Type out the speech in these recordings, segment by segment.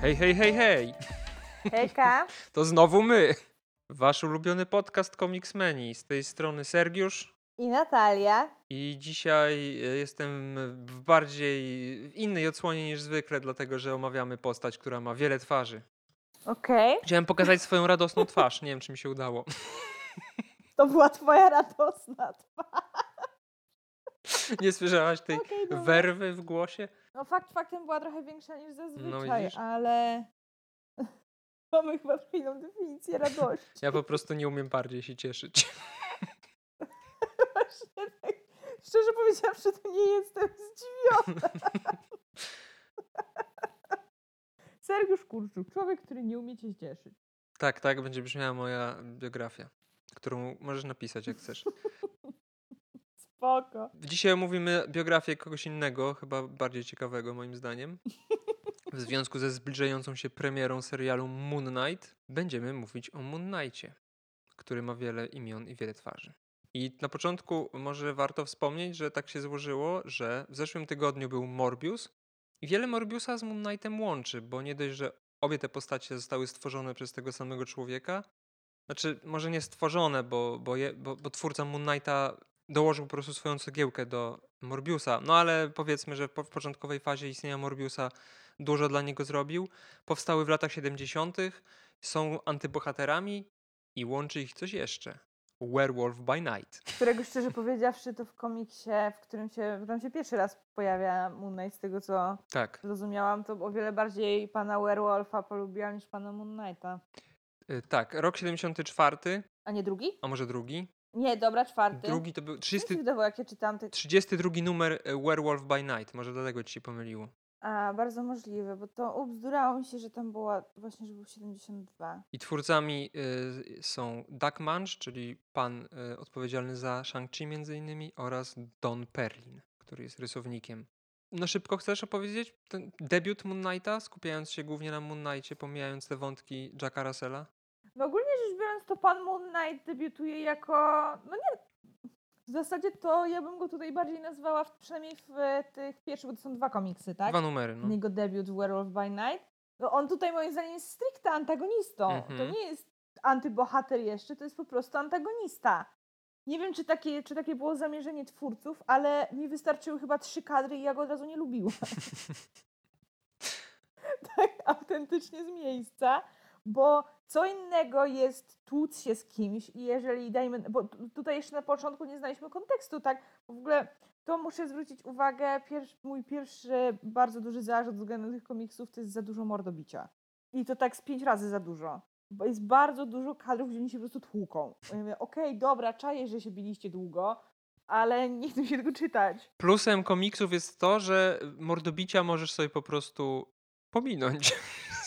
Hej, hej, hej, hej! Hejka. To znowu my! Wasz ulubiony podcast Comicsmeni. Z tej strony Sergiusz. I Natalia. I dzisiaj e, jestem w bardziej w innej odsłonie niż zwykle, dlatego że omawiamy postać, która ma wiele twarzy. Okej. Chciałem pokazać swoją radosną twarz. Nie wiem, czy mi się udało. To była twoja radosna twarz. Nie słyszałaś tej dobra. werwy w głosie? No fakt faktem była trochę większa niż zazwyczaj, No ale mamy chyba inną definicję radości. Ja po prostu nie umiem bardziej się cieszyć. Właśnie tak, szczerze powiedziawszy, to nie jestem zdziwiona. Sergiusz Kurczuk, człowiek, który nie umie cię cieszyć. Tak, tak będzie brzmiała moja biografia, którą możesz napisać jak chcesz. Spoko. Dzisiaj omówimy biografię kogoś innego, chyba bardziej ciekawego moim zdaniem. W związku ze zbliżającą się premierą serialu Moon Knight będziemy mówić o Moon Knightie, który ma wiele imion i wiele twarzy. I na początku może warto wspomnieć, że tak się złożyło, że w zeszłym tygodniu był Morbius i wiele Morbiusa z Moon Knightem łączy, bo nie dość, że obie te postacie zostały stworzone przez tego samego człowieka, znaczy może nie stworzone, bo, bo, je, bo, bo twórca Moon Knighta dołożył po prostu swoją cegiełkę do Morbiusa. No ale powiedzmy, że po, w początkowej fazie istnienia Morbiusa dużo dla niego zrobił. Powstały w latach 70., są antybohaterami i łączy ich coś jeszcze. Werewolf by Night. Którego szczerze powiedziawszy, to w komiksie, w którym się, w którym się pierwszy raz pojawia Moon Knight, z tego co Tak. zrozumiałam, to o wiele bardziej pana Werewolfa polubiłam niż pana Moon Knighta. Y, Tak, rok 74, A nie drugi? a może drugi? Nie, dobra, czwarty. Drugi to był Mi się 30, wydawało, jak ja czytam te... 32 numer y, Werewolf by Night. Może dlatego ci się pomyliło. A, bardzo możliwe, bo to ubzdurało mi się, że tam była właśnie, że był 72. I twórcami y, są Doug Munch, czyli pan y, odpowiedzialny za Shang-Chi między innymi oraz Don Perlin, który jest rysownikiem. No szybko chcesz opowiedzieć ten debiut Moon Knighta, skupiając się głównie na Moon Knightie, pomijając te wątki Jacka Russella? Biorąc, to pan Moon Knight debiutuje jako... No nie... W zasadzie to ja bym go tutaj bardziej nazwała, w, przynajmniej w e, tych pierwszych, bo to są dwa komiksy, tak? Dwa numery, no. Jego debiut Werewolf by Night. No on tutaj moim zdaniem jest stricte antagonistą. To Mhm. nie jest antybohater jeszcze, to jest po prostu antagonista. Nie wiem, czy takie, czy takie było zamierzenie twórców, ale mi wystarczyły chyba trzy kadry i ja go od razu nie lubiłam. tak autentycznie z miejsca, bo co innego jest tłuc się z kimś i jeżeli dajmy, bo tu- tutaj jeszcze na początku nie znaliśmy kontekstu, tak, w ogóle to muszę zwrócić uwagę, pierwszy, mój pierwszy bardzo duży zarzut względem tych komiksów to jest za dużo mordobicia. I to tak z pięć razy za dużo. Bo jest bardzo dużo kadrów, gdzie oni się po prostu tłuką. Okej, dobra, czaję, że się biliście długo, ale nie chcę się tego czytać. Plusem komiksów jest to, że mordobicia możesz sobie po prostu pominąć.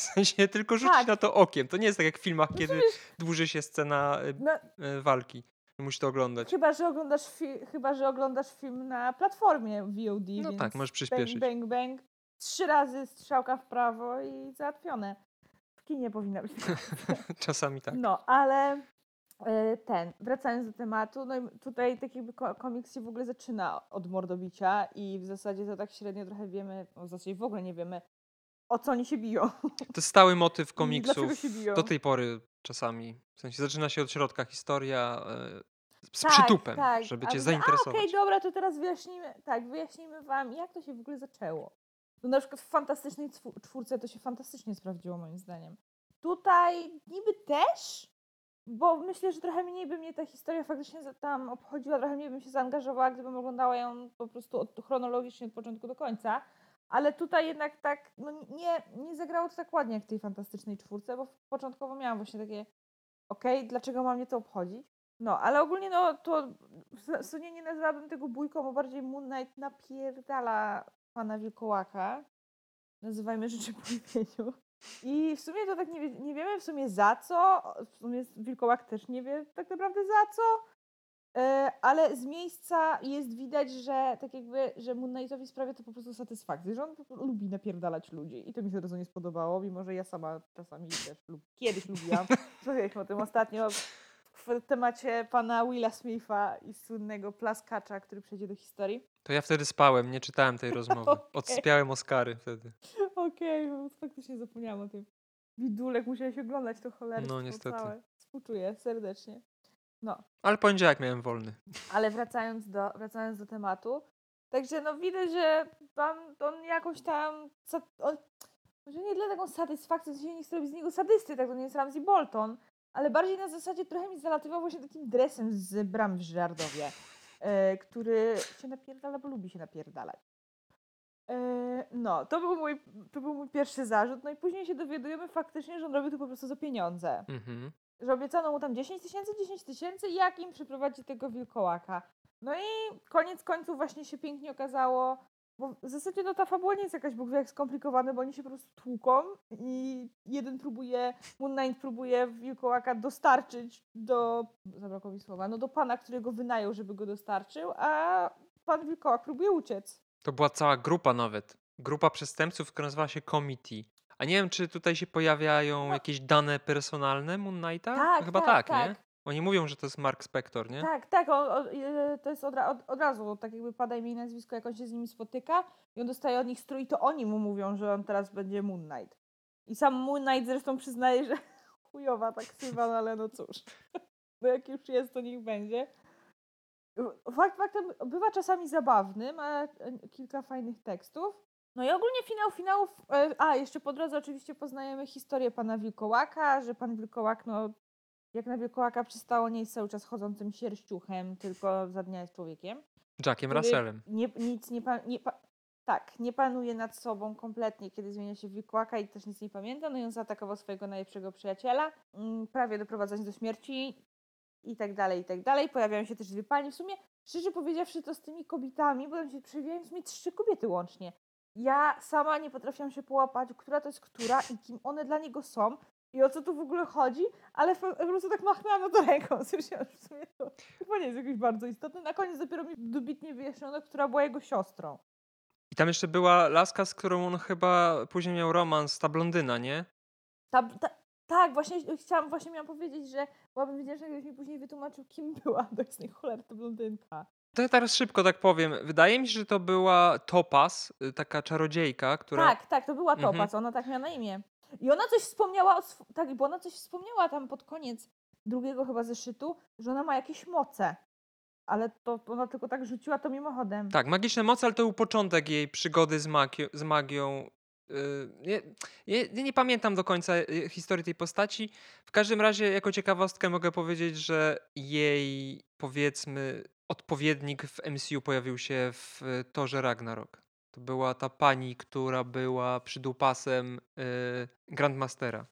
W sensie tylko rzucić Tak. na to okiem. To nie jest tak jak w filmach, No kiedy dłuży się scena y, No, y, walki. Musisz to oglądać. chyba, że oglądasz fi- chyba, że oglądasz film na platformie VOD, No więc tak, możesz bang, przyspieszyć. bang, bang. Trzy razy strzałka w prawo i załatwione. W kinie powinna być. Czasami tak. No, ale e, ten, wracając do tematu, no i tutaj tak jakby ko- komiks się w ogóle zaczyna od mordobicia i w zasadzie to tak średnio trochę wiemy, no w zasadzie w ogóle nie wiemy, o co oni się biją. To jest stały motyw komiksów do tej pory czasami. W sensie zaczyna się od środka historia e, z Tak, przytupem, tak. żeby A cię mówię, zainteresować. A, okej, dobra, to teraz wyjaśnimy, tak, wyjaśnimy wam, jak to się w ogóle zaczęło. No na przykład w fantastycznej czwórce to się fantastycznie sprawdziło moim zdaniem. Tutaj niby też, bo myślę, że trochę mniej by mnie ta historia faktycznie tam obchodziła, trochę mniej bym się zaangażowała, gdybym oglądała ją po prostu od, chronologicznie od początku do końca. Ale tutaj jednak tak, no nie, nie zagrało to tak ładnie jak w tej fantastycznej czwórce, bo początkowo miałam właśnie takie, okej, dlaczego mam mnie to obchodzić? No, ale ogólnie no to w sumie nie nazwałabym tego bójką, bo bardziej Moon Knight napierdala pana Wilkołaka. Nazywajmy rzeczy po imieniu. I w sumie to tak nie, nie wiemy w sumie za co. W sumie Wilkołak też nie wie tak naprawdę za co. E, ale z miejsca jest widać, że tak jakby, że Moon Knightowi sprawia to po prostu satysfakcję, że on lubi napierdalać ludzi. I to mi się razu nie spodobało, mimo że ja sama czasami też lub kiedyś lubiłam. Rozmawialiśmy o tym ostatnio w temacie pana Willa Smitha i słynnego plaskacza, który przejdzie do historii. To ja wtedy spałem, nie czytałem tej rozmowy. Okej. Odspiałem Oscary wtedy. Okej, okay, faktycznie zapomniałam o tym. Widulek, musiałeś oglądać to cholerstwo No, niestety. całe. Współczuję serdecznie. No, Ale poniedziałek miałem wolny. ale wracając do, wracając do tematu. Także no widać, że pan, on jakąś tam, on, może nie dla taką satysfakcją, w sensie nie chcę robić z niego sadysty, tak to nie jest Ramsey Bolton, ale bardziej na zasadzie trochę mi zalatywał właśnie takim dresem z bram w Żardowie, e, który się napierdala, bo lubi się napierdalać. E, no, to był, mój, to był mój pierwszy zarzut, no i później się dowiadujemy faktycznie, że on robi to po prostu za pieniądze Mhm. Że obiecano mu tam 10 tysięcy, 10 tysięcy, jak im przeprowadzi tego wilkołaka. No i koniec końców właśnie się pięknie okazało, bo w zasadzie no ta fabuła nie jest jakaś Bóg wie jak skomplikowana, bo oni się po prostu tłuką i jeden próbuje, Moon Knight próbuje wilkołaka dostarczyć do, zabrakło mi słowa, no do pana, którego wynajął, żeby go dostarczył, a pan wilkołak próbuje uciec. To była cała grupa nawet. Grupa przestępców, która nazywała się Committee. A nie wiem, czy tutaj się pojawiają No. jakieś dane personalne Moon Knighta? Tak, Chyba tak, tak, nie? tak. Oni mówią, że to jest Mark Spector, nie? Tak, tak, on, on, e, to jest od, od, od razu, tak jakby pada imię i nazwisko, jak on się z nimi spotyka i on dostaje od nich strój, to oni mu mówią, że on teraz będzie Moon Knight. I sam Moon Knight zresztą przyznaje, że chujowa tak ksywa, no ale no cóż. No jak już jest, to niech będzie. Fakt faktem bywa czasami zabawny, ma e, kilka fajnych tekstów. No i ogólnie finał finałów. e, A, jeszcze po drodze oczywiście poznajemy historię pana Wilkołaka, że pan Wilkołak, no jak na Wilkołaka przystało, nie jest cały czas chodzącym sierściuchem, tylko za dnia jest człowiekiem. Jackiem Russellem. Nie, nic nie, pa, nie pa, Tak, nie panuje nad sobą kompletnie, kiedy zmienia się w wilkołaka i też nic nie pamięta. No i on zaatakował swojego najlepszego przyjaciela, mm, prawie doprowadzając do śmierci i tak dalej, i tak dalej. Pojawiają się też dwie pani. W sumie, szczerze powiedziawszy, to z tymi kobietami, bo tam się przewijają w sumie trzy kobiety łącznie. Ja sama nie potrafiłam się połapać, która to jest która i kim one dla niego są i o co tu w ogóle chodzi, ale po prostu tak machnęłam na to ręką. Że w sumie to chyba nie jest jakoś bardzo istotne. Na koniec dopiero mi dobitnie wyjaśniono, która była jego siostrą. I tam jeszcze była laska, z którą on chyba później miał romans, ta blondyna, nie? Ta, ta, tak, właśnie chciałam, właśnie miałam powiedzieć, że byłabym wdzięczna, gdybyś mi później wytłumaczył, kim była do jasnej cholery ta blondynka. To ja teraz szybko tak powiem. Wydaje mi się, że to była Topaz, y, taka czarodziejka, która... Tak, tak, to była Mhm. Ona tak miała na imię. I ona coś wspomniała, o sw- tak, bo ona coś wspomniała tam pod koniec drugiego chyba zeszytu, że ona ma jakieś moce. Ale to to ona tylko tak rzuciła to mimochodem. Tak, magiczne moce, ale to był początek jej przygody z, magio- z magią. Yy, Nie, nie, nie pamiętam do końca y, historii tej postaci. W każdym razie, jako ciekawostkę mogę powiedzieć, że jej, powiedzmy, odpowiednik w MCU pojawił się w y, Torze Ragnarok. To była ta pani, która była przydupasem Grandmastera.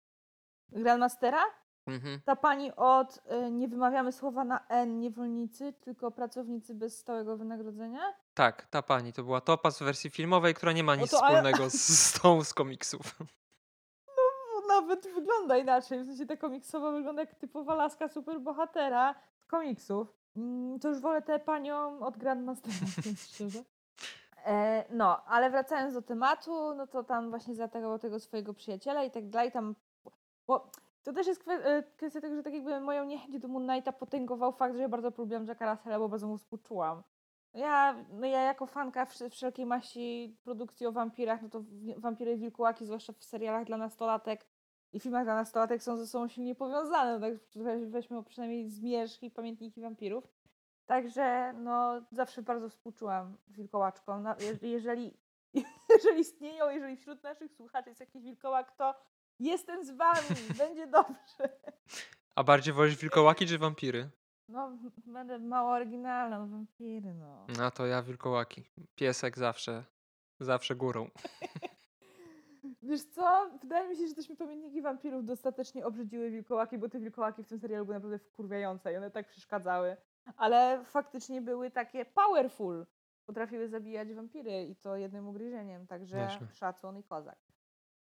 Grandmastera? Mhm. Ta pani od y, nie wymawiamy słowa na N, niewolnicy, tylko pracownicy bez stałego wynagrodzenia? Tak, ta pani. To była Topaz w wersji filmowej, która nie ma No nic to ale- wspólnego z, z tą z komiksów. No, nawet wygląda inaczej. W sensie ta komiksowa wygląda jak typowa laska superbohatera z komiksów. Mm, To już wolę tę panią od Grandmastera, szczerze. E, no, ale wracając do tematu, no to tam właśnie zaatakował tego swojego przyjaciela i tak dalej. Tam, bo to też jest e, kwestia tego, że tak jakby moją niechęć do Moon Knighta potęgował fakt, że ja bardzo polubiłam Jacka Russella, bo bardzo mu współczułam. Ja, no ja jako fanka wsz- wszelkiej maści produkcji o wampirach, no to wampiry i wilkołaki, zwłaszcza w serialach dla nastolatek i filmach dla nastolatek są ze sobą silnie powiązane. No tak weź- weźmy przynajmniej Zmierzch i Pamiętniki Wampirów. Także no zawsze bardzo współczułam wilkołaczkom. No, je- jeżeli, jeżeli istnieją, jeżeli wśród naszych słuchaczy jest jakiś wilkołak, to jestem z wami, będzie dobrze. A bardziej wolisz wilkołaki czy wampiry? No, będę mało oryginalna, no wampiry, no. A to ja wilkołaki. Piesek zawsze, zawsze górą. Wiesz co? Wydaje mi się, że też mi pamiętniki wampirów dostatecznie obrzydziły wilkołaki, bo te wilkołaki w tym serialu były naprawdę wkurwiające i one tak przeszkadzały. Ale faktycznie były takie powerful. Potrafiły zabijać wampiry i to jednym ugryzieniem, także Nieźle. szacun i kozak.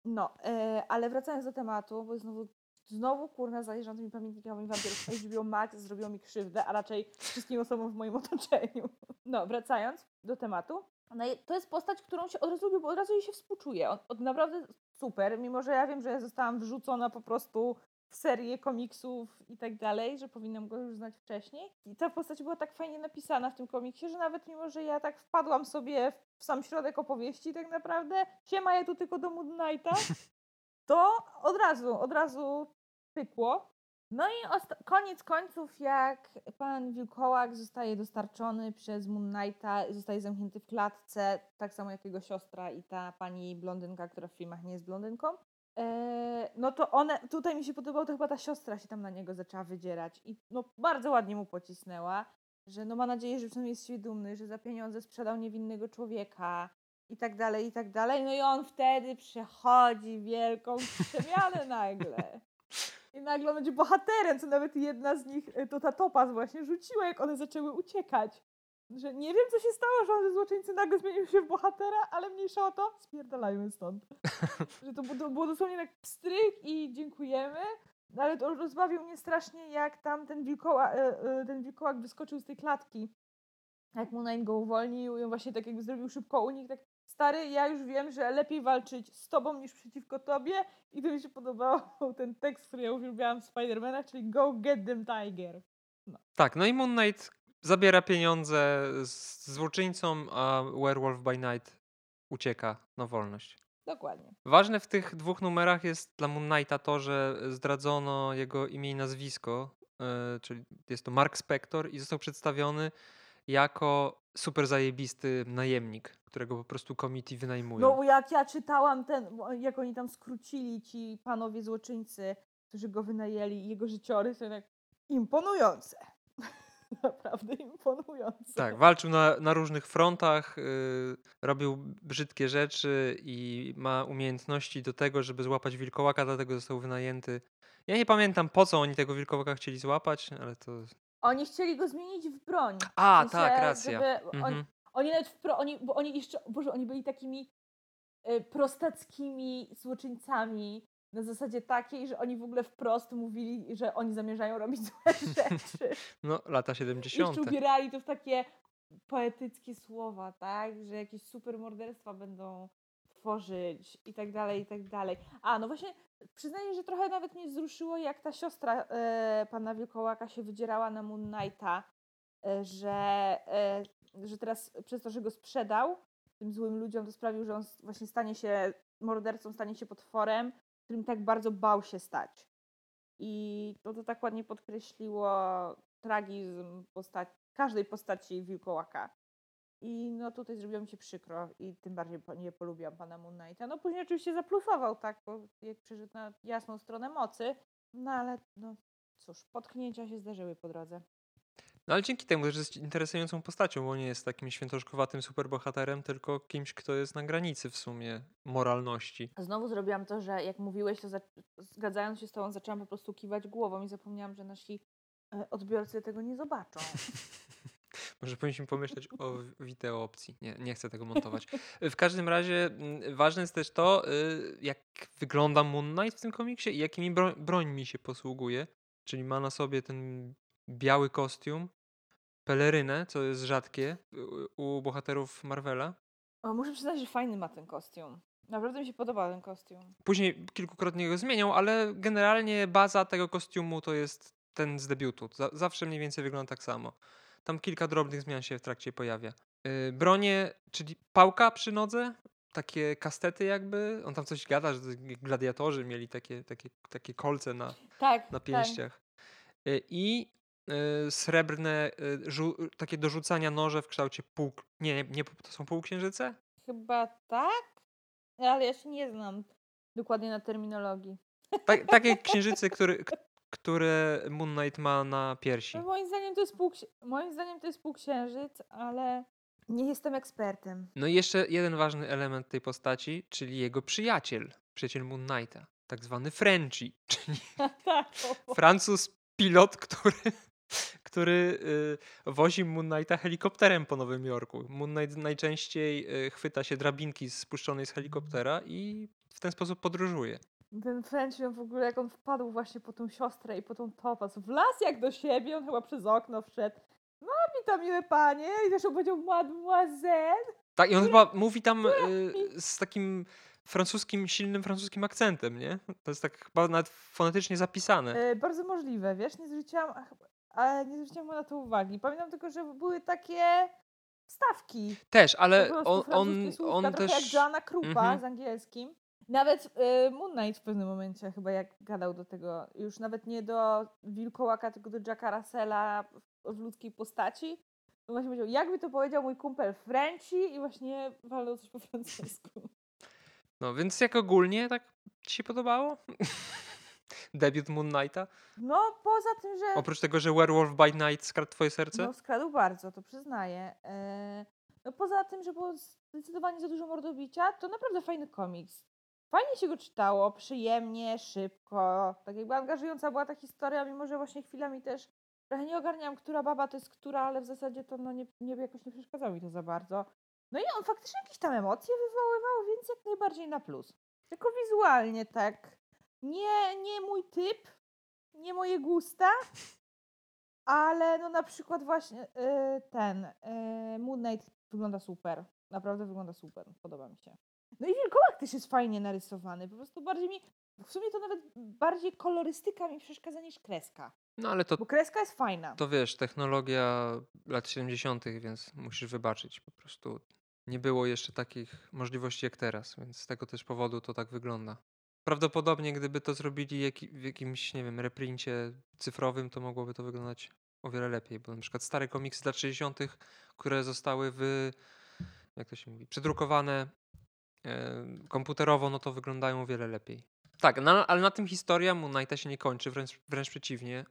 No, e, ale wracając do tematu, bo znowu, znowu kurna zależą tymi pamiętnikami wampirów. HBO Max zrobiło mi krzywdę, a raczej wszystkim osobom w moim otoczeniu. No, wracając do tematu. No to jest postać, którą się od razu lubię, bo od razu jej się współczuję. On naprawdę super, mimo że ja wiem, że zostałam wrzucona po prostu serię komiksów i tak dalej, że powinnam go już znać wcześniej. I ta postać była tak fajnie napisana w tym komiksie, że nawet mimo, że ja tak wpadłam sobie w sam środek opowieści tak naprawdę, siema, ja tu tylko do Moon Knighta, to od razu, od razu pykło. No i koniec końców, jak pan Wilkołak zostaje dostarczony przez Moon Knighta, zostaje zamknięty w klatce, tak samo jak jego siostra i ta pani blondynka, która w filmach nie jest blondynką, e, no to one, tutaj mi się podobało, to chyba ta siostra się tam na niego zaczęła wydzierać i no bardzo ładnie mu pocisnęła, że no ma nadzieję, że przynajmniej jest się dumny, że za pieniądze sprzedał niewinnego człowieka i tak dalej, i tak dalej. No i on wtedy przechodzi wielką przemianę nagle. I nagle on będzie bohaterem, co nawet jedna z nich, y, to ta Topaz właśnie, rzuciła, jak one zaczęły uciekać. Że nie wiem, co się stało, że on ze złoczyńcy nagle zmienił się w bohatera, ale mniejsza o to, spierdalajmy stąd. że to było, było dosłownie tak pstryk i dziękujemy. No ale to rozbawił mnie strasznie, jak tam ten wilkołak, ten wilkołak wyskoczył z tej klatki. Jak mu Knight go uwolnił i on właśnie tak jakby zrobił szybko unik, tak stary, ja już wiem, że lepiej walczyć z tobą niż przeciwko tobie i to mi się podobał ten tekst, który ja uwielbiałam w Spidermanach, czyli go get them tiger. No. Tak, no i Moon Knight zabiera pieniądze z złoczyńcą, a Werewolf by Night ucieka na wolność. Dokładnie. Ważne w tych dwóch numerach jest dla Moon Knighta to, że zdradzono jego imię i nazwisko, yy, czyli jest to Mark Spector i został przedstawiony jako super zajebisty najemnik, którego po prostu committee wynajmują. No jak ja czytałam ten, jak oni tam skrócili ci panowie złoczyńcy, którzy go wynajęli i jego życiorys, to tak imponujące. Naprawdę imponujące. Tak, walczył na, na różnych frontach, yy, robił brzydkie rzeczy i ma umiejętności do tego, żeby złapać wilkołaka, dlatego został wynajęty. Ja nie pamiętam po co oni tego wilkołaka chcieli złapać, ale to Oni chcieli go zmienić w broń. A, W sensie, tak, racja. Żeby Mhm. oni, oni nawet w pro, oni, bo oni jeszcze, boże, oni byli takimi y, prostackimi złoczyńcami na zasadzie takiej, że oni w ogóle wprost mówili, że oni zamierzają robić złe rzeczy. No, lata 70. Jeszcze ubierali to w takie poetyckie słowa, tak? Że jakieś super morderstwa będą tworzyć i tak dalej, i tak dalej. A, no właśnie, przyznaję, że trochę nawet mnie wzruszyło, jak ta siostra e, pana Wilkołaka się wydzierała na Moon Knighta, e, że, e, że teraz przez to, że go sprzedał tym złym ludziom, to sprawił, że on właśnie stanie się mordercą, stanie się potworem, którym tak bardzo bał się stać. I to, to tak ładnie podkreśliło tragizm postaci, każdej postaci wilkołaka. I no tutaj zrobiło mi się przykro i tym bardziej nie polubiłam pana Moon Knighta. No później oczywiście zaplusował, tak, bo jak przeszedł na jasną stronę mocy, no ale no cóż, potknięcia się zdarzyły po drodze. No ale dzięki temu, że jest interesującą postacią, bo nie jest takim świętoszkowatym superbohaterem, tylko kimś, kto jest na granicy w sumie moralności. Znowu zrobiłam to, że jak mówiłeś, to za, zgadzając się z tobą, zaczęłam po prostu kiwać głową i zapomniałam, że nasi e, odbiorcy tego nie zobaczą. Może powinniśmy pomyśleć o wideo opcji. Nie, nie chcę tego montować. W każdym razie mm, ważne jest też to, y, jak wygląda Moon Knight w tym komiksie i jakimi bro brońmi się posługuje. Czyli ma na sobie ten biały kostium, pelerynę, co jest rzadkie u- bohaterów Marvela. O, muszę przyznać, że fajny ma ten kostium. Naprawdę mi się podoba ten kostium. Później kilkukrotnie go zmieniał, ale generalnie baza tego kostiumu to jest ten z debiutu. Za- zawsze mniej więcej wygląda tak samo. Tam kilka drobnych zmian się w trakcie pojawia. Yy, bronie, czyli pałka przy nodze, takie kastety jakby. On tam coś gada, że to gladiatorzy mieli takie, takie, takie kolce na, Tak, na tak. pięściach. Yy, I srebrne, yy, żu- takie do rzucania noże w kształcie pół... Nie, nie, to są półksiężyce? Chyba tak? Ale ja się nie znam dokładnie na terminologii. Tak, takie księżyce, które, k- które Moon Knight ma na piersi. No, moim zdaniem to jest półksi- moim zdaniem to jest półksiężyc, ale nie jestem ekspertem. No i jeszcze jeden ważny element tej postaci, czyli jego przyjaciel, przyjaciel Moon Knighta, tak zwany Frenchie, czyli tak. Francuz pilot, który, który y, wozi Moon Knighta helikopterem po Nowym Jorku. Moon Knight najczęściej y, chwyta się drabinki spuszczonej z helikoptera i w ten sposób podróżuje. Ten French, on w ogóle jak on wpadł właśnie po tą siostrę i po tą topaz, w las jak do siebie, on chyba przez okno wszedł. No, witam miłe panie. I też on powiedział mademoiselle. Tak, i on chyba mówi tam y, z takim francuskim, silnym francuskim akcentem, nie? To jest tak chyba nawet fonetycznie zapisane. E, bardzo możliwe, wiesz, nie zwróciłam, ale nie zwróciłam na to uwagi. Pamiętam tylko, że były takie stawki. Też, ale on, on, słówka, on też... jak Joanna Krupa Mhm. z angielskim. Nawet e, Moon Knight w pewnym momencie chyba jak gadał do tego, już nawet nie do Wilkołaka, tylko do Jacka Russella w, ludzkiej postaci. To właśnie powiedział, jakby to powiedział mój kumpel Frenchie i właśnie walnął coś po francusku. No więc jak ogólnie tak ci się podobało? Debiut Moon Knighta? No poza tym, że... Oprócz tego, że Werewolf by Night skradł twoje serce? No skradł bardzo, to przyznaję. E, No poza tym, że było zdecydowanie za dużo mordobicia, to naprawdę fajny komiks. Fajnie się go czytało, przyjemnie, szybko. Tak jakby angażująca była ta historia, mimo że właśnie chwilami też trochę nie ogarniałam, która baba to jest która, ale w zasadzie to no nie, nie jakoś nie przeszkadzało mi to za bardzo. No i on faktycznie jakieś tam emocje wywoływał, więc jak najbardziej na plus. Tylko wizualnie tak. Nie, nie mój typ, nie moje gusta, ale no na przykład właśnie y, ten y, Moon Knight wygląda super. Naprawdę wygląda super. Podoba mi się. No i wilkołak też jest fajnie narysowany. Po prostu bardziej mi. W sumie to nawet bardziej kolorystyka mi przeszkadza niż kreska. No ale to, Bo kreska jest fajna. to wiesz, technologia lat 70., więc musisz wybaczyć. Po prostu nie było jeszcze takich możliwości jak teraz, więc z tego też powodu to tak wygląda. Prawdopodobnie, gdyby to zrobili jaki, w jakimś, nie wiem, reprincie cyfrowym, to mogłoby to wyglądać o wiele lepiej, bo na przykład stare komiksy z lat 60., które zostały wy, jak to się mówi, przedrukowane e, komputerowo, no to wyglądają o wiele lepiej. Tak, no, ale na tym historia Moon Knighta się nie kończy, wręcz, wręcz przeciwnie.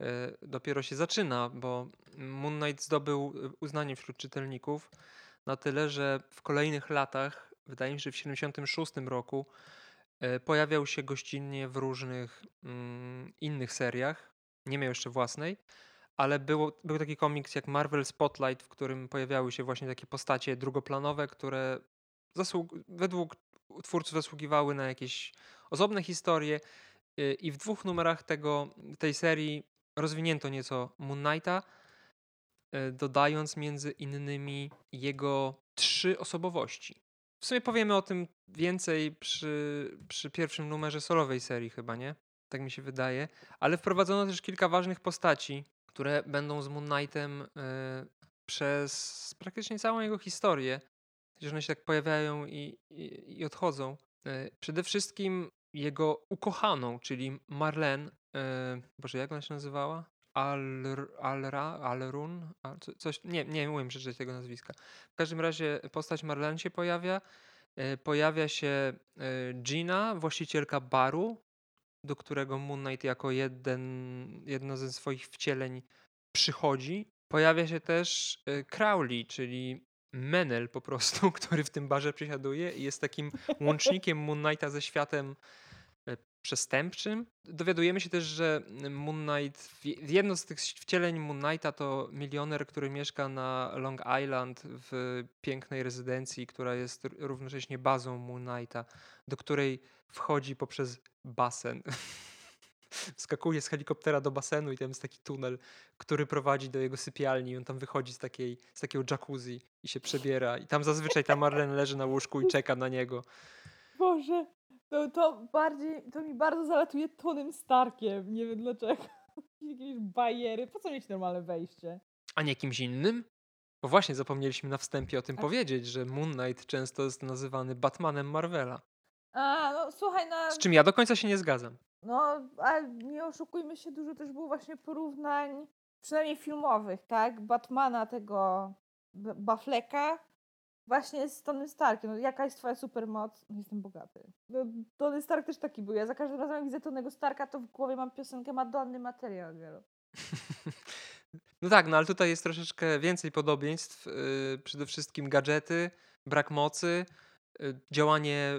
E, dopiero się zaczyna, bo Moon Knight zdobył e, uznanie wśród czytelników na tyle, że w kolejnych latach, wydaje mi się, że w 76 roku, e, pojawiał się gościnnie w różnych mm, innych seriach. Nie miał jeszcze własnej, ale było, był taki komiks jak Marvel Spotlight, w którym pojawiały się właśnie takie postacie drugoplanowe, które zasług, według twórców zasługiwały na jakieś osobne historie. Y, I w dwóch numerach tego, tej serii rozwinięto nieco Moon Knighta, y, dodając między innymi jego trzy osobowości. W sumie powiemy o tym więcej przy, przy pierwszym numerze solowej serii chyba, nie? Tak mi się wydaje. Ale wprowadzono też kilka ważnych postaci, które będą z Moon Knightem y, przez praktycznie całą jego historię. Chociaż one się tak pojawiają i, i, i odchodzą. Y, Przede wszystkim jego ukochaną, czyli Marlene, y, Boże, jak ona się nazywała? Alr, Alra, Alrun? Al, co- coś, nie, nie umiem przeczytać tego nazwiska. W każdym razie postać Marlene się pojawia. Y, Pojawia się y, Gina, właścicielka baru, do którego Moon Knight jako jeden, jedno ze swoich wcieleń przychodzi. Pojawia się też y, Crowley, czyli Menel po prostu, który w tym barze przysiaduje i jest takim łącznikiem Moon Knighta ze światem e, przestępczym. Dowiadujemy się też, że Moon Knight, w- jedno z tych wcieleń Moon Knighta to milioner, który mieszka na Long Island w pięknej rezydencji, która jest równocześnie bazą Moon Knighta, do której wchodzi poprzez basen. Skakuje z helikoptera do basenu i tam jest taki tunel, który prowadzi do jego sypialni. On tam wychodzi z, takiej, z takiego jacuzzi i się przebiera. I tam zazwyczaj ta Marlene leży na łóżku i czeka na niego. Boże, to, to bardziej, to mi bardzo zalatuje Tonym Starkiem. Nie wiem dlaczego. Jakieś bajery. Po co mieć normalne wejście? A nie kimś innym? Bo właśnie zapomnieliśmy na wstępie o tym A- powiedzieć, że Moon Knight często jest nazywany Batmanem Marvela. A, no słuchaj, na, Z czym ja do końca się nie zgadzam. No, ale nie oszukujmy się, dużo też było właśnie porównań, przynajmniej filmowych, tak? Batmana tego Bafleka właśnie z Tony Starkiem. No, jaka jest twoja supermoc? No, jestem bogaty. No, Tony Stark też taki był. Ja za każdym razem jak widzę Tonego Starka, to w głowie mam piosenkę Madonny Material Girl. No tak, no ale tutaj jest troszeczkę więcej podobieństw. Yy, przede wszystkim gadżety, brak mocy, yy, działanie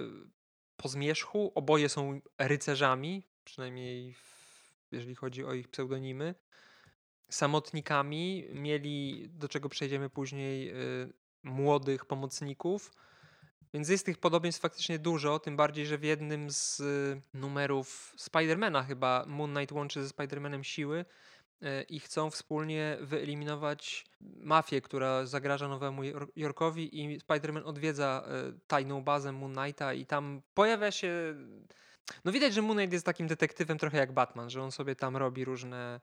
po zmierzchu. Oboje są rycerzami, przynajmniej w, jeżeli chodzi o ich pseudonimy. Samotnikami mieli, do czego przejdziemy później, yy, młodych pomocników. Więc jest tych podobieństw faktycznie dużo, tym bardziej, że w jednym z y, numerów Spidermana chyba Moon Knight łączy ze Spidermanem siły e, i chcą wspólnie wyeliminować mafię, która zagraża Nowemu Jor- Jorkowi i Spider-Man odwiedza e, tajną bazę Moon Knighta i tam pojawia się... No widać, że Moon Knight jest takim detektywem trochę jak Batman, że on sobie tam robi różne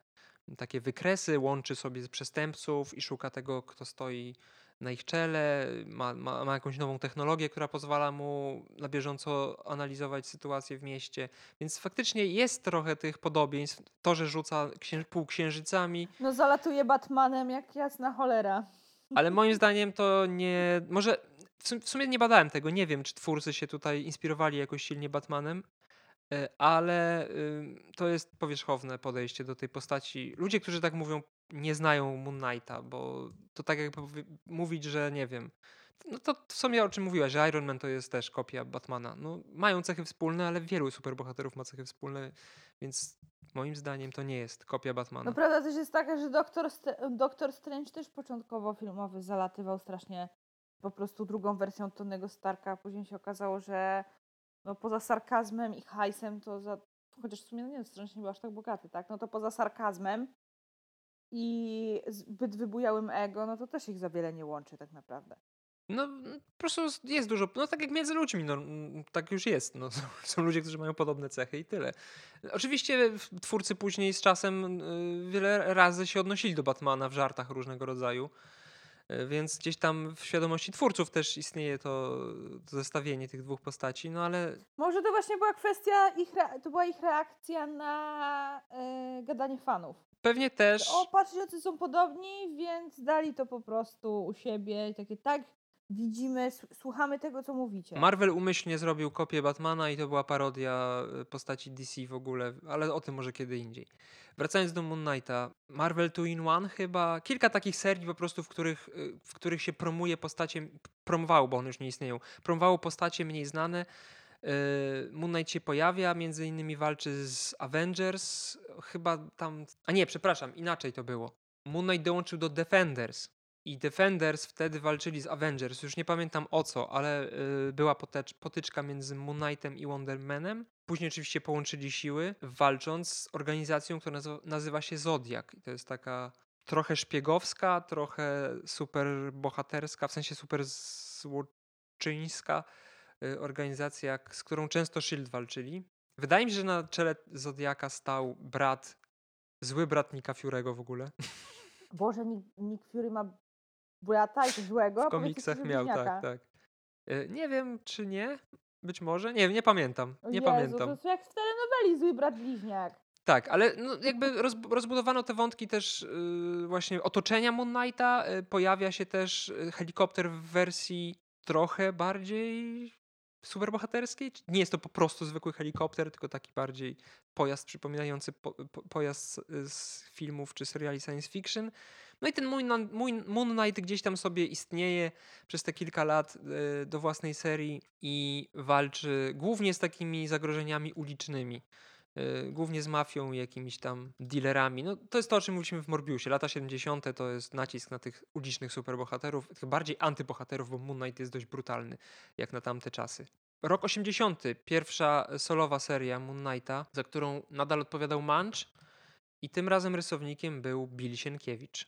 takie wykresy, łączy sobie przestępców i szuka tego, kto stoi na ich czele, ma, ma, ma jakąś nową technologię, która pozwala mu na bieżąco analizować sytuację w mieście. Więc faktycznie jest trochę tych podobieństw. To, że rzuca księ, półksiężycami. No zalatuje Batmanem jak jasna cholera. Ale moim zdaniem to nie. Może w sumie nie badałem tego. Nie wiem, czy twórcy się tutaj inspirowali jakoś silnie Batmanem, e, ale to jest powierzchowne podejście do tej postaci. Ludzie, którzy tak mówią, nie znają Moon Knighta, bo to tak jakby mówić, że nie wiem. No to w sumie o czym mówiłaś, że Iron Man to jest też kopia Batmana. No, mają cechy wspólne, ale wielu superbohaterów ma cechy wspólne, więc moim zdaniem to nie jest kopia Batmana. No prawda też jest taka, że Doktor, Doktor Strange też początkowo filmowy zalatywał strasznie po prostu drugą wersją Tonego Starka, a później się okazało, że no poza sarkazmem i hajsem to za, chociaż w sumie no nie, był aż tak bogaty, tak? No to poza sarkazmem i zbyt wybujałym ego, no to też ich za wiele nie łączy tak naprawdę. No, po prostu jest dużo, no tak jak między ludźmi, no, tak już jest. No, są ludzie, którzy mają podobne cechy i tyle. Oczywiście twórcy później z czasem y, wiele razy się odnosili do Batmana w żartach różnego rodzaju, y, więc gdzieś tam w świadomości twórców też istnieje to, to zestawienie tych dwóch postaci, no ale... Może to właśnie była kwestia, ich to była ich reakcja na yy, gadanie fanów. Pewnie też. O, patrzcie, jacy są podobni, więc dali to po prostu u siebie takie tak, widzimy, słuchamy tego, co mówicie. Marvel umyślnie zrobił kopię Batmana i to była parodia y, postaci DC w ogóle, ale o tym może kiedy indziej. Wracając do Moon Knighta, Marvel 2 in One chyba, kilka takich serii po prostu, w których, y, w których się promuje postacie, promowało, bo one już nie istnieją, promowało postacie mniej znane, Moon Knight się pojawia, między innymi walczy z Avengers, chyba tam, a nie, przepraszam, inaczej to było. Moon Knight dołączył do Defenders i Defenders wtedy walczyli z Avengers, już nie pamiętam o co, ale yy, była potyczka między Moon Knightem i Wonder Manem. Później oczywiście połączyli siły, walcząc z organizacją, która nazywa się Zodiak. I to jest taka trochę szpiegowska, trochę super bohaterska, w sensie super złoczyńska Y, organizacja, z którą często Shield walczyli. Wydaje mi się, że na czele Zodiaka stał brat, zły brat Nika Fury'ego w ogóle. Boże, Nick, Nick Fury ma brata i złego? W komiksach miał, tak, tak. Y, nie wiem, czy nie. Być może. Nie nie pamiętam. Nie Jezu, pamiętam. To jest jak w telenoweli zły brat bliźniak. Tak, ale no jakby roz, rozbudowano te wątki też yy, właśnie otoczenia Moon Knighta. Yy, pojawia się też helikopter w wersji trochę bardziej superbohaterskiej? Nie jest to po prostu zwykły helikopter, tylko taki bardziej pojazd przypominający po, po, pojazd z filmów czy seriali science fiction. No i ten Moon, Moon Knight gdzieś tam sobie istnieje przez te kilka lat e, do własnej serii i walczy głównie z takimi zagrożeniami ulicznymi. E, głównie z mafią i jakimiś tam dealerami. No, to jest to, o czym mówiliśmy w Morbiusie. Lata 70. to jest nacisk na tych ulicznych superbohaterów, tych bardziej antybohaterów, bo Moon Knight jest dość brutalny, jak na tamte czasy. Rok 80. Pierwsza solowa seria Moon Knighta, za którą nadal odpowiadał Manch i tym razem rysownikiem był Bill Sienkiewicz.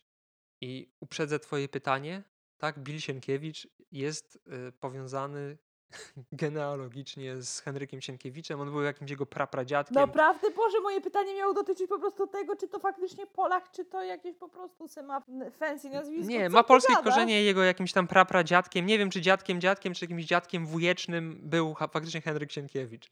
I uprzedzę twoje pytanie. Tak, Bill Sienkiewicz jest y, powiązany genealogicznie z Henrykiem Sienkiewiczem. On był jakimś jego prapradziadkiem. Naprawdę, Boże, moje pytanie miało dotyczyć po prostu tego, czy to faktycznie Polak, czy to jakieś po prostu se ma fancy nazwisko. Nie, Co ma polskie gada? korzenie jego jakimś tam prapradziadkiem. Nie wiem, czy dziadkiem, dziadkiem, czy jakimś dziadkiem wujecznym był faktycznie Henryk Sienkiewicz.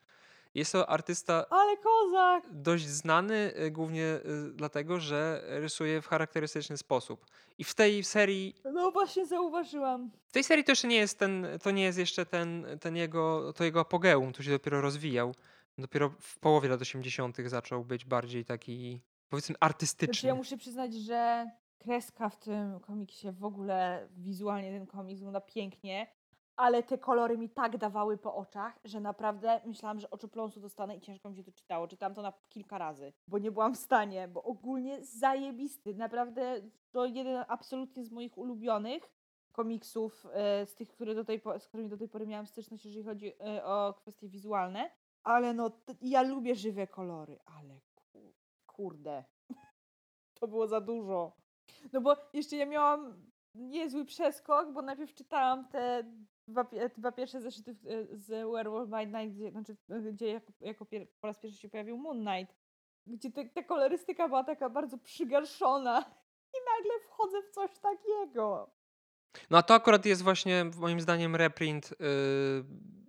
Jest to artysta. Ale kozak! Dość znany y, głównie y, dlatego, że rysuje w charakterystyczny sposób. I w tej serii. No właśnie zauważyłam. W tej serii to jeszcze nie jest ten, to nie jest jeszcze ten, ten jego, to jego apogeum, to się dopiero rozwijał. Dopiero w połowie lat 80. zaczął być bardziej taki, powiedzmy, artystyczny. Znaczy ja muszę przyznać, że kreska w tym komiksie, w ogóle wizualnie ten komiks wygląda pięknie ale te kolory mi tak dawały po oczach, że naprawdę myślałam, że oczopląsu dostanę i ciężko mi się to czytało. Czytałam to na kilka razy, bo nie byłam w stanie, bo ogólnie zajebisty. Naprawdę to jeden absolutnie z moich ulubionych komiksów, e, z tych, które do tej, z którymi do tej pory miałam styczność, jeżeli chodzi e, o kwestie wizualne. Ale no, ja lubię żywe kolory, ale kurde. To było za dużo. No bo jeszcze ja miałam niezły przeskok, bo najpierw czytałam te dwa, te dwa pierwsze zeszyty e, z Werewolf by Night, gdzie, znaczy, e, gdzie jako, jako pier, po raz pierwszy się pojawił Moon Knight, gdzie te, ta kolorystyka była taka bardzo przygarszona i nagle wchodzę w coś takiego. No a to akurat jest właśnie moim zdaniem reprint yy,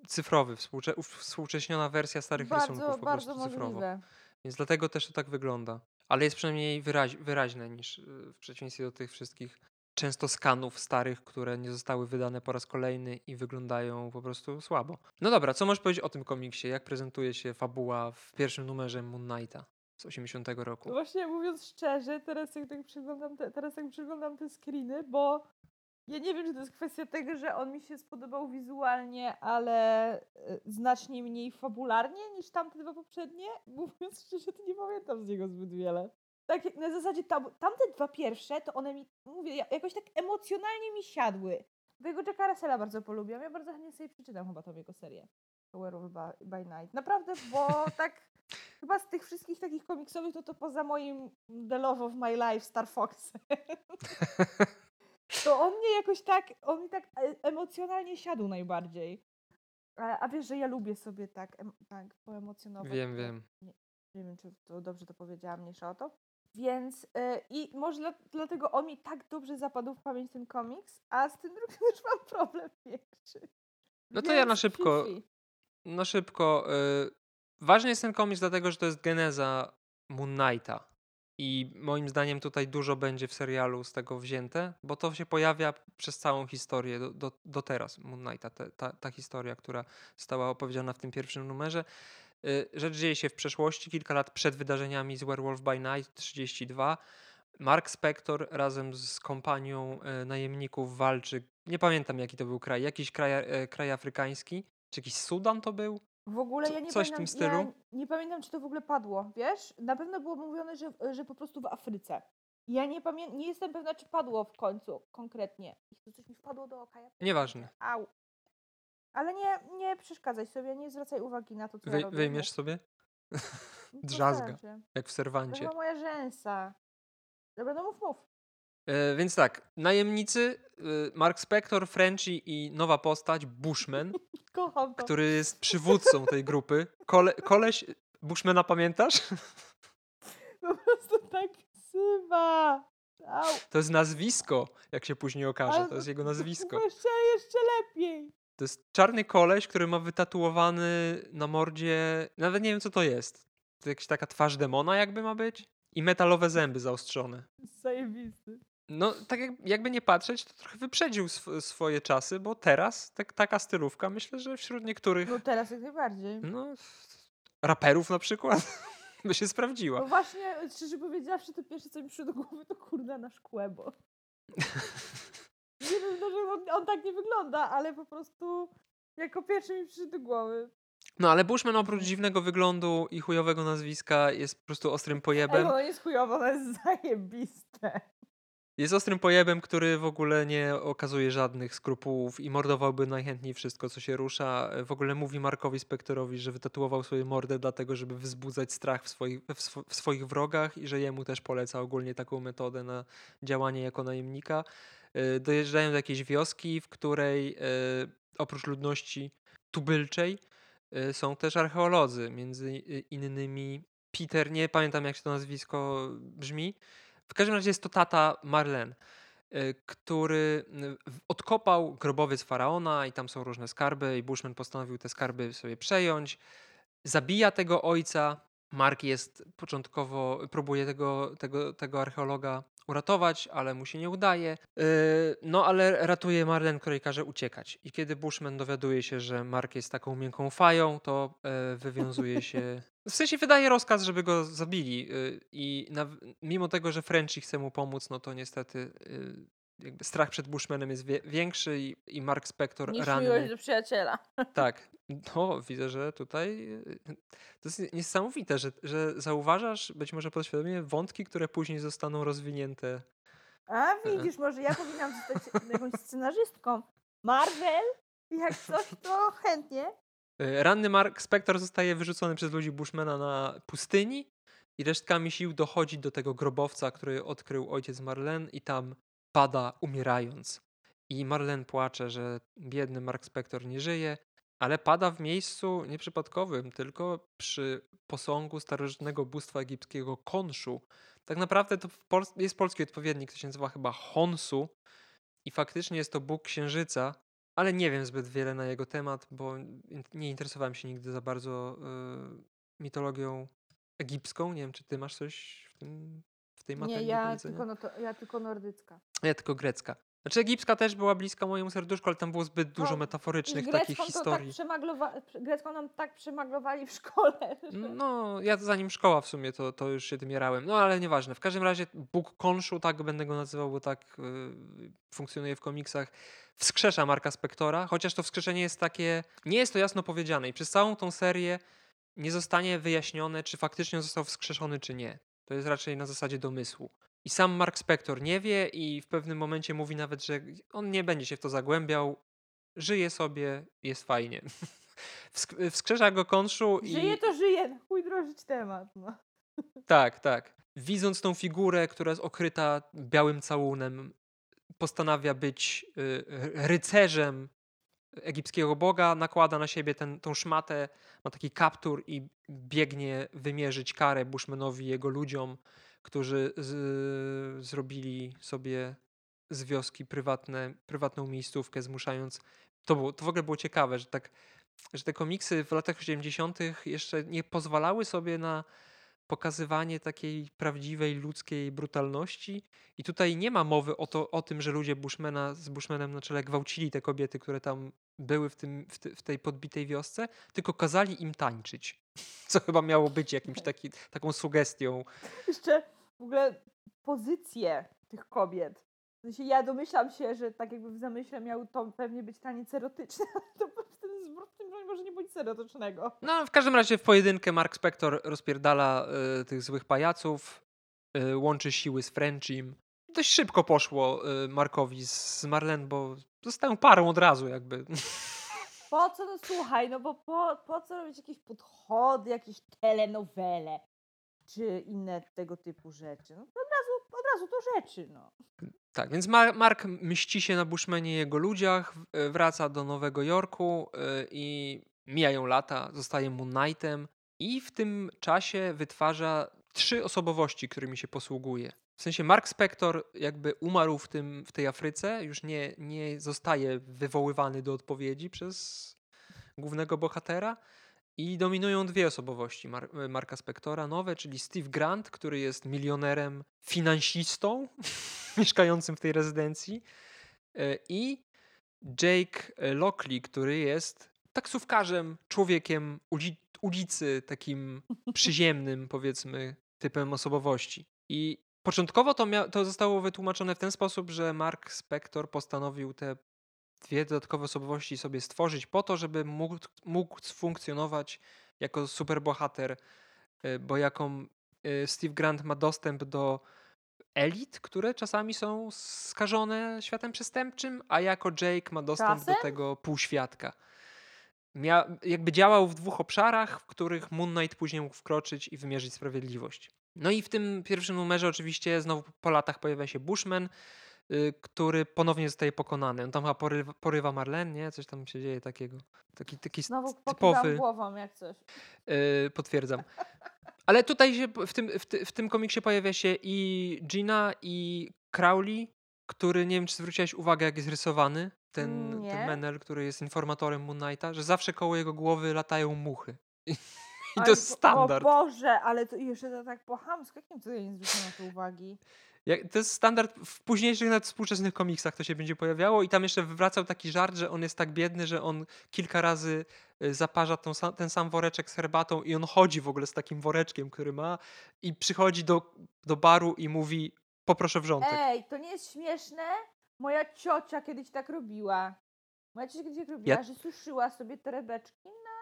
cyfrowy, współcze współcześniona wersja starych bardzo, rysunków po bardzo prostu możliwe. cyfrowo. Więc dlatego też to tak wygląda. Ale jest przynajmniej wyraź wyraźne niż yy, w przeciwieństwie do tych wszystkich często skanów starych, które nie zostały wydane po raz kolejny i wyglądają po prostu słabo. No dobra, co możesz powiedzieć o tym komiksie? Jak prezentuje się fabuła w pierwszym numerze Moon Knighta z 80 roku? No właśnie mówiąc szczerze, teraz jak tak przyglądam te, teraz jak przyglądam te screeny, bo ja nie wiem, czy to jest kwestia tego, że on mi się spodobał wizualnie, ale e, znacznie mniej fabularnie niż tamte dwa poprzednie. Mówiąc szczerze, to nie pamiętam z niego zbyt wiele. Tak na zasadzie tam, tamte dwa pierwsze, to one mi, mówię, jakoś tak emocjonalnie mi siadły. Bo jego Jacka Russella bardzo polubiłam. Ja bardzo chętnie sobie przeczytam chyba tą jego serię. Werewolf by, by Night. Naprawdę, bo tak chyba z tych wszystkich takich komiksowych, to to poza moim The Love of My Life Star Fox. to on mnie jakoś tak, on mi tak e, emocjonalnie siadł najbardziej. A, a wiesz, że ja lubię sobie tak, em, tak poemocjonować. Wiem, wiem. Nie, nie wiem, czy to dobrze to powiedziałam, mniejsza o to. Więc yy, i może dla, dlatego on mi tak dobrze zapadł w pamięć ten komiks, a z tym drugim już mam problem większy. No to ja na szybko, fifi. na szybko. Yy, ważny jest ten komiks dlatego, że to jest geneza Moon Knighta. I moim zdaniem tutaj dużo będzie w serialu z tego wzięte, bo to się pojawia przez całą historię do, do, do teraz Moon Knighta, te, ta, ta historia, która została opowiedziana w tym pierwszym numerze. Y, rzecz dzieje się w przeszłości, kilka lat przed wydarzeniami z Werewolf by Night 32. Mark Spector razem z kompanią y, najemników walczy. Nie pamiętam jaki to był kraj, jakiś kraj, y, kraj afrykański, czy jakiś Sudan to był? W ogóle ja nie Coś pamiętam, w tym stylu? Ja nie pamiętam, czy to w ogóle padło, wiesz? Na pewno było mówione, że, że po prostu w Afryce. Ja nie pamiętam, nie jestem pewna, czy padło w końcu konkretnie. I coś mi wpadło do oka. Ja Nieważne. Au. Ale nie, nie przeszkadzaj sobie, nie zwracaj uwagi na to, co Wy, ja robię. wyjmiesz sobie? No, Drzazga, się. jak w To serwancie. chyba moja rzęsa. Dobra, no mów, mów. E, więc tak, najemnicy, e, Mark Spector, Frenchy i nowa postać, Bushman, Kocham to. który jest przywódcą tej grupy. Kole, koleś, Bushmana pamiętasz? Po prostu tak ksywa. Au. To jest nazwisko, jak się później okaże. Ale To jest jego nazwisko. Jeszcze, jeszcze lepiej. To jest czarny koleś, który ma wytatuowany na mordzie, nawet nie wiem co to jest. To jakaś taka twarz demona jakby ma być? I metalowe zęby zaostrzone. Zajebisty. No, tak jak, jakby nie patrzeć, to trochę wyprzedził sw swoje czasy, bo teraz tak, taka stylówka, myślę, że wśród niektórych, No teraz jak najbardziej. no, raperów na przykład, by się sprawdziła. No właśnie, szczerze powiedziawszy, to pierwsze co mi przyszło do głowy to kurna na szkłę, bo... nie wiem, że on, on tak nie wygląda, ale po prostu jako pierwszy mi przyszedł do głowy. No, ale Bushman oprócz dziwnego wyglądu i chujowego nazwiska jest po prostu ostrym Ej, pojebem. bo on jest chujowo, ono jest zajebiste. Jest ostrym pojebem, który w ogóle nie okazuje żadnych skrupułów i mordowałby najchętniej wszystko, co się rusza. W ogóle mówi Markowi Spektorowi, że wytatuował swoją mordę dlatego, żeby wzbudzać strach w swoich, w, swo, w swoich wrogach i że jemu też poleca ogólnie taką metodę na działanie jako najemnika. Y, dojeżdżają do jakiejś wioski, w której y, oprócz ludności tubylczej y, są też archeolodzy, między innymi Peter, nie pamiętam jak się to nazwisko brzmi, w każdym razie jest to tata Marlen, który odkopał grobowiec faraona i tam są różne skarby i Bushman postanowił te skarby sobie przejąć. Zabija tego ojca. Mark jest początkowo, próbuje tego, tego, tego archeologa uratować, ale mu się nie udaje. Y, no ale ratuje Marlen, której każe uciekać. I kiedy Bushman dowiaduje się, że Mark jest taką miękką fają, to wywiązuje się w sensie wydaje rozkaz, żeby go zabili y, i na, mimo tego, że Frenchy chce mu pomóc, no to niestety y, jakby strach przed Bushmanem jest wie, większy i, i Mark Spector Niż ranny. miłość do przyjaciela. Tak. No, widzę, że tutaj to jest niesamowite, że, że zauważasz być może podświadomie wątki, które później zostaną rozwinięte. A widzisz, może ja powinnam zostać jakąś scenarzystką. Marvel, jak coś, to chętnie. E, ranny Mark Spector zostaje wyrzucony przez ludzi Bushmana na pustyni i resztkami sił dochodzi do tego grobowca, który odkrył ojciec Marlene i tam pada umierając. I Marlene płacze, że biedny Mark Spector nie żyje, ale pada w miejscu nieprzypadkowym, tylko przy posągu starożytnego bóstwa egipskiego Konszu. Tak naprawdę to Pol jest polski odpowiednik, to się nazywa chyba Honsu i faktycznie jest to bóg księżyca, ale nie wiem zbyt wiele na jego temat, bo nie interesowałem się nigdy za bardzo y, mitologią egipską. Nie wiem, czy ty masz coś w, tym, w tej materii Nie, ja tylko, no to, ja tylko nordycka. Ja tylko grecka. Znaczy egipska też była bliska mojemu serduszku, ale tam było zbyt dużo No, metaforycznych takich to historii. Tak grecką nam tak przemaglowali w szkole. Że... No, ja zanim szkoła w sumie, to, to już się tym jarałem. No, ale nieważne. W każdym razie Bóg Konszu, tak będę go nazywał, bo tak y, funkcjonuje w komiksach, wskrzesza Marka Spektora, chociaż to wskrzeszenie jest takie, nie jest to jasno powiedziane i przez całą tą serię nie zostanie wyjaśnione, czy faktycznie został wskrzeszony, czy nie. To jest raczej na zasadzie domysłu. I sam Mark Spector nie wie i w pewnym momencie mówi nawet, że on nie będzie się w to zagłębiał, żyje sobie, jest fajnie. Wsk- Wskrzesza go Konszu i... Żyje to żyje, na chuj drożyć temat. No. Tak, tak. Widząc tą figurę, która jest okryta białym całunem, postanawia być y, rycerzem egipskiego boga, nakłada na siebie ten, tą szmatę, ma taki kaptur i biegnie wymierzyć karę Bushmanowi i jego ludziom, którzy z, zrobili sobie z wioski prywatne, prywatną miejscówkę, zmuszając. To, było, to w ogóle było ciekawe, że tak że te komiksy w latach 80. jeszcze nie pozwalały sobie na pokazywanie takiej prawdziwej ludzkiej brutalności. I tutaj nie ma mowy o, to, o tym, że ludzie Bushmana z Bushmanem na czele gwałcili te kobiety, które tam były w, tym, w, te, w tej podbitej wiosce, tylko kazali im tańczyć. Co chyba miało być jakimś taki, taką sugestią. Jeszcze w ogóle pozycje tych kobiet. W sensie ja domyślam się, że tak jakby w zamyśle miał to pewnie być taniec erotyczny, ale to w tym, w tym może nie być erotycznego. No, w każdym razie w pojedynkę Mark Spector rozpierdala y, tych złych pajaców, y, łączy siły z Frenchim. Dość szybko poszło y, Markowi z, Marlene, bo zostają parą od razu jakby. Po co, no słuchaj, no bo po, po co robić jakieś podchody, jakieś telenowele, czy inne tego typu rzeczy? No to od razu, od razu to rzeczy, no. Tak, więc Mar- Mark mści się na Bushmanie i jego ludziach, y, wraca do Nowego Jorku y, i mijają lata, zostaje Moon Knightem i w tym czasie wytwarza trzy osobowości, którymi się posługuje. W sensie Mark Spector jakby umarł w, tym, w tej Afryce, już nie, nie zostaje wywoływany do odpowiedzi przez głównego bohatera i dominują dwie osobowości Mar- Marka Spectora, nowe, czyli Steve Grant, który jest milionerem, finansistą, mieszkającym w tej rezydencji e, i Jake Lockley, który jest taksówkarzem, człowiekiem uli- ulicy, takim przyziemnym, powiedzmy, typem osobowości. I początkowo to, to zostało wytłumaczone w ten sposób, że Mark Spector postanowił te dwie dodatkowe osobowości sobie stworzyć po to, żeby mógł, mógł funkcjonować jako superbohater, y, bo jaką y, Steve Grant ma dostęp do elit, które czasami są skażone światem przestępczym, a jako Jake ma dostęp Czasem? do tego półświadka. Mia, jakby działał w dwóch obszarach, w których Moon Knight później mógł wkroczyć i wymierzyć sprawiedliwość. No i w tym pierwszym numerze oczywiście znowu po latach pojawia się Bushman, y, który ponownie zostaje pokonany. On tam chyba porywa, porywa Marlene, nie? Coś tam się dzieje takiego. Taki, taki Znowu typowy, głową jak coś. y, potwierdzam. Ale tutaj się w tym, w, ty, w tym komiksie pojawia się i Gina, i Crowley, który nie wiem, czy zwróciłeś uwagę, jak jest rysowany. Ten, Nie. ten Menel, który jest informatorem Moon Knighta, że zawsze koło jego głowy latają muchy. I, to jest standard. O Boże, ale to jeszcze to tak po chamsku, jakim tutaj nie zwróciłam na to uwagi? To jest standard w późniejszych, nawet współczesnych komiksach to się będzie pojawiało i tam jeszcze wracał taki żart, że on jest tak biedny, że on kilka razy y, zaparza tą, ten sam woreczek z herbatą i on chodzi w ogóle z takim woreczkiem, który ma i przychodzi do, do baru i mówi poproszę wrzątek. Ej, to nie jest śmieszne? Moja ciocia kiedyś tak robiła. Moja ciocia kiedyś tak robiła, Ja- że suszyła sobie torebeczki na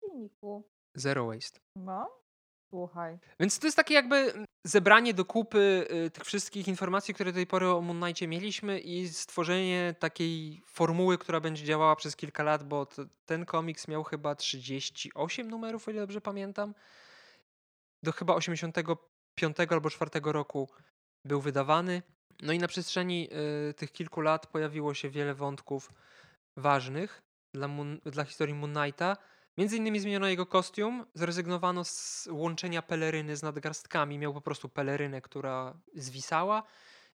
silniku. Zero waste. No, słuchaj. Więc to jest takie jakby mm, zebranie do kupy y, tych wszystkich informacji, które do tej pory o Moon Knightie mieliśmy i stworzenie takiej formuły, która będzie działała przez kilka lat, bo ten komiks miał chyba 38 numerów, o ile dobrze pamiętam. do chyba 85 albo 4 roku był wydawany. No i na przestrzeni y, tych kilku lat pojawiło się wiele wątków ważnych dla, Moon, dla historii Moon Knighta. Między innymi zmieniono jego kostium, zrezygnowano z łączenia peleryny z nadgarstkami, miał po prostu pelerynę, która zwisała.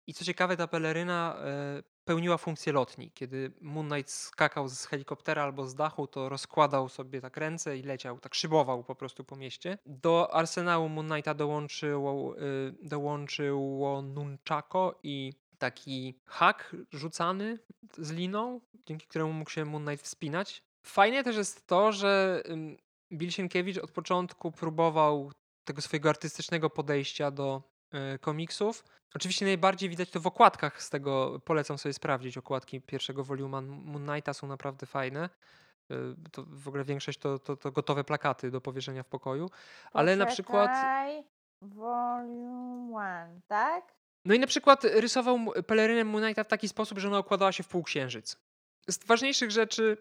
I co ciekawe, ta peleryna e, pełniła funkcję lotni. Kiedy Moon Knight skakał z helikoptera albo z dachu, to rozkładał sobie tak ręce i leciał, tak szybował po prostu po mieście. Do arsenału Moon Knighta dołączyło, y, dołączyło nunchako i taki hak rzucany z liną, dzięki któremu mógł się Moon Knight wspinać. Fajne też jest to, że Bill Sienkiewicz od początku próbował tego swojego artystycznego podejścia do y, komiksów. Oczywiście najbardziej widać to w okładkach z tego, polecam sobie sprawdzić, okładki pierwszego voluma Moon Knighta są naprawdę fajne. Y, to w ogóle większość to, to, to gotowe plakaty do powieszenia w pokoju. Ale Poczekaj, na przykład... Volume one, tak? No i na przykład rysował pelerynę Moon Knighta w taki sposób, że ona okładała się w półksiężyc. Z ważniejszych rzeczy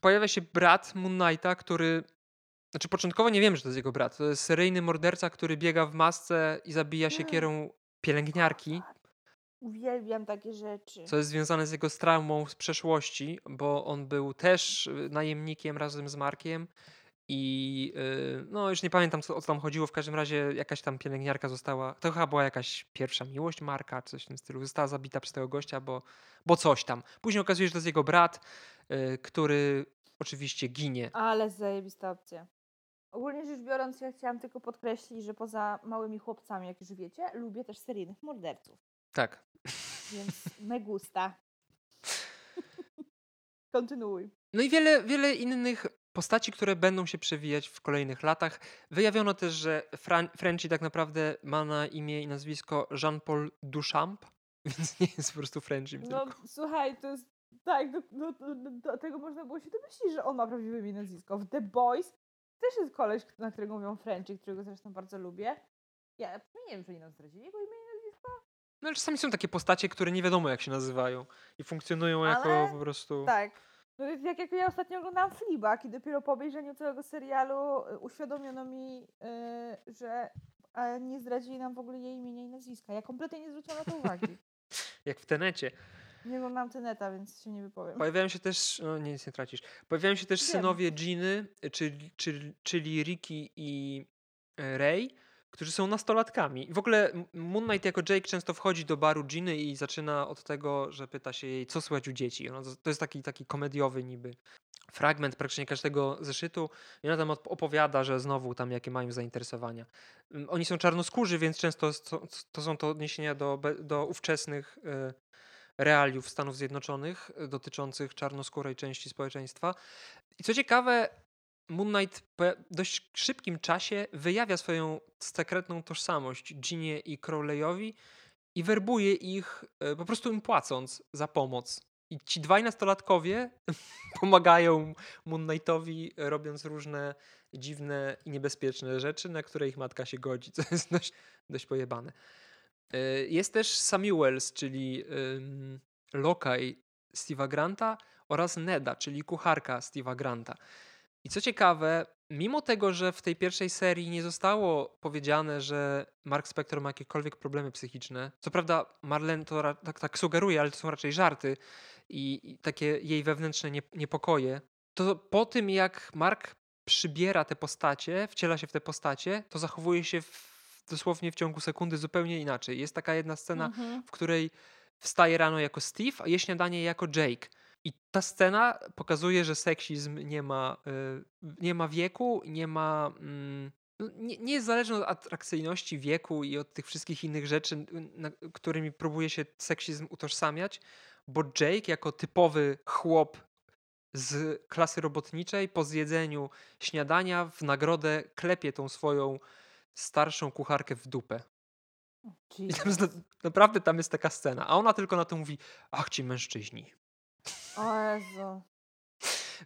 pojawia się brat Moon Knighta, który. Znaczy, początkowo nie wiem, że to jest jego brat. To jest seryjny morderca, który biega w masce i zabija siekierą pielęgniarki. Uwielbiam takie rzeczy. Co jest związane z jego traumą z przeszłości, bo on był też y, najemnikiem razem z Markiem. I yy, no, już nie pamiętam, co, o co tam chodziło. W każdym razie jakaś tam pielęgniarka została. To chyba była jakaś pierwsza miłość Marka, coś w tym stylu. Została zabita przez tego gościa, bo, bo coś tam. Później okazuje się, że to jest jego brat, yy, który oczywiście ginie. Ale zajebista opcja. Ogólnie rzecz biorąc, ja chciałam tylko podkreślić, że poza małymi chłopcami, jak już wiecie, lubię też seryjnych morderców. Tak. Więc me gusta. Kontynuuj. No i wiele, wiele innych postaci, które będą się przewijać w kolejnych latach. Wyjawiono też, że Fran Frenchy tak naprawdę ma na imię i nazwisko Jean-Paul Duchamp, więc nie jest po prostu Frenchym No tylko. słuchaj, to jest tak, do, do, do, do tego można było się domyślić, że on ma prawdziwe imię i nazwisko. W The Boys też jest koleś, na którego mówią Frenchy, którego zresztą bardzo lubię. Ja nie wiem, czy oni nam zdradzili jego imię i nazwisko. No ale czasami są takie postacie, które nie wiadomo jak się nazywają i funkcjonują jako Ale po prostu... Tak. No więc jak, jak ja ostatnio oglądałam Fleabag i dopiero po obejrzeniu całego serialu y, uświadomiono mi, y, że nie zdradzili nam w ogóle jej imienia i nazwiska. Ja kompletnie nie zwróciłam na to uwagi. Jak w Tenecie. Nie oglądam Teneta, więc się nie wypowiem. Pojawiają się też, no nie, nic nie tracisz. Pojawiają się też Wiem. synowie Giny, czyli, czyli, czyli Ricky i e, Ray, którzy są nastolatkami. W ogóle Moon Knight jako Jake często wchodzi do baru Giny i zaczyna od tego, że pyta się jej, co słychać u dzieci. To jest taki, taki komediowy niby fragment praktycznie każdego zeszytu i ona tam op- opowiada, że znowu tam jakie mają zainteresowania. Oni są czarnoskórzy, więc często to, są to odniesienia do, do ówczesnych e, realiów Stanów Zjednoczonych e, dotyczących czarnoskórej części społeczeństwa. I co ciekawe, Moon Knight po dość szybkim czasie wyjawia swoją sekretną tożsamość Ginie i Crowleyowi i werbuje ich e, po prostu im płacąc za pomoc. I ci dwaj nastolatkowie pomagają Moon Knightowi, e, robiąc różne dziwne i niebezpieczne rzeczy, na które ich matka się godzi, co jest dość, dość pojebane. E, Jest też Samuels, czyli lokaj Steve'a Granta oraz Neda, czyli kucharka Steve'a Granta. I co ciekawe, mimo tego, że w tej pierwszej serii nie zostało powiedziane, że Mark Spector ma jakiekolwiek problemy psychiczne, co prawda Marlene to tak, tak sugeruje, ale to są raczej żarty i, i takie jej wewnętrzne nie, niepokoje, to po tym jak Mark przybiera te postacie, wciela się w te postacie, to zachowuje się w, dosłownie w ciągu sekundy zupełnie inaczej. Jest taka jedna scena, Mhm. w której wstaje rano jako Steve, a je śniadanie jako Jake. I ta scena pokazuje, że seksizm nie ma, y, nie ma wieku, nie ma. mm, no, nie, nie jest zależny od atrakcyjności wieku i od tych wszystkich innych rzeczy, którymi próbuje się seksizm utożsamiać, bo Jake, jako typowy chłop z klasy robotniczej, po zjedzeniu śniadania w nagrodę klepie tą swoją starszą kucharkę w dupę. I tam jest, na- naprawdę tam jest taka scena, a ona tylko na to mówi, ach ci mężczyźni. O Jezu.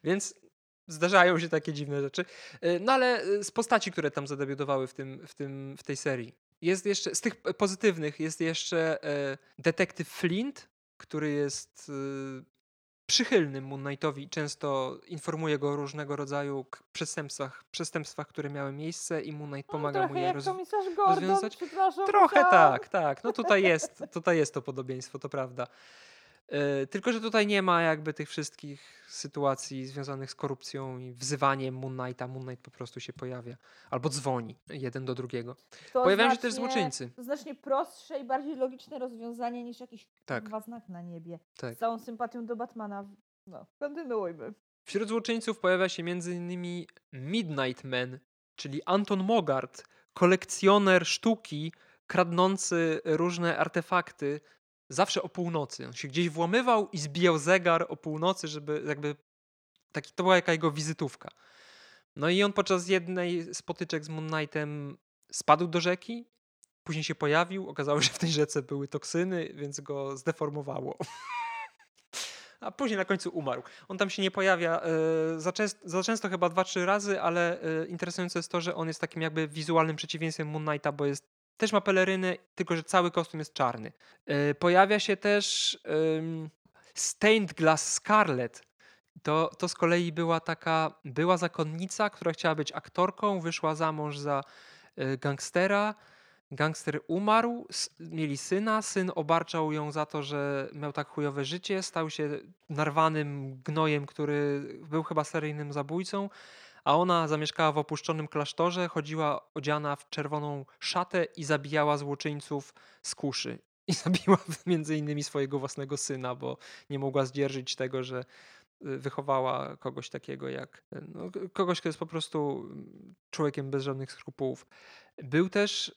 Więc zdarzają się takie dziwne rzeczy. Y, No ale y, z postaci, które tam zadebiutowały w, tym, w, tym, w tej serii. Jest jeszcze, z tych p- pozytywnych jest jeszcze e, detektyw Flint, który jest, y, przychylnym Moon Knightowi. Często informuje go o różnego rodzaju przestępstwach, przestępstwach, które miały miejsce i Moon Knight No, pomaga trochę mu je roz... Gordon, rozwiązać. Trochę tak, tak. No tutaj jest, tutaj jest to podobieństwo, to prawda. E, Tylko, że tutaj nie ma jakby tych wszystkich sytuacji związanych z korupcją i wzywaniem Moon Knighta. Moon Knight po prostu się pojawia. Albo dzwoni jeden do drugiego. To Pojawiają się też znacznie- złoczyńcy. To znacznie prostsze i bardziej logiczne rozwiązanie niż jakiś Tak. kurwa znak na niebie. Tak. Z całą sympatią do Batmana. No, kontynuujmy. Wśród złoczyńców pojawia się m.in. Midnight Man, czyli Anton Mogart, kolekcjoner sztuki, kradnący różne artefakty, zawsze o północy. On się gdzieś włamywał i zbijał zegar o północy, żeby jakby taki, to była jaka jego wizytówka. No i on podczas jednej z potyczek z Moon Knightem spadł do rzeki, później się pojawił, okazało się, że w tej rzece były toksyny, więc go zdeformowało. A później na końcu umarł. On tam się nie pojawia e, za, częst, za często, chyba dwa, trzy razy, ale e, interesujące jest to, że on jest takim jakby wizualnym przeciwieństwem Moon Knighta, bo jest, też ma pelerynę, tylko że cały kostium jest czarny. E, pojawia się też em, Stained Glass Scarlet. To, to z kolei była taka, była zakonnica, która chciała być aktorką, wyszła za mąż za e, gangstera. Gangster umarł, mieli syna, syn obarczał ją za to, że miał tak chujowe życie, stał się narwanym gnojem, który był chyba seryjnym zabójcą, a ona zamieszkała w opuszczonym klasztorze, chodziła odziana w czerwoną szatę i zabijała złoczyńców z kuszy. I zabiła między innymi swojego własnego syna, bo nie mogła zdzierżyć tego, że y, wychowała kogoś takiego jak y, no, kogoś, kto jest po prostu mm, człowiekiem bez żadnych skrupułów. Był też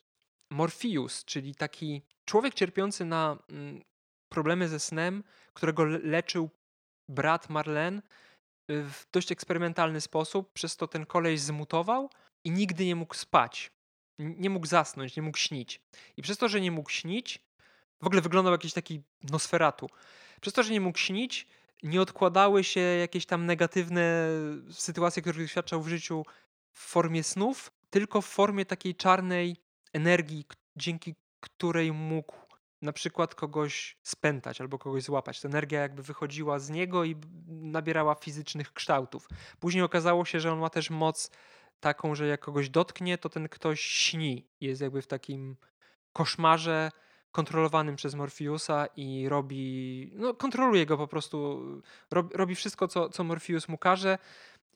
Morpheus, czyli taki człowiek cierpiący na mm, problemy ze snem, którego le- leczył brat Marlene y, w dość eksperymentalny sposób, przez to ten koleś zmutował i nigdy nie mógł spać. Nie mógł zasnąć, nie mógł śnić. I przez to, że nie mógł śnić, w ogóle wyglądał jakiś taki nosferatu. Przez to, że nie mógł śnić, nie odkładały się jakieś tam negatywne sytuacje, które doświadczał w życiu w formie snów, tylko w formie takiej czarnej energii, dzięki której mógł na przykład kogoś spętać albo kogoś złapać. Ta energia jakby wychodziła z niego i nabierała fizycznych kształtów. Później okazało się, że on ma też moc taką, że jak kogoś dotknie, to ten ktoś śni. Jest jakby w takim koszmarze kontrolowanym przez Morfiusa i robi, no kontroluje go po prostu, robi, robi wszystko, co, co Morfius mu każe,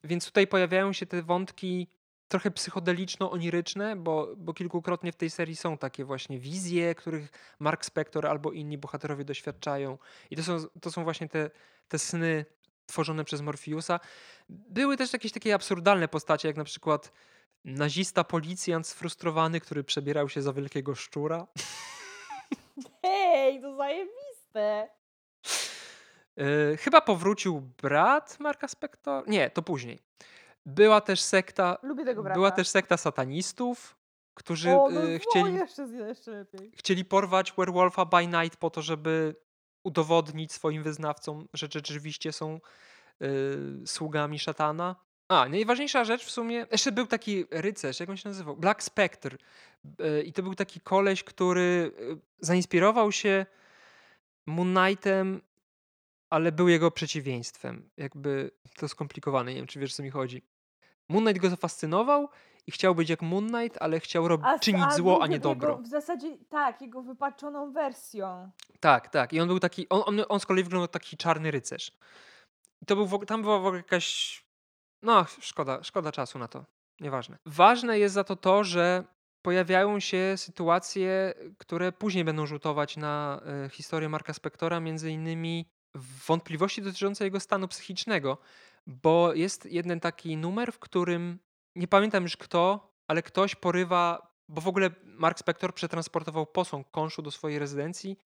więc tutaj pojawiają się te wątki trochę psychodeliczno-oniryczne, bo, bo kilkukrotnie w tej serii są takie właśnie wizje, których Mark Spector albo inni bohaterowie doświadczają i to są, to są właśnie te, te sny tworzone przez Morfiusa. Były też jakieś takie absurdalne postacie, jak na przykład nazista policjant sfrustrowany, który przebierał się za wielkiego szczura. Hej, to zajebiste. Yy, chyba powrócił brat Marka Spector. Nie, to później. Była też sekta. Lubię tego brata. Była też sekta satanistów, którzy o, no, o, chcieli, jeszcze, jeszcze lepiej. chcieli porwać Werewolfa by Night po to, żeby udowodnić swoim wyznawcom, że rzeczywiście są yy, sługami szatana. A, najważniejsza rzecz w sumie, jeszcze był taki rycerz, jak on się nazywał? Black Spectre. Yy, I to był taki koleś, który yy, zainspirował się Moon Knightem, ale był jego przeciwieństwem. Jakby to skomplikowane, nie wiem, czy wiesz, o co mi chodzi. Moon Knight go zafascynował i chciał być jak Moon Knight, ale chciał rob- A, czynić a zło, a nie jego, dobro. W zasadzie tak, jego wypaczoną wersją. Tak, tak. I on był taki, on, on, on z kolei wyglądał taki czarny rycerz. I to był, tam była w ogóle jakaś, no szkoda, szkoda czasu na to. Nieważne. Ważne jest za to to, że pojawiają się sytuacje, które później będą rzutować na e, historię Marka Spectora, między innymi wątpliwości dotyczące jego stanu psychicznego, bo jest jeden taki numer, w którym nie pamiętam już kto, ale ktoś porywa, bo w ogóle Mark Spector przetransportował posąg konszu do swojej rezydencji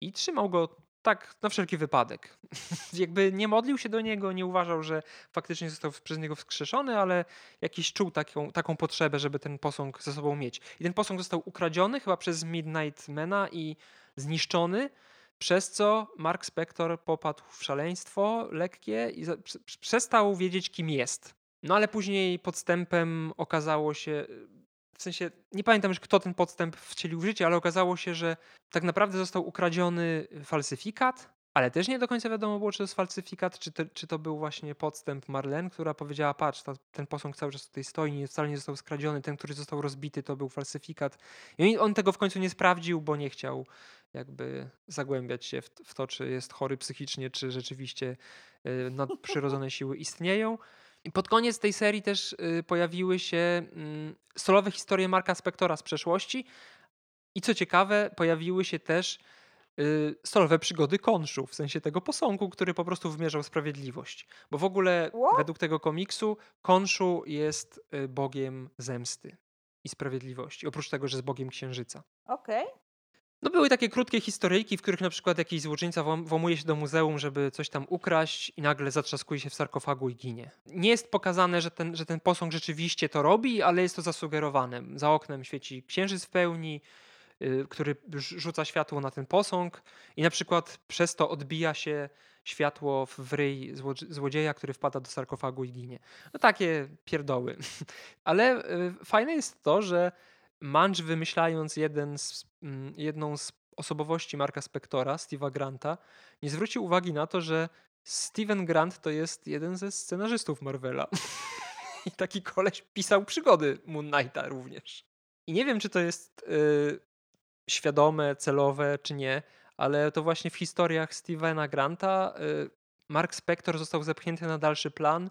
i trzymał go tak na wszelki wypadek. Jakby nie modlił się do niego, nie uważał, że faktycznie został przez niego wskrzeszony, ale jakiś czuł taką, taką potrzebę, żeby ten posąg ze sobą mieć. I ten posąg został ukradziony chyba przez Midnight Mana i zniszczony, przez co Mark Spector popadł w szaleństwo lekkie i przestał wiedzieć, kim jest. No ale później podstępem okazało się, w sensie nie pamiętam już, kto ten podstęp wcielił w życie, ale okazało się, że tak naprawdę został ukradziony falsyfikat, ale też nie do końca wiadomo było, czy to jest falsyfikat, czy to, czy to był właśnie podstęp Marlene, która powiedziała, patrz, ta, ten posąg cały czas tutaj stoi, nie, wcale nie został skradziony, ten, który został rozbity, to był falsyfikat. I on, on tego w końcu nie sprawdził, bo nie chciał jakby zagłębiać się w, w to, czy jest chory psychicznie, czy rzeczywiście y, nadprzyrodzone siły istnieją. I pod koniec tej serii też y, pojawiły się y, solowe historie Marka Spektora z przeszłości. I co ciekawe, pojawiły się też y, solowe przygody Konszu, w sensie tego posągu, który po prostu wymierzał sprawiedliwość. Bo w ogóle What? według tego komiksu Konszu jest y, bogiem zemsty i sprawiedliwości. Oprócz tego, że jest bogiem księżyca. Okej. No były takie krótkie historyjki, w których na przykład jakiś złoczyńca włam- włamuje się do muzeum, żeby coś tam ukraść i nagle zatrzaskuje się w sarkofagu i ginie. Nie jest pokazane, że ten, że ten posąg rzeczywiście to robi, ale jest to zasugerowane. Za oknem świeci księżyc w pełni, który rz- rzuca światło na ten posąg i na przykład przez to odbija się światło w ryj złodzi- złodzieja, który wpada do sarkofagu i ginie. No takie pierdoły. Ale y, fajne jest to, że Munch wymyślając jeden z, mm, jedną z osobowości Marka Spectora, Steve'a Granta, nie zwrócił uwagi na to, że Steven Grant to jest jeden ze scenarzystów Marvela. I taki koleś pisał przygody Moon Knighta również. I nie wiem, czy to jest y, świadome, celowe, czy nie, ale to właśnie w historiach Stevena Granta y, Mark Spector został zepchnięty na dalszy plan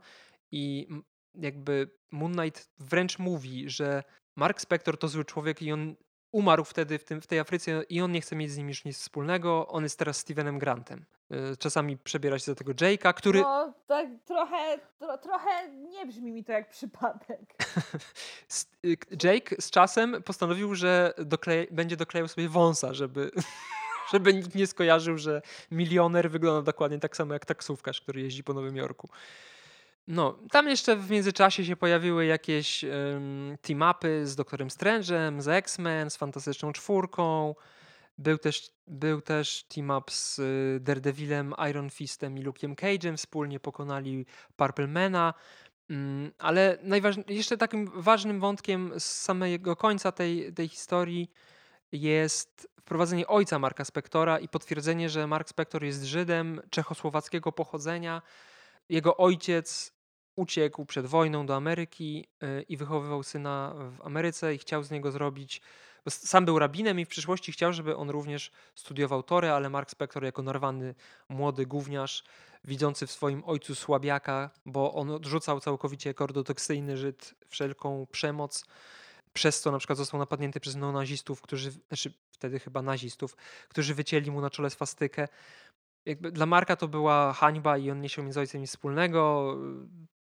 i jakby Moon Knight wręcz mówi, że Mark Spector to zły człowiek i on umarł wtedy w, tym, w tej Afryce i on nie chce mieć z nim już nic wspólnego. On jest teraz Stevenem Grantem. Y, Czasami przebiera się za tego Jake'a, który... No, tak trochę, tro, trochę nie brzmi mi to jak przypadek. Y, Jake z czasem postanowił, że doklej, będzie doklejał sobie wąsa, żeby, żeby nikt nie skojarzył, że milioner wygląda dokładnie tak samo jak taksówkarz, który jeździ po Nowym Jorku. No, tam jeszcze w międzyczasie się pojawiły jakieś um, team-upy z Doktorem Strange'em, z X-Men, z Fantastyczną Czwórką. Był też, był też team-up z y, Daredevilem, Iron Fistem i Luke'em Cage'em. Wspólnie pokonali Purple Mana. Mm, Ale jeszcze takim ważnym wątkiem z samego końca tej, tej historii jest wprowadzenie ojca Marka Spektora i potwierdzenie, że Mark Spektor jest Żydem czechosłowackiego pochodzenia. Jego ojciec uciekł przed wojną do Ameryki y, i wychowywał syna w Ameryce i chciał z niego zrobić. Sam był rabinem i w przyszłości chciał, żeby on również studiował Torę, ale Mark Spektor jako narwany młody gówniarz, widzący w swoim ojcu słabiaka, bo on odrzucał całkowicie jako ortodoksyjny Żyd wszelką przemoc. Przez co na przykład został napadnięty przez neonazistów, którzy, znaczy wtedy chyba nazistów, którzy wycięli mu na czole swastykę. Jakby dla Marka to była hańba i on nie z ojcem nic wspólnego.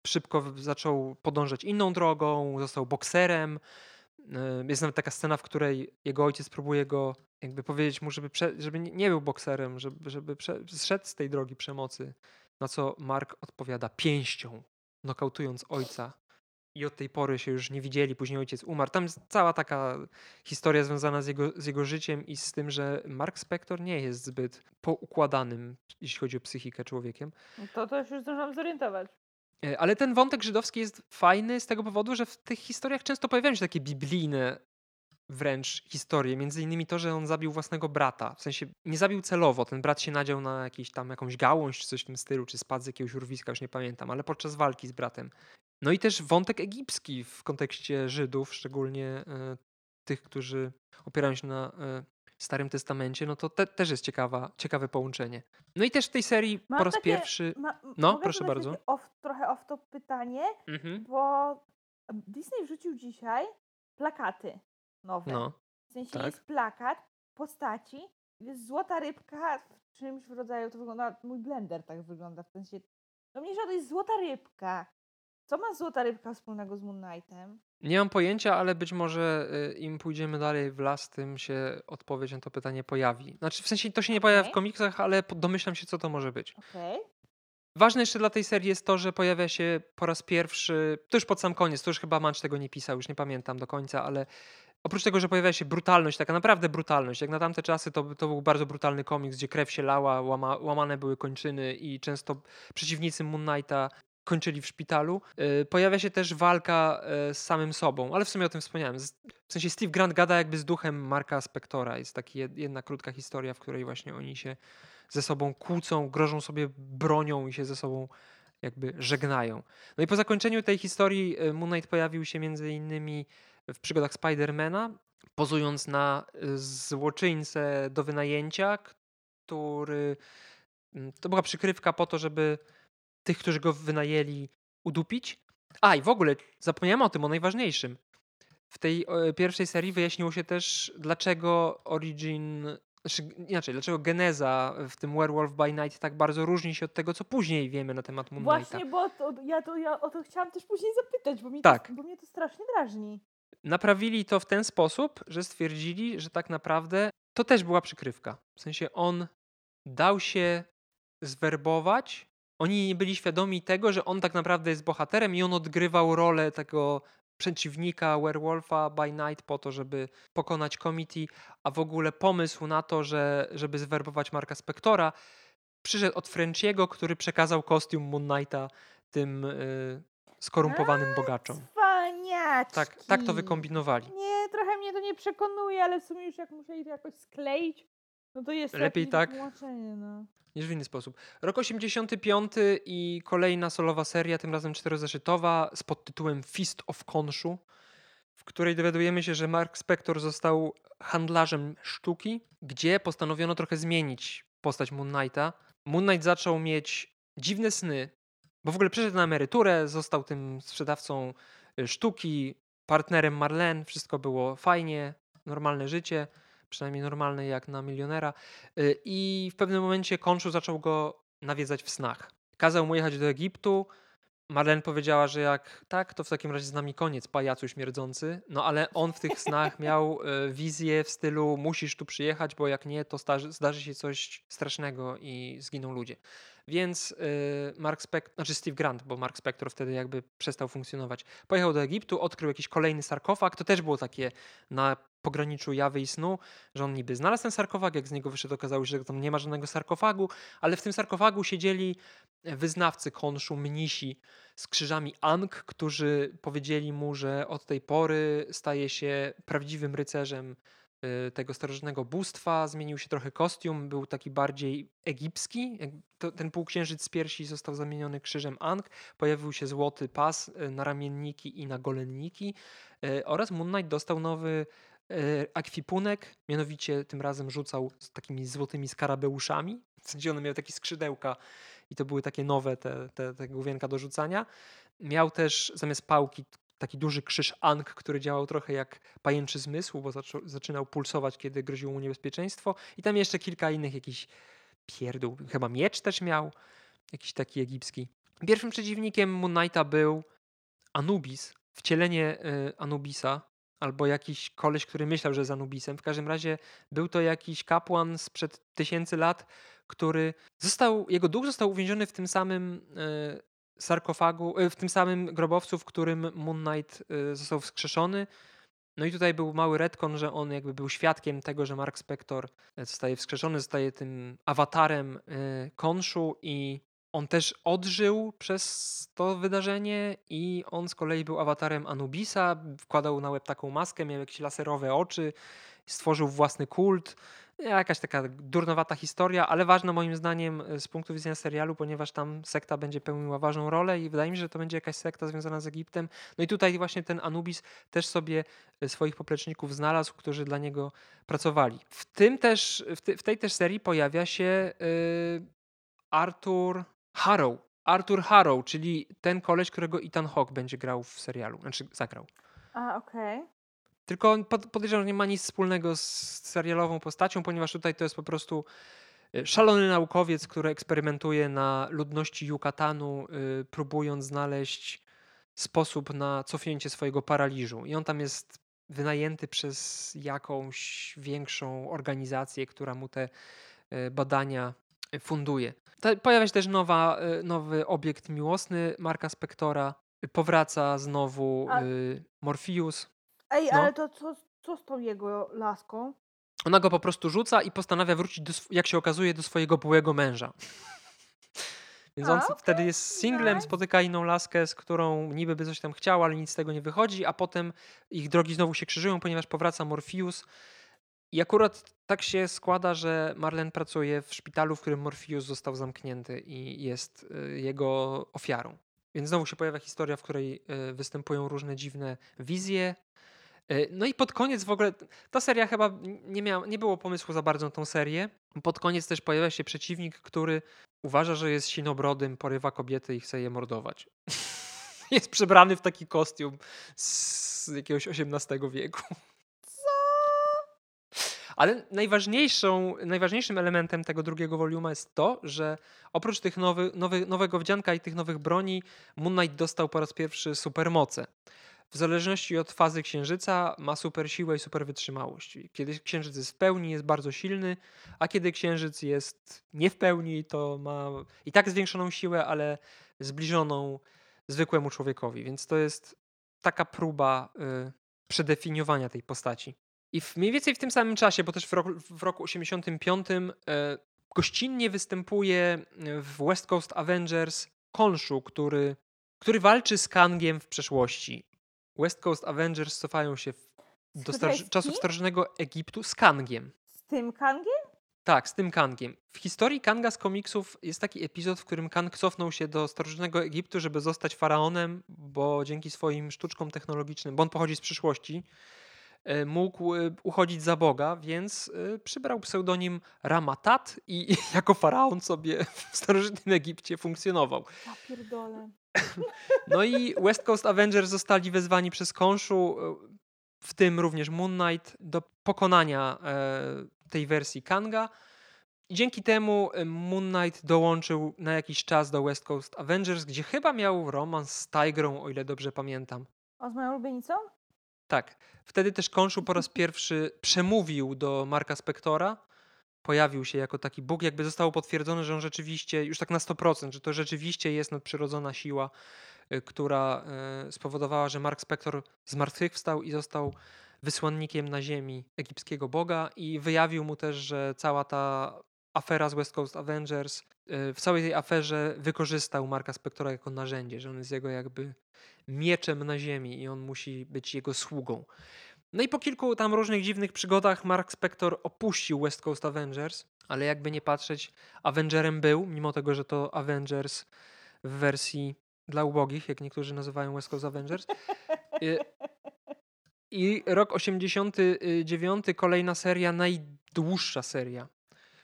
Szybko zaczął podążać inną drogą, został bokserem. E, Jest nawet taka scena, w której jego ojciec próbuje go jakby powiedzieć mu, żeby, prze, żeby nie- był bokserem, żeby, żeby prze, zszedł z tej drogi przemocy. Na co Mark odpowiada pięścią, nokautując ojca. I od tej pory się już nie widzieli, później ojciec umarł. Tam jest cała taka historia związana z jego, z jego życiem i z tym, że Mark Spector nie jest zbyt poukładanym, jeśli chodzi o psychikę człowiekiem. To, już już zdążyłam zorientować. E, Ale ten wątek żydowski jest fajny z tego powodu, że w tych historiach często pojawiają się takie biblijne wręcz historie. Między innymi to, że on zabił własnego brata. W sensie nie zabił celowo. Ten brat się nadział na jakiś tam jakąś gałąź czy coś w tym stylu, czy spadł z jakiegoś urwiska, już nie pamiętam, ale podczas walki z bratem. No i też wątek egipski w kontekście Żydów, szczególnie e, tych, którzy opierają się na e, Starym Testamencie, no to te, też jest ciekawa, ciekawe połączenie. No i też w tej serii Mam po raz takie- pierwszy... Ma, No, proszę bardzo. Off, trochę off-top pytanie, Mhm. bo Disney wrzucił dzisiaj plakaty nowe. No, W sensie tak. jest plakat postaci, jest złota rybka w czymś w rodzaju, to wygląda, mój blender tak wygląda, w sensie, no mniejsza to jest złota rybka. Co ma złota rybka wspólnego z Moon Knightem? Nie mam pojęcia, ale być może y, im pójdziemy dalej w las, tym się odpowiedź na to pytanie pojawi. Znaczy, w sensie to się nie pojawia w komiksach, ale po- domyślam się, co to może być. Okej. Ważne jeszcze dla tej serii jest to, że pojawia się po raz pierwszy, to już pod sam koniec, to już chyba Manch tego nie pisał, już nie pamiętam do końca, ale oprócz tego, że pojawia się brutalność, taka naprawdę brutalność, jak na tamte czasy to, to był bardzo brutalny komiks, gdzie krew się lała, łama, łamane były kończyny i często przeciwnicy Moon Knighta kończyli w szpitalu. Yy, Pojawia się też walka yy, z samym sobą, ale w sumie o tym wspomniałem. W sensie Steve Grant gada jakby z duchem Marka Spectora. Jest taka jed- jedna krótka historia, w której właśnie oni się ze sobą kłócą, grożą sobie bronią i się ze sobą jakby żegnają. No i po zakończeniu tej historii y, Moon Knight pojawił się między innymi w przygodach Spidermana, pozując na złoczyńcę do wynajęcia, który mm, to była przykrywka po to, żeby tych, którzy go wynajęli, udupić. A i w ogóle zapomniałem o tym, o najważniejszym. W tej pierwszej serii wyjaśniło się też, dlaczego Origin, znaczy inaczej, dlaczego geneza w tym Werewolf by Night tak bardzo różni się od tego, co później wiemy na temat Moon Knighta. Właśnie, bo to, ja, to, ja o to chciałam też później zapytać, bo, mi tak. to, bo mnie to strasznie drażni. Naprawili to w ten sposób, że stwierdzili, że tak naprawdę to też była przykrywka. W sensie on dał się zwerbować. Oni nie byli świadomi tego, że on tak naprawdę jest bohaterem i on odgrywał rolę tego przeciwnika Werewolfa by Night po to, żeby pokonać Committee, a w ogóle pomysł na to, że, żeby zwerbować Marka Spectora, przyszedł od Frenchiego, który przekazał kostium Moon Knighta tym y, skorumpowanym bogaczom. Wspaniaczki. Tak, tak to wykombinowali. Nie, trochę mnie to nie przekonuje, ale w sumie już jak musieli to jakoś skleić, no to jest Lepiej tak no. niż w inny sposób. Rok 85 i kolejna solowa seria, tym razem czterozeszytowa z podtytułem Fist of Konshu, w której dowiadujemy się, że Mark Spector został handlarzem sztuki, gdzie postanowiono trochę zmienić postać Moon Knighta. Moon Knight zaczął mieć dziwne sny, bo w ogóle przyszedł na emeryturę, został tym sprzedawcą y, sztuki, partnerem Marlene, wszystko było fajnie, normalne życie przynajmniej normalny jak na milionera. Y, I w pewnym momencie Konszu zaczął go nawiedzać w snach. Kazał mu jechać do Egiptu. Marlene powiedziała, że jak tak, to w takim razie z nami koniec, pajacu śmierdzący. No ale on w tych snach miał y, wizję w stylu musisz tu przyjechać, bo jak nie, to zdarzy się coś strasznego i zginą ludzie. Więc y, Mark Spector, znaczy Steve Grant, bo Mark Spector wtedy jakby przestał funkcjonować, pojechał do Egiptu, odkrył jakiś kolejny sarkofag. To też było takie na pograniczu jawy i snu, że on niby znalazł ten sarkofag, jak z niego wyszedł, okazało się, że tam nie ma żadnego sarkofagu, ale w tym sarkofagu siedzieli wyznawcy konszu, mnisi z krzyżami Ang, którzy powiedzieli mu, że od tej pory staje się prawdziwym rycerzem y, tego starożytnego bóstwa, zmienił się trochę kostium, był taki bardziej egipski. ten półksiężyc z piersi został zamieniony krzyżem Ang, pojawił się złoty pas y, na ramienniki i na golenniki y, oraz Moon Knight dostał nowy akwipunek, mianowicie tym razem rzucał z takimi złotymi skarabeuszami. W sensie one miały takie skrzydełka i to były takie nowe te, te, te główienka do rzucania. Miał też zamiast pałki taki duży krzyż Ankh, który działał trochę jak pajęczy zmysł, bo zaczynał pulsować, kiedy groziło mu niebezpieczeństwo. I tam jeszcze kilka innych jakichś pierdół. Chyba miecz też miał, jakiś taki egipski. Pierwszym przeciwnikiem Moon Knighta był Anubis, wcielenie y, Anubisa, albo jakiś koleś, który myślał, że jest Anubisem. W każdym razie był to jakiś kapłan sprzed tysięcy lat, który został, jego duch został uwięziony w tym samym e, sarkofagu, e, w tym samym grobowcu, w którym Moon Knight e, został wskrzeszony. No i tutaj był mały retcon, że on jakby był świadkiem tego, że Mark Spector zostaje wskrzeszony, zostaje tym awatarem Konszu i on też odżył przez to wydarzenie i on z kolei był awatarem Anubisa, wkładał na łeb taką maskę, miał jakieś laserowe oczy, stworzył własny kult. Jakaś taka durnowata historia, ale ważna moim zdaniem e, z punktu widzenia serialu, ponieważ tam sekta będzie pełniła ważną rolę i wydaje mi się, że to będzie jakaś sekta związana z Egiptem. No i tutaj właśnie ten Anubis też sobie e, swoich popleczników znalazł, którzy dla niego pracowali. W tym też, w, te, w tej też serii pojawia się yy, Arthur Harrow. Arthur Harrow, czyli ten koleś, którego Ethan Hawke będzie grał w serialu, znaczy zagrał. A, okej. Okay. Tylko pod, podejrzewam, że nie ma nic wspólnego z serialową postacią, ponieważ tutaj to jest po prostu e, szalony naukowiec, który eksperymentuje na ludności Yucatanu, yy, próbując znaleźć sposób na cofnięcie swojego paraliżu. I on tam jest wynajęty przez jakąś większą organizację, która mu te e, badania funduje. Pojawia się też nowa, y, nowy obiekt miłosny Marka Spektora. Powraca znowu A... y, Morpheus. Ej, no. ale to co, co z tą jego laską? Ona go po prostu rzuca i postanawia wrócić, do, jak się okazuje, do swojego byłego męża. Więc on A, okay. wtedy jest singlem, spotyka inną laskę, z którą niby by coś tam chciał, ale nic z tego nie wychodzi, a potem ich drogi znowu się krzyżują, ponieważ powraca Morpheus I akurat tak się składa, że Marlen pracuje w szpitalu, w którym Morpheus został zamknięty i jest y, jego ofiarą. Więc znowu się pojawia historia, w której y, występują różne dziwne wizje. Y, no i pod koniec w ogóle, ta seria chyba nie, miała, nie było pomysłu za bardzo na tą serię. Pod koniec też pojawia się przeciwnik, który uważa, że jest sinobrodym, porywa kobiety i chce je mordować. jest przebrany w taki kostium z jakiegoś XVIII wieku. Ale najważniejszą, najważniejszym elementem tego drugiego woliuma jest to, że oprócz tych nowy, nowy, nowego wdzianka i tych nowych broni, Moon Knight dostał po raz pierwszy supermoce. W zależności od fazy księżyca ma super siłę i super wytrzymałość. Kiedy księżyc jest w pełni, jest bardzo silny, a kiedy księżyc jest nie w pełni, to ma i tak zwiększoną siłę, ale zbliżoną zwykłemu człowiekowi. Więc to jest taka próba y, przedefiniowania tej postaci. I w, mniej więcej w tym samym czasie, bo też w roku, w roku 85 e, gościnnie występuje w West Coast Avengers Konshu, który, który walczy z Kangiem w przeszłości. West Coast Avengers cofają się do staroży- czasów starożytnego Egiptu z Kangiem. Z tym Kangiem? Tak, z tym Kangiem. W historii Kanga z komiksów jest taki epizod, w którym Kang cofnął się do starożytnego Egiptu, żeby zostać faraonem, bo dzięki swoim sztuczkom technologicznym, bo on pochodzi z przyszłości, E, mógł e, uchodzić za Boga, więc e, przybrał pseudonim Ramatat i jako faraon sobie w starożytnym Egipcie funkcjonował. Ja pierdolę. No i West Coast Avengers zostali wezwani przez Konshu, w tym również Moon Knight, do pokonania tej wersji Kanga. I dzięki temu Moon Knight dołączył na jakiś czas do West Coast Avengers, gdzie chyba miał romans z Tigrą, o ile dobrze pamiętam. A z moją ulubienicą? Tak. Wtedy też Konszu po raz pierwszy przemówił do Marka Spektora. Pojawił się jako taki Bóg, jakby zostało potwierdzone, że on rzeczywiście, już tak na 100%, że to rzeczywiście jest nadprzyrodzona siła, y, która y, spowodowała, że Mark Spektor zmartwychwstał i został wysłannikiem na ziemi egipskiego Boga i wyjawił mu też, że cała ta afera z West Coast Avengers, y, w całej tej aferze wykorzystał Marka Spektora jako narzędzie, że on jest jego jakby mieczem na ziemi i on musi być jego sługą. No i po kilku tam różnych dziwnych przygodach Mark Spector opuścił West Coast Avengers, ale jakby nie patrzeć, Avengerem był, mimo tego, że to Avengers w wersji dla ubogich, jak niektórzy nazywają West Coast Avengers. I, i rok 89, kolejna seria, najdłuższa seria,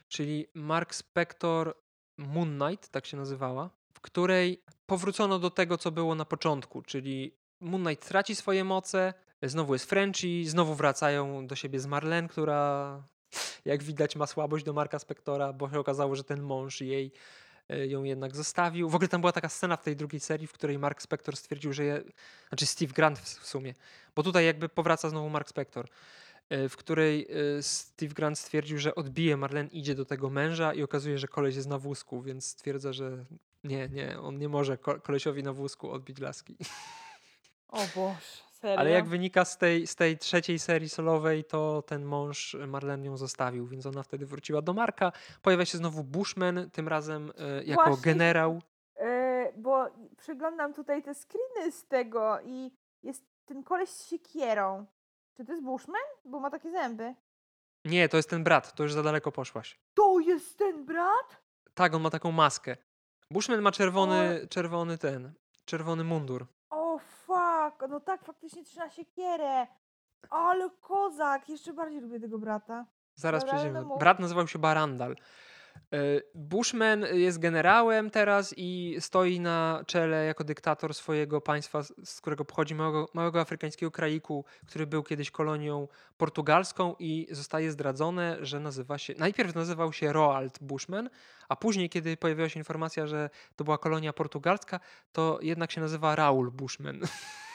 czyli Mark Spector Moon Knight, tak się nazywała, w której powrócono do tego, co było na początku, czyli Moon Knight traci swoje moce, znowu jest Frenchie, znowu wracają do siebie z Marlene, która jak widać ma słabość do Marka Spektora, bo się okazało, że ten mąż jej e, ją jednak zostawił. W ogóle tam była taka scena w tej drugiej serii, w której Mark Spector stwierdził, że je, znaczy Steve Grant w sumie, bo tutaj jakby powraca znowu Mark Spector, e, w której e, Steve Grant stwierdził, że odbije Marlene, idzie do tego męża i okazuje, że koleś jest na wózku, więc stwierdza, że nie, nie, on nie może kolesiowi na wózku odbić laski. O Boże, serio? Ale jak wynika z tej, z tej trzeciej serii solowej, to ten mąż Marlene ją zostawił, więc ona wtedy wróciła do Marka. Pojawia się znowu Bushman, tym razem e, jako Właśnie, generał. E, bo przyglądam tutaj te screeny z tego i jest ten koleś z siekierą. Czy to jest Bushman? Bo ma takie zęby. Nie, to jest ten brat, to już za daleko poszłaś. To jest ten brat? Tak, on ma taką maskę. Bushman ma czerwony, czerwony ten, czerwony mundur. O fuck, no tak, faktycznie trzyma siekierę. Ale kozak, jeszcze bardziej lubię tego brata. Zaraz przejdziemy. Brat nazywał się Barandal. E, Bushman jest generałem teraz i stoi na czele jako dyktator swojego państwa, z którego pochodzi małego, małego afrykańskiego kraiku, który był kiedyś kolonią portugalską i zostaje zdradzone, że nazywa się, najpierw nazywał się Roald Bushman, a później, kiedy pojawiła się informacja, że to była kolonia portugalska, to jednak się nazywa Raul Bushman.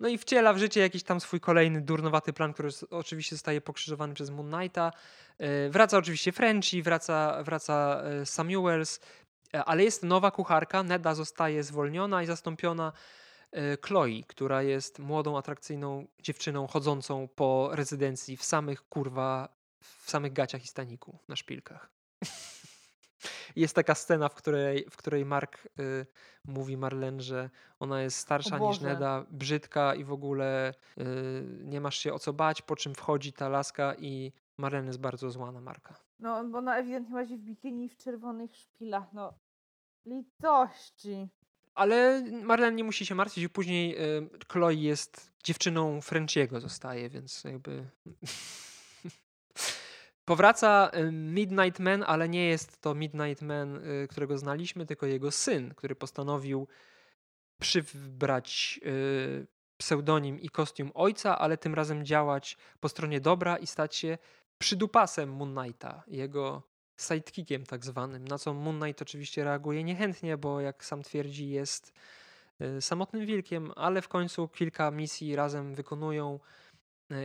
No i wciela w życie jakiś tam swój kolejny durnowaty plan, który oczywiście zostaje pokrzyżowany przez Moon Knighta. E, wraca oczywiście Frenchy, wraca, wraca e, Samuels, e, ale jest nowa kucharka. Neda zostaje zwolniona i zastąpiona Chloe, która jest młodą, atrakcyjną dziewczyną chodzącą po rezydencji w samych kurwa, w samych gaciach i staniku na szpilkach. Jest taka scena, w której, w której Mark y, mówi Marlen, że ona jest starsza niż. Neda, brzydka i w ogóle y, nie masz się o co bać, po czym wchodzi ta laska i Marlen jest bardzo zła na Marka. No, bo ona ewidentnie łazi w bikini w czerwonych szpilach, no. Litości. Ale Marlen nie musi się martwić i później y, Chloe jest dziewczyną Frenchiego zostaje, więc jakby... Powraca y, Midnight Man, ale nie jest to Midnight Man, y, którego znaliśmy, tylko jego syn, który postanowił przybrać y, pseudonim i kostium ojca, ale tym razem działać po stronie dobra i stać się przydupasem Moon Knighta, jego sidekickiem tak zwanym, na co Moon Knight oczywiście reaguje niechętnie, bo jak sam twierdzi jest samotnym wilkiem, ale w końcu kilka misji razem wykonują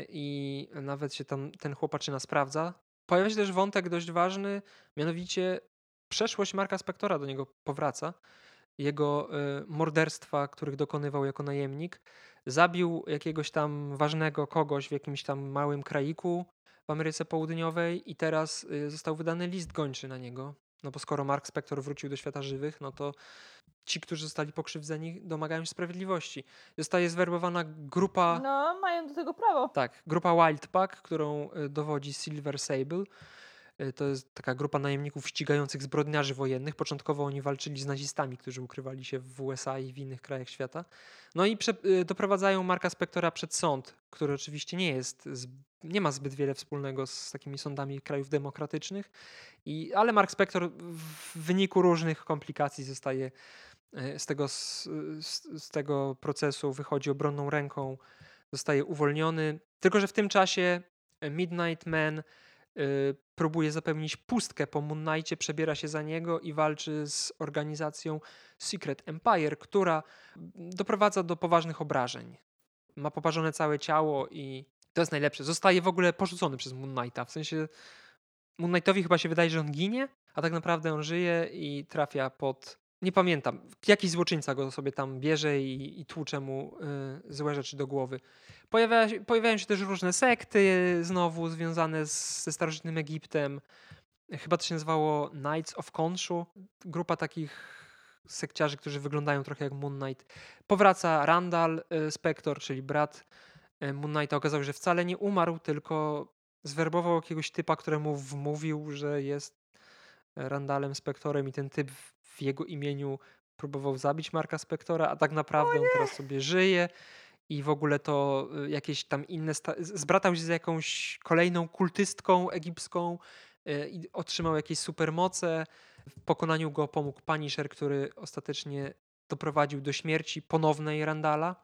i nawet się tam ten chłopaczyna sprawdza. Pojawia się też wątek dość ważny, mianowicie przeszłość Marka Spektora do niego powraca. Jego y, morderstwa, których dokonywał jako najemnik. Zabił jakiegoś tam ważnego kogoś w jakimś tam małym kraiku w Ameryce Południowej i teraz y, został wydany list gończy na niego. No bo skoro Mark Spector wrócił do świata żywych, no to ci, którzy zostali pokrzywdzeni, domagają się sprawiedliwości. Zostaje zwerbowana grupa. No, mają do tego prawo. Tak, grupa Wildpack, którą y, dowodzi Silver Sable. Y, To jest taka grupa najemników ścigających zbrodniarzy wojennych. Początkowo oni walczyli z nazistami, którzy ukrywali się w USA i w innych krajach świata. No i prze, y, doprowadzają Marka Spektora przed sąd, który oczywiście nie jest, nie ma zbyt wiele wspólnego z takimi sądami krajów demokratycznych. I, ale Mark Spektor w wyniku różnych komplikacji zostaje y, z tego, z, z, tego procesu wychodzi obronną ręką, zostaje uwolniony. Tylko, że w tym czasie Midnight Man próbuje zapełnić pustkę po Moon Knightie, przebiera się za niego i walczy z organizacją Secret Empire, która doprowadza do poważnych obrażeń. Ma poparzone całe ciało i to jest najlepsze. Zostaje w ogóle porzucony przez Moon Knighta. W sensie Moon Knightowi chyba się wydaje, że on ginie, a tak naprawdę on żyje i trafia pod... Nie pamiętam. Jakiś złoczyńca go sobie tam bierze i, i tłucze mu y, złe rzeczy do głowy. Pojawia, pojawiają się też różne sekty znowu związane z, ze starożytnym Egiptem. Chyba to się nazywało Knights of Khonshu. Grupa takich sekciarzy, którzy wyglądają trochę jak Moon Knight. Powraca Randall y, Spector, czyli brat y, Moon Knighta. Okazało się, że wcale nie umarł, tylko zwerbował jakiegoś typa, któremu wmówił, że jest Randallem Spectorem i ten typ w- jego imieniu próbował zabić Marka Spectora, a tak naprawdę on teraz sobie żyje i w ogóle to y, jakieś tam inne. Sta- zbratał się z jakąś kolejną kultystką egipską y, i otrzymał jakieś supermoce. W pokonaniu go pomógł Punisher, który ostatecznie doprowadził do śmierci ponownej Randala.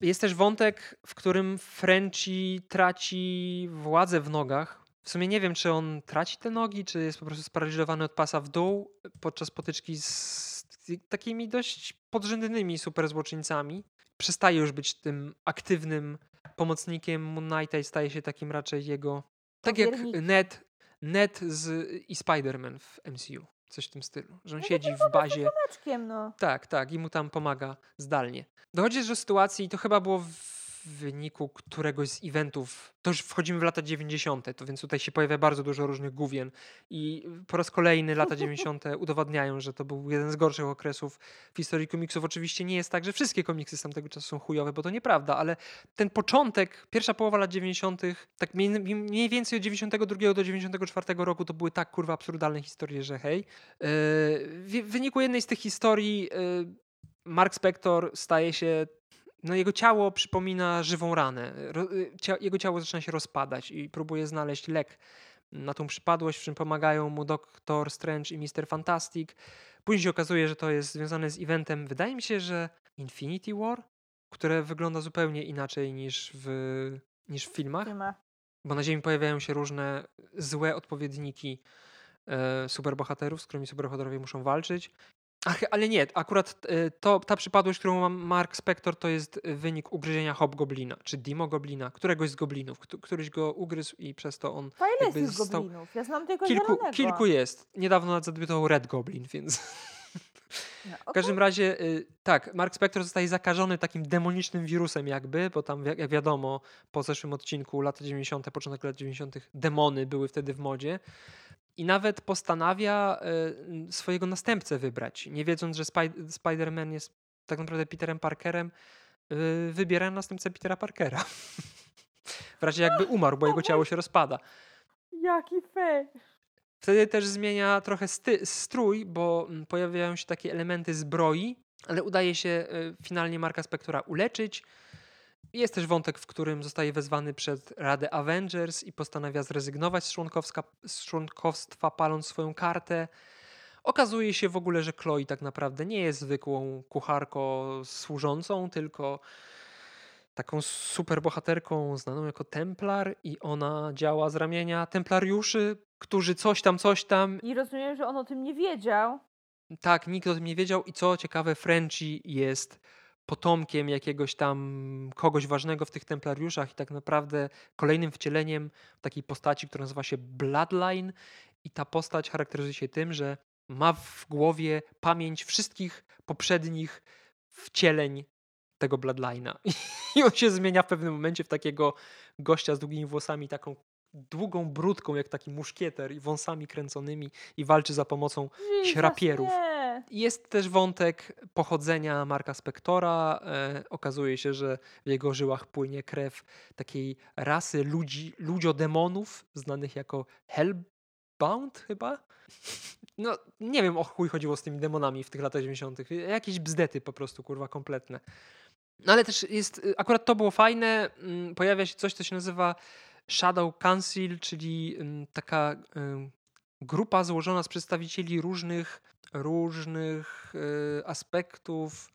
Jest też wątek, w którym Frenchie traci władzę w nogach. W sumie nie wiem, czy on traci te nogi, czy jest po prostu sparaliżowany od pasa w dół podczas potyczki z takimi dość podrzędnymi superzłoczyńcami. Przestaje już być tym aktywnym pomocnikiem Moon Knighta i staje się takim raczej jego... Tak jak. Ned, Ned z, i Spider-Man w MCU. Coś w tym stylu. Że on No siedzi w bazie... No. Tak, tak, i mu tam pomaga zdalnie. Dochodzi do sytuacji, i to chyba było w wyniku któregoś z eventów, to już wchodzimy w lata 90., to więc tutaj się pojawia bardzo dużo różnych główien i po raz kolejny lata 90. udowadniają, że to był jeden z gorszych okresów w historii komiksów. Oczywiście nie jest tak, że wszystkie komiksy z tamtego czasu są chujowe, bo to nieprawda, ale ten początek, pierwsza połowa lat 90., tak mniej, mniej więcej od 92 do 94 roku to były tak kurwa absurdalne historie, że hej. Yy, w w wyniku jednej z tych historii yy, Mark Spector staje się no jego ciało przypomina żywą ranę. Y, jego ciało zaczyna się rozpadać i próbuje znaleźć lek na tą przypadłość, w czym pomagają mu Doktor Strange i Mister Fantastic. Później się okazuje, że to jest związane z eventem, wydaje mi się, że Infinity War, które wygląda zupełnie inaczej niż w, niż w filmach, bo na Ziemi pojawiają się różne złe odpowiedniki e, superbohaterów, z którymi superbohaterowie muszą walczyć. Ach, ale nie, akurat e, to, ta przypadłość, którą ma Mark Spector, to jest wynik ugryzienia Hobgoblina, czy Dimogoblina, któregoś z goblinów. Któ- Któryś go ugryzł i przez to on To ile jest został- goblinów? Ja znam tylko Kilku, zielonego. kilku jest. Niedawno zadebiutował Red Goblin, więc... No, W każdym razie, y, tak, Mark Spector zostaje zakażony takim demonicznym wirusem jakby, bo tam, jak wiadomo, po zeszłym odcinku, lata 90., początek lat 90., demony były wtedy w modzie. I nawet postanawia y, swojego następcę wybrać, nie wiedząc, że Spider-Man jest tak naprawdę Peterem Parkerem, y, wybiera następcę Petera Parkera. w razie jakby umarł, bo jego ciało się rozpada. Jaki fe. Wtedy też zmienia trochę sty- strój, bo mm, pojawiają się takie elementy zbroi, ale udaje się y, finalnie Marka Spektora uleczyć. Jest też wątek, w którym zostaje wezwany przed Radę Avengers i postanawia zrezygnować z, z członkostwa, paląc swoją kartę. Okazuje się w ogóle, że Chloe tak naprawdę nie jest zwykłą kucharką służącą, tylko taką superbohaterką znaną jako Templar i ona działa z ramienia templariuszy, którzy coś tam, coś tam. I rozumiem, że on o tym nie wiedział. Tak, nikt o tym nie wiedział i co ciekawe, Frenchy jest potomkiem jakiegoś tam kogoś ważnego w tych templariuszach i tak naprawdę kolejnym wcieleniem takiej postaci, która nazywa się Bloodline. I ta postać charakteryzuje się tym, że ma w głowie pamięć wszystkich poprzednich wcieleń tego Bloodline'a. I on się zmienia w pewnym momencie w takiego gościa z długimi włosami, taką długą brudką, jak taki muszkieter i wąsami kręconymi i walczy za pomocą Jest też wątek pochodzenia Marka Spektora. E, okazuje się, że w jego żyłach płynie krew takiej rasy ludzi, ludziodemonów, znanych jako Hellbound chyba. No, nie wiem o chuj chodziło z tymi demonami w tych latach 90. Jakieś bzdety po prostu, kurwa, kompletne. No ale też jest, akurat to było fajne, mm, pojawia się coś, co się nazywa Shadow Council, czyli mm, taka grupa złożona z przedstawicieli różnych, różnych y, aspektów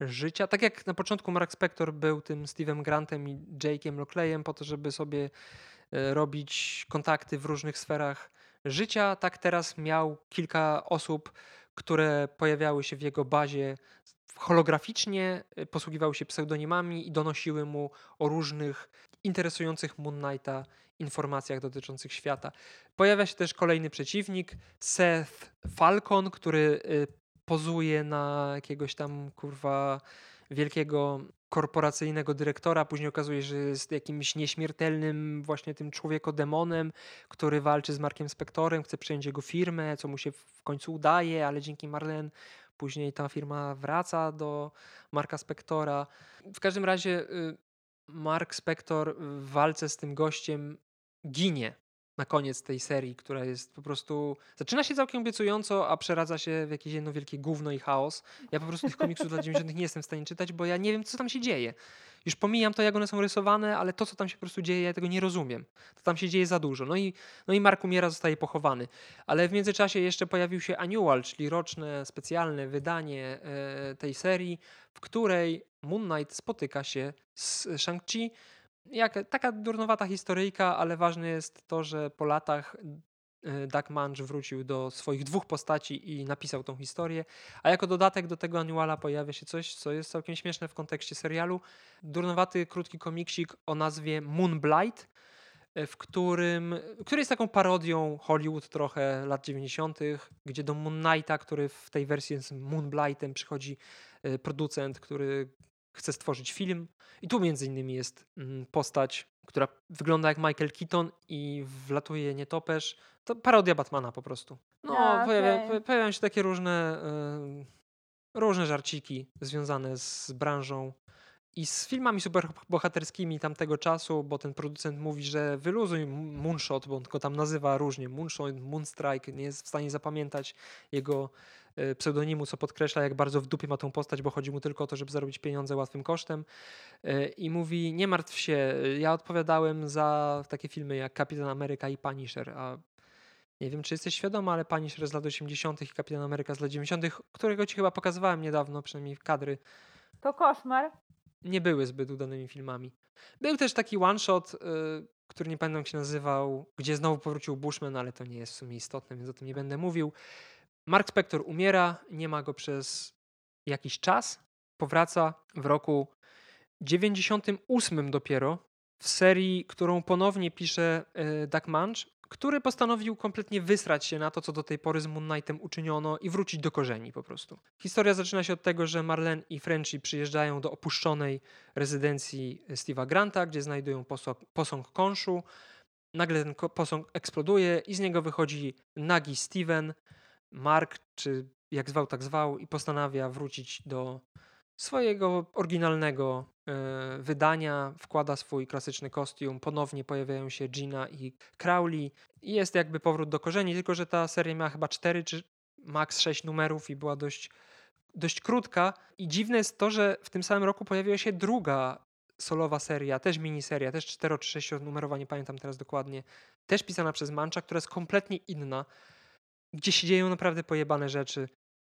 życia. Tak jak na początku Mark Spector był tym Steve'em Grantem i Jake'em Lockleyem po to, żeby sobie y, robić kontakty w różnych sferach życia, tak teraz miał kilka osób, które pojawiały się w jego bazie holograficznie, y, posługiwały się pseudonimami i donosiły mu o różnych interesujących Moon Knighta informacjach dotyczących świata. Pojawia się też kolejny przeciwnik, Seth Falcon, który y, pozuje na jakiegoś tam kurwa wielkiego korporacyjnego dyrektora, później okazuje się, że jest jakimś nieśmiertelnym właśnie tym człowiekodemonem, który walczy z Markiem Spektorem, chce przejąć jego firmę, co mu się w końcu udaje, ale dzięki Marlen później ta firma wraca do Marka Spektora. W każdym razie y, Mark Spector w walce z tym gościem ginie na koniec tej serii, która jest po prostu. Zaczyna się całkiem obiecująco, a przeradza się w jakieś jedno wielkie gówno i chaos. Ja po prostu tych komiksów lat 90. nie jestem w stanie czytać, bo ja nie wiem, co tam się dzieje. Już pomijam to, jak one są rysowane, ale to, co tam się po prostu dzieje, ja tego nie rozumiem. To tam się dzieje za dużo. No i, no i Mark umiera, zostaje pochowany. Ale w międzyczasie jeszcze pojawił się Annual, czyli roczne, specjalne wydanie e, tej serii, w której Moon Knight spotyka się z Shang-Chi jak, taka durnowata historyjka, ale ważne jest to, że po latach e, Doug Munch wrócił do swoich dwóch postaci i napisał tą historię, a jako dodatek do tego annuala pojawia się coś, co jest całkiem śmieszne w kontekście serialu. Durnowaty krótki komiksik o nazwie Moonblight, e, w którym, który jest taką parodią Hollywood trochę lat 90., gdzie do Moon Knighta, który w tej wersji jest Moonblightem, przychodzi e, producent, który chce stworzyć film. I tu między innymi jest mm, postać, która wygląda jak Michael Keaton i wlatuje nietoperz. To parodia Batmana po prostu. No, A, pojawia, pojawiają się takie różne, yy, różne żarciki związane z branżą i z filmami superbohaterskimi tamtego czasu, bo ten producent mówi, że wyluzuj Moonshot, bo on go tam nazywa różnie, Moonshot, Moonstrike, nie jest w stanie zapamiętać jego E, pseudonimu, co podkreśla, jak bardzo w dupie ma tą postać, bo chodzi mu tylko o to, żeby zarobić pieniądze łatwym kosztem. E, I mówi: Nie martw się, ja odpowiadałem za takie filmy jak Kapitan Ameryka i Punisher. A nie wiem, czy jesteś świadoma, ale Punisher z lat 80. i Kapitan Ameryka z lat 90., którego ci chyba pokazywałem niedawno, przynajmniej kadry. To koszmar. Nie były zbyt udanymi filmami. Był też taki one shot, y, który nie pamiętam jak się nazywał, gdzie znowu powrócił Bushman, ale to nie jest w sumie istotne, więc o tym nie będę mówił. Mark Spector umiera, nie ma go przez jakiś czas. Powraca w roku 98 dopiero w serii, którą ponownie pisze e, Doug Munch, który postanowił kompletnie wysrać się na to, co do tej pory z Moon Knightem uczyniono i wrócić do korzeni po prostu. Historia zaczyna się od tego, że Marlene i Frenchy przyjeżdżają do opuszczonej rezydencji Steve'a Granta, gdzie znajdują posąg, posąg konszu nagle ten posąg eksploduje i z niego wychodzi nagi Steven, Mark, czy jak zwał, tak zwał, i postanawia wrócić do swojego oryginalnego e, wydania, wkłada swój klasyczny kostium, ponownie pojawiają się Gina i Crowley. I jest jakby powrót do korzeni, tylko że ta seria miała chyba 4 czy maks 6 numerów i była dość, dość krótka. I dziwne jest to, że w tym samym roku pojawiła się druga solowa seria, też miniseria, też 4 czy 6 numerowa, nie pamiętam teraz dokładnie, też pisana przez Mancha, która jest kompletnie inna, gdzie się dzieją naprawdę pojebane rzeczy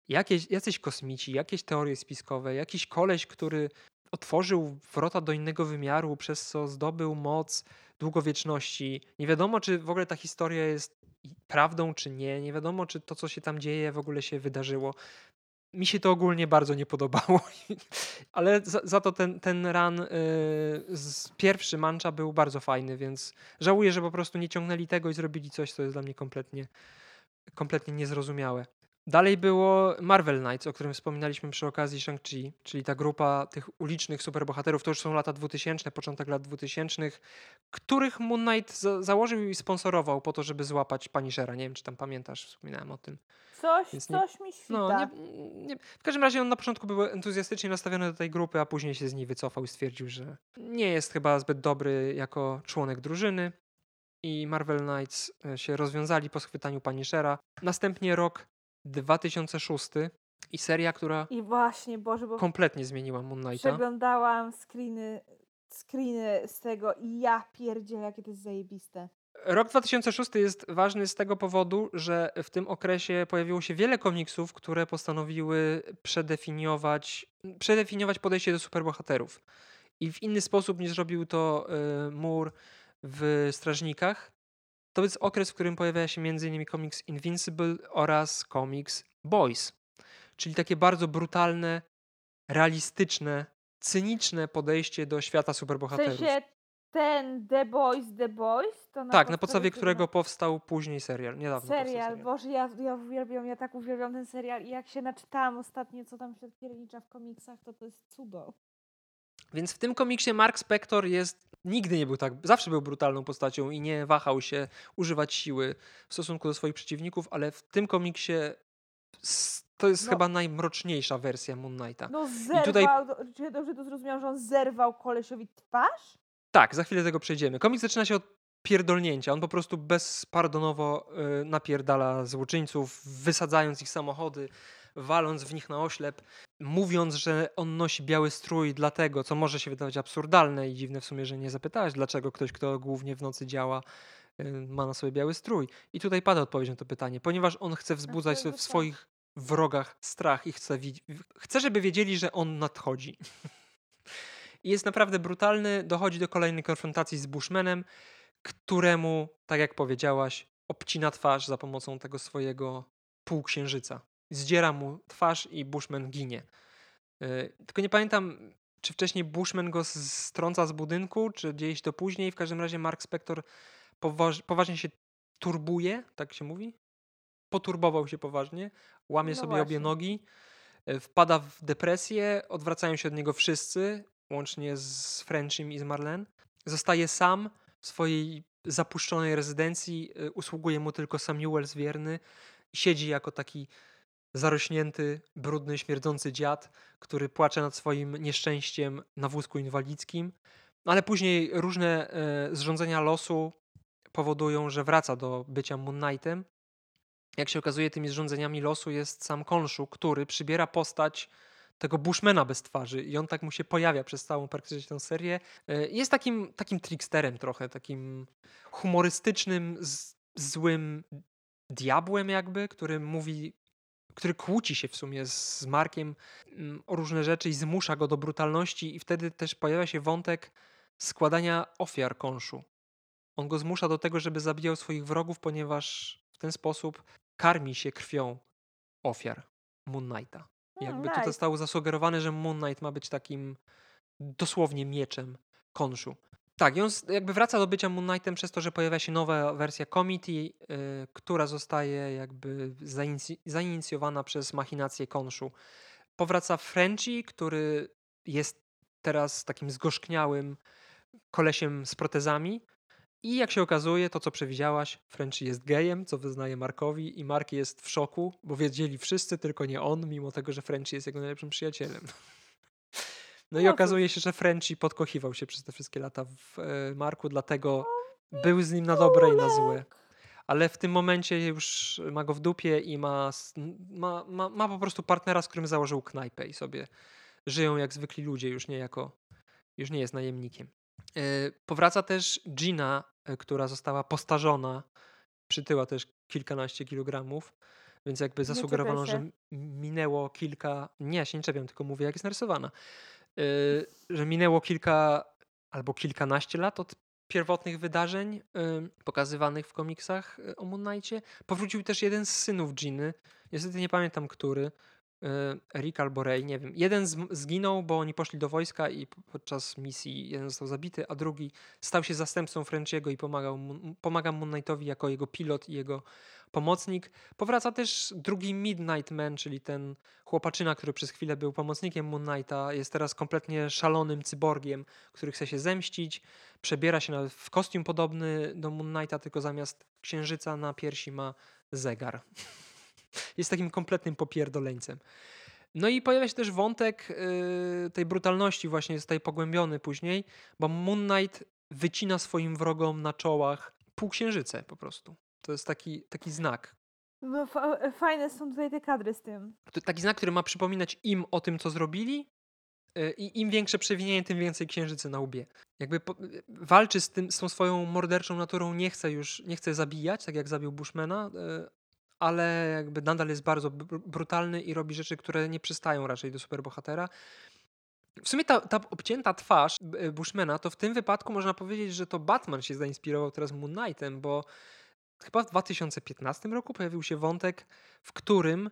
jakieś, jacyś kosmici, jakieś teorie spiskowe, jakiś koleś, który otworzył wrota do innego wymiaru, przez co zdobył moc długowieczności. Nie wiadomo, czy w ogóle ta historia jest prawdą, czy nie. Nie wiadomo, czy to, co się tam dzieje, w ogóle się wydarzyło. Mi się to ogólnie bardzo nie podobało, ale za, za, to ten, ten run yy, z pierwszy Mancha był bardzo fajny, więc żałuję, że po prostu nie ciągnęli tego i zrobili coś, co jest dla mnie kompletnie, kompletnie niezrozumiałe. Dalej było Marvel Knights, o którym wspominaliśmy przy okazji Shang-Chi, czyli ta grupa tych ulicznych superbohaterów, to już są lata 2000, początek lat 2000, których Moon Knight za założył i sponsorował po to, żeby złapać Punishera. Nie wiem, czy tam pamiętasz, wspominałem o tym. Coś, nie, coś mi świta. No, nie, nie, w każdym razie on na początku był entuzjastycznie nastawiony do tej grupy, a później się z niej wycofał i stwierdził, że nie jest chyba zbyt dobry jako członek drużyny. I Marvel Knights e, się rozwiązali po schwytaniu Punishera. Następnie rok 2006 i seria, która I właśnie, Boże, bo kompletnie zmieniła Moon Knighta. przeglądałam screeny, screeny z tego i ja pierdzielę, jakie to jest zajebiste. Rok 2006 jest ważny z tego powodu, że w tym okresie pojawiło się wiele komiksów, które postanowiły przedefiniować, przedefiniować podejście do superbohaterów. I w inny sposób niż zrobił to y, Moore w Strażnikach, to jest okres, w którym pojawia się m.in. komiks Invincible oraz komiks Boys. Czyli takie bardzo brutalne, realistyczne, cyniczne podejście do świata superbohaterów. W sensie ten The Boys, The Boys? To na tak, na podstawie którego powstał później serial. Niedawno serial, Boże, ja, ja uwielbiam, ja tak uwielbiam ten serial i jak się naczytałam ostatnio, co tam się piernicza w komiksach, to to jest cudo. Więc w tym komiksie Mark Spector jest nigdy nie był tak, zawsze był brutalną postacią i nie wahał się używać siły w stosunku do swoich przeciwników, ale w tym komiksie to jest no, chyba najmroczniejsza wersja Moon Knighta. No zerwał, I tutaj... czy dobrze to zrozumiałam, że on zerwał kolesiowi twarz? Tak, za chwilę tego przejdziemy. Komiks zaczyna się od pierdolnięcia. On po prostu bezpardonowo y, napierdala złoczyńców, wysadzając ich samochody, waląc w nich na oślep, mówiąc, że on nosi biały strój dlatego, co może się wydawać absurdalne i dziwne w sumie, że nie zapytałeś, dlaczego ktoś, kto głównie w nocy działa, y, ma na sobie biały strój. I tutaj pada odpowiedź na to pytanie, ponieważ on chce wzbudzać w swoich wrogach strach i chce, chce żeby wiedzieli, że on nadchodzi. I jest naprawdę brutalny, dochodzi do kolejnej konfrontacji z Bushmanem, któremu, tak jak powiedziałaś, obcina twarz za pomocą tego swojego półksiężyca zdziera mu twarz i Bushman ginie. E, tylko nie pamiętam, czy wcześniej Bushman go strąca z budynku, czy gdzieś to później. W każdym razie Mark Spector poważ, poważnie się turbuje, tak się mówi? Poturbował się poważnie, łamie no sobie właśnie. obie nogi, e, wpada w depresję, odwracają się od niego wszyscy, łącznie z Frenchim i z Marlene. Zostaje sam w swojej zapuszczonej rezydencji, e, usługuje mu tylko Samuel zwierny. Siedzi jako taki zarośnięty, brudny, śmierdzący dziad, który płacze nad swoim nieszczęściem na wózku inwalidzkim. Ale później różne e, zrządzenia losu powodują, że wraca do bycia Moon Knightem. Jak się okazuje, tymi zrządzeniami losu jest sam Konshu, który przybiera postać tego Bushmana bez twarzy i on tak mu się pojawia przez całą praktycznie tę serię. E, jest takim, takim tricksterem trochę, takim humorystycznym, z, złym diabłem jakby, który mówi który kłóci się w sumie z Markiem mm, o różne rzeczy i zmusza go do brutalności, i wtedy też pojawia się wątek składania ofiar konszu. On go zmusza do tego, żeby zabijał swoich wrogów, ponieważ w ten sposób karmi się krwią ofiar Moon Knighta. Hmm, Jakby tutaj zostało zasugerowane, że Moon Knight ma być takim dosłownie mieczem konszu. Tak, i on jakby wraca do bycia Moon Knightem przez to, że pojawia się nowa wersja Committee, yy, która zostaje jakby zainic zainicjowana przez machinację Konshu. Powraca Frenchy, który jest teraz takim zgorzkniałym kolesiem z protezami I jak się okazuje, to co przewidziałaś, Frenchy jest gejem, co wyznaje Markowi i Mark jest w szoku, bo wiedzieli wszyscy, tylko nie on, mimo tego, że Frenchy jest jego najlepszym przyjacielem. No i No okazuje się, że Frenchy podkochiwał się przez te wszystkie lata w e, Marku, dlatego był z nim na dobre i na złe. Ale w tym momencie już ma go w dupie i ma, ma, ma, ma po prostu partnera, z którym założył knajpę i sobie żyją jak zwykli ludzie, już nie jako, już nie jest najemnikiem. E, Powraca też Gina, e, która została postarzona, przytyła też kilkanaście kilogramów, więc jakby zasugerowano, że minęło kilka, nie, ja się nie czepiam, tylko mówię jak jest narysowana, że minęło kilka albo kilkanaście lat od pierwotnych wydarzeń y, pokazywanych w komiksach y, o Moon Knightie. Powrócił też jeden z synów Giny, niestety nie pamiętam który, y, Rick albo Ray, nie wiem. Jeden zginął, bo oni poszli do wojska i podczas misji jeden został zabity, a drugi stał się zastępcą Frenchiego i pomagał, pomaga Moon Knightowi jako jego pilot i jego pomocnik. Powraca też drugi Midnight Man, czyli ten chłopaczyna, który przez chwilę był pomocnikiem Moon Knighta, jest teraz kompletnie szalonym cyborgiem, który chce się zemścić. Przebiera się w kostium podobny do Moon Knighta, tylko zamiast księżyca na piersi ma zegar. Jest takim kompletnym popierdoleńcem. No i pojawia się też wątek yy, tej brutalności, właśnie jest tutaj pogłębiony później, bo Moon Knight wycina swoim wrogom na czołach półksiężyce po prostu. To jest taki, taki znak, No, fa- fajne są tutaj te kadry z tym. to taki znak, który ma przypominać im o tym, co zrobili. y, I im większe przewinienie, tym więcej księżycy na łbie. Jakby po, y, walczy z, tym, z tą swoją morderczą naturą, nie chce już, nie chce zabijać, tak jak zabił Bushmana, ale jakby nadal jest bardzo br- brutalny i robi rzeczy, które nie przystają raczej do superbohatera. W sumie ta, ta obcięta twarz Bushmana, to w tym wypadku można powiedzieć, że to Batman się zainspirował teraz Moon Knightem, bo chyba w 2015 roku pojawił się wątek, w którym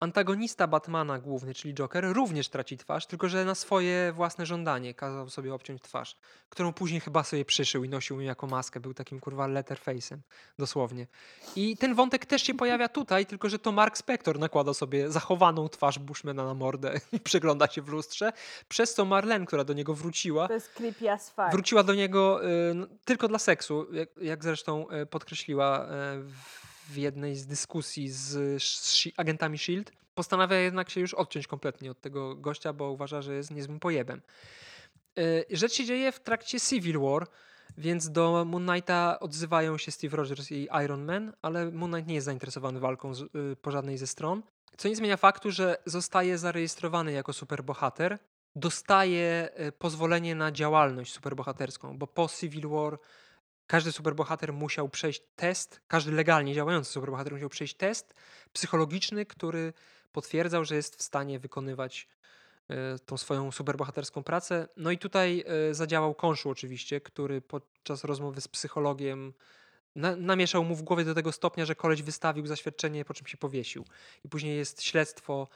antagonista Batmana główny, czyli Joker, również traci twarz, tylko że na swoje własne żądanie kazał sobie obciąć twarz, którą później chyba sobie przyszył i nosił ją jako maskę. Był takim kurwa letterface'em, dosłownie. I ten wątek też się pojawia tutaj, tylko że to Mark Spector nakłada sobie zachowaną twarz Bushmana na mordę i przegląda się w lustrze, przez co Marlene, która do niego wróciła, To jest creepy as fuck. Wróciła do niego y, no, tylko dla seksu, jak, jak zresztą y, podkreśliła y, w jednej z dyskusji z, z agentami SHIELD. Postanawia jednak się już odciąć kompletnie od tego gościa, bo uważa, że jest niezłym pojebem. Y, Rzecz się dzieje w trakcie Civil War, więc do Moon Knighta odzywają się Steve Rogers i Iron Man, ale Moon Knight nie jest zainteresowany walką z, y, po żadnej ze stron. Co nie zmienia faktu, że zostaje zarejestrowany jako superbohater, dostaje y, pozwolenie na działalność superbohaterską, bo po Civil War każdy superbohater musiał przejść test, każdy legalnie działający superbohater musiał przejść test psychologiczny, który potwierdzał, że jest w stanie wykonywać y, tą swoją superbohaterską pracę. No i tutaj y, zadziałał Konszu oczywiście, który podczas rozmowy z psychologiem na, namieszał mu w głowie do tego stopnia, że koleś wystawił zaświadczenie, po czym się powiesił. I później jest śledztwo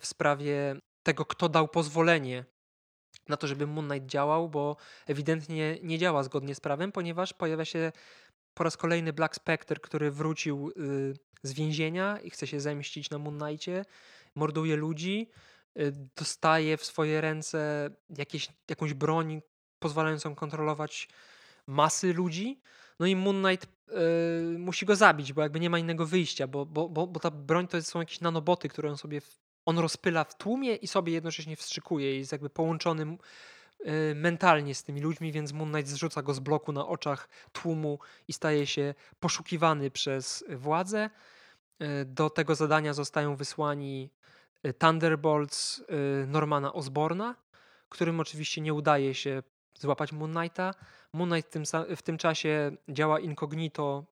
w sprawie tego, kto dał pozwolenie na to, żeby Moon Knight działał, bo ewidentnie nie działa zgodnie z prawem, ponieważ pojawia się po raz kolejny Black Spectre, który wrócił y, z więzienia i chce się zemścić na Moon Knightie, morduje ludzi, y, dostaje w swoje ręce jakieś, jakąś broń pozwalającą kontrolować masy ludzi. No i Moon Knight y, musi go zabić, bo jakby nie ma innego wyjścia, bo, bo, bo, bo ta broń to są jakieś nanoboty, które on sobie on rozpyla w tłumie i sobie jednocześnie wstrzykuje jest jakby połączony m- y, mentalnie z tymi ludźmi, więc Moon Knight zrzuca go z bloku na oczach tłumu i staje się poszukiwany przez władzę. Y, Do tego zadania zostają wysłani y, Thunderbolts Normana Osborna, którym oczywiście nie udaje się złapać Moon Knighta. Moon Knight w tym, w tym czasie działa incognito,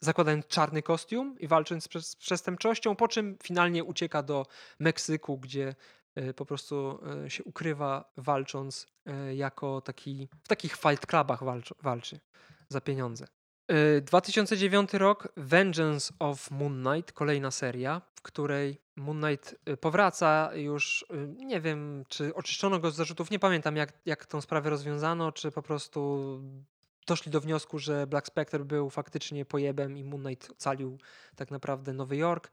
zakładając czarny kostium i walcząc z, przestępczością, po czym finalnie ucieka do Meksyku, gdzie y, po prostu y, się ukrywa, walcząc y, jako taki, w takich fight clubach walczy, walczy za pieniądze. Y, 2009 rok Vengeance of Moon Knight, kolejna seria, w której Moon Knight powraca już, nie wiem, czy oczyszczono go z zarzutów, nie pamiętam jak, jak tą sprawę rozwiązano, czy po prostu doszli do wniosku, że Black Spectre był faktycznie pojebem i Moon Knight ocalił tak naprawdę Nowy Jork.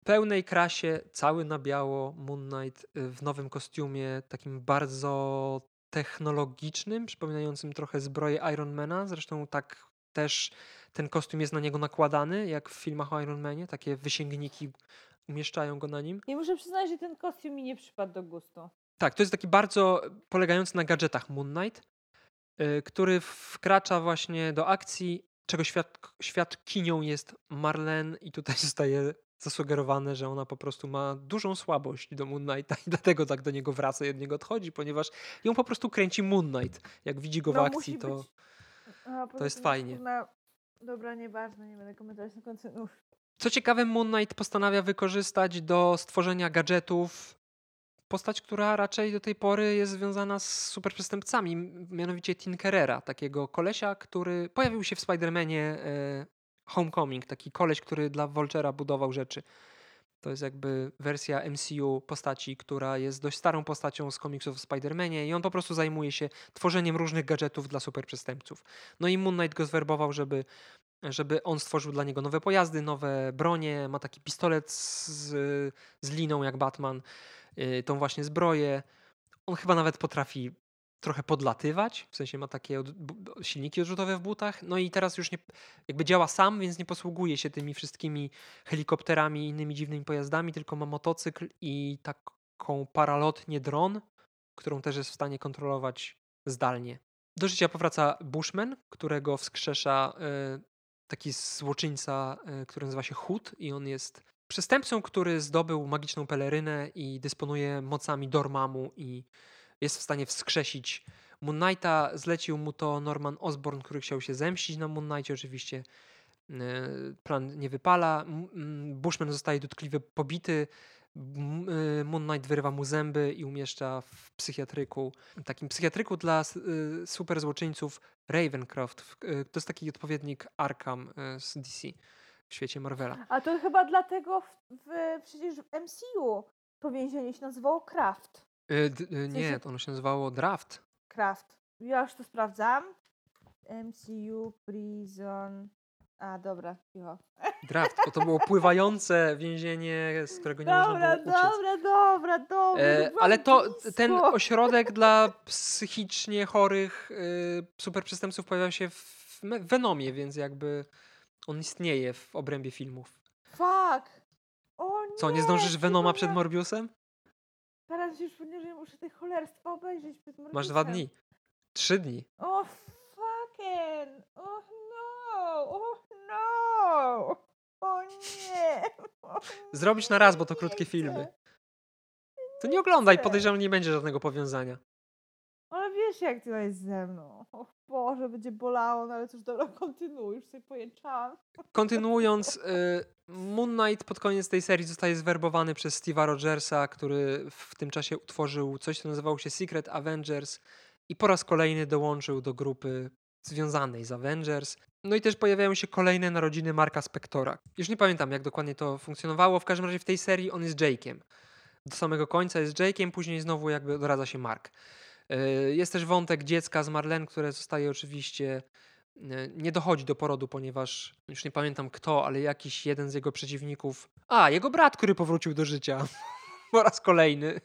W pełnej krasie, cały na biało, Moon Knight y, w nowym kostiumie, takim bardzo technologicznym, przypominającym trochę zbroję Ironmana. Zresztą tak też ten kostium jest na niego nakładany, jak w filmach o Iron Manie. Takie wysięgniki umieszczają go na nim. I muszę przyznać, że ten kostium mi nie przypadł do gustu. Tak, to jest taki bardzo polegający na gadżetach Moon Knight, który wkracza właśnie do akcji, czego świad świadkinią jest Marlene i tutaj zostaje zasugerowane, że ona po prostu ma dużą słabość do Moon Knighta i dlatego tak do niego wraca i od niego odchodzi, ponieważ ją po prostu kręci Moon Knight. Jak widzi go w No, akcji, to... być- poza jest fajnie. kurna- Dobra, nieważne, nie będę komentować na końcu. Uff. Co ciekawe, Moon Knight postanawia wykorzystać do stworzenia gadżetów postać, która raczej do tej pory jest związana z superprzestępcami, mianowicie Tinkerera, takiego kolesia, który pojawił się w Spider-Manie e, Homecoming, taki koleś, który dla Vulture'a budował rzeczy. To jest jakby wersja MCU postaci, która jest dość starą postacią z komiksów o Spider-Manie i on po prostu zajmuje się tworzeniem różnych gadżetów dla superprzestępców. No i Moon Knight go zwerbował, żeby żeby on stworzył dla niego nowe pojazdy, nowe bronie, ma taki pistolet z, z liną jak Batman, tą właśnie zbroję. On chyba nawet potrafi trochę podlatywać, w sensie ma takie od, silniki odrzutowe w butach, no i teraz już nie, jakby działa sam, więc nie posługuje się tymi wszystkimi helikopterami i innymi dziwnymi pojazdami, tylko ma motocykl i taką paralotnię dron, którą też jest w stanie kontrolować zdalnie. Do życia powraca Bushman, którego wskrzesza y, taki złoczyńca, y, który nazywa się Hood i on jest przestępcą, który zdobył magiczną pelerynę i dysponuje mocami Dormammu i jest w stanie wskrzesić Moon Knighta. Zlecił mu to Norman Osborn, który chciał się zemścić na Moon Knightie. Oczywiście y, plan nie wypala. Bushman zostaje dotkliwie pobity. Y, Moon Knight wyrywa mu zęby i umieszcza w psychiatryku. Takim psychiatryku dla s- y, super złoczyńców Ravencroft. To jest taki odpowiednik Arkham z DC w świecie Marvela. A to chyba dlatego w, w, przecież w MCU to więzienie się nazywało Kraft. Y, d- y, Nie, to ono się nazywało Draft. Kraft. Ja już to sprawdzam. MCU Prison. A, dobra, cicho. Draft, bo to było pływające więzienie, z którego nie Dobra, można było uciec. dobra, dobra, dobra. E, ale to ten ośrodek dla psychicznie chorych y, superprzestępców pojawia się w Venomie, więc jakby on istnieje w obrębie filmów. Fuck. O nie. Co, nie zdążysz Venoma przed Morbiusem? Teraz już że muszę te cholerstwa obejrzeć przed Masz dwa Morbiusem. dni. Trzy dni. O fucking. Oh no. Oh no. O nie. O Zrobić na raz, bo to krótkie filmy. To nie oglądaj, podejrzewam, nie będzie żadnego powiązania. Wiesz jak to jest ze mną. O Boże, będzie bolało, no ale cóż, dobra, kontynuuj, już sobie pojęczałam. Kontynuując, y, Moon Knight pod koniec tej serii zostaje zwerbowany przez Steve'a Rogersa, który w tym czasie utworzył coś, co nazywało się Secret Avengers i po raz kolejny dołączył do grupy związanej z Avengers. No i też pojawiają się kolejne narodziny Marka Spectora. Już nie pamiętam, jak dokładnie to funkcjonowało. W każdym razie w tej serii on jest Jake'iem. Do samego końca jest Jake'iem, później znowu jakby doradza się Mark. Y, Jest też wątek dziecka z Marlene, które zostaje oczywiście y, nie dochodzi do porodu, ponieważ już nie pamiętam kto, ale jakiś jeden z jego przeciwników. A, jego brat, który powrócił do życia po raz kolejny,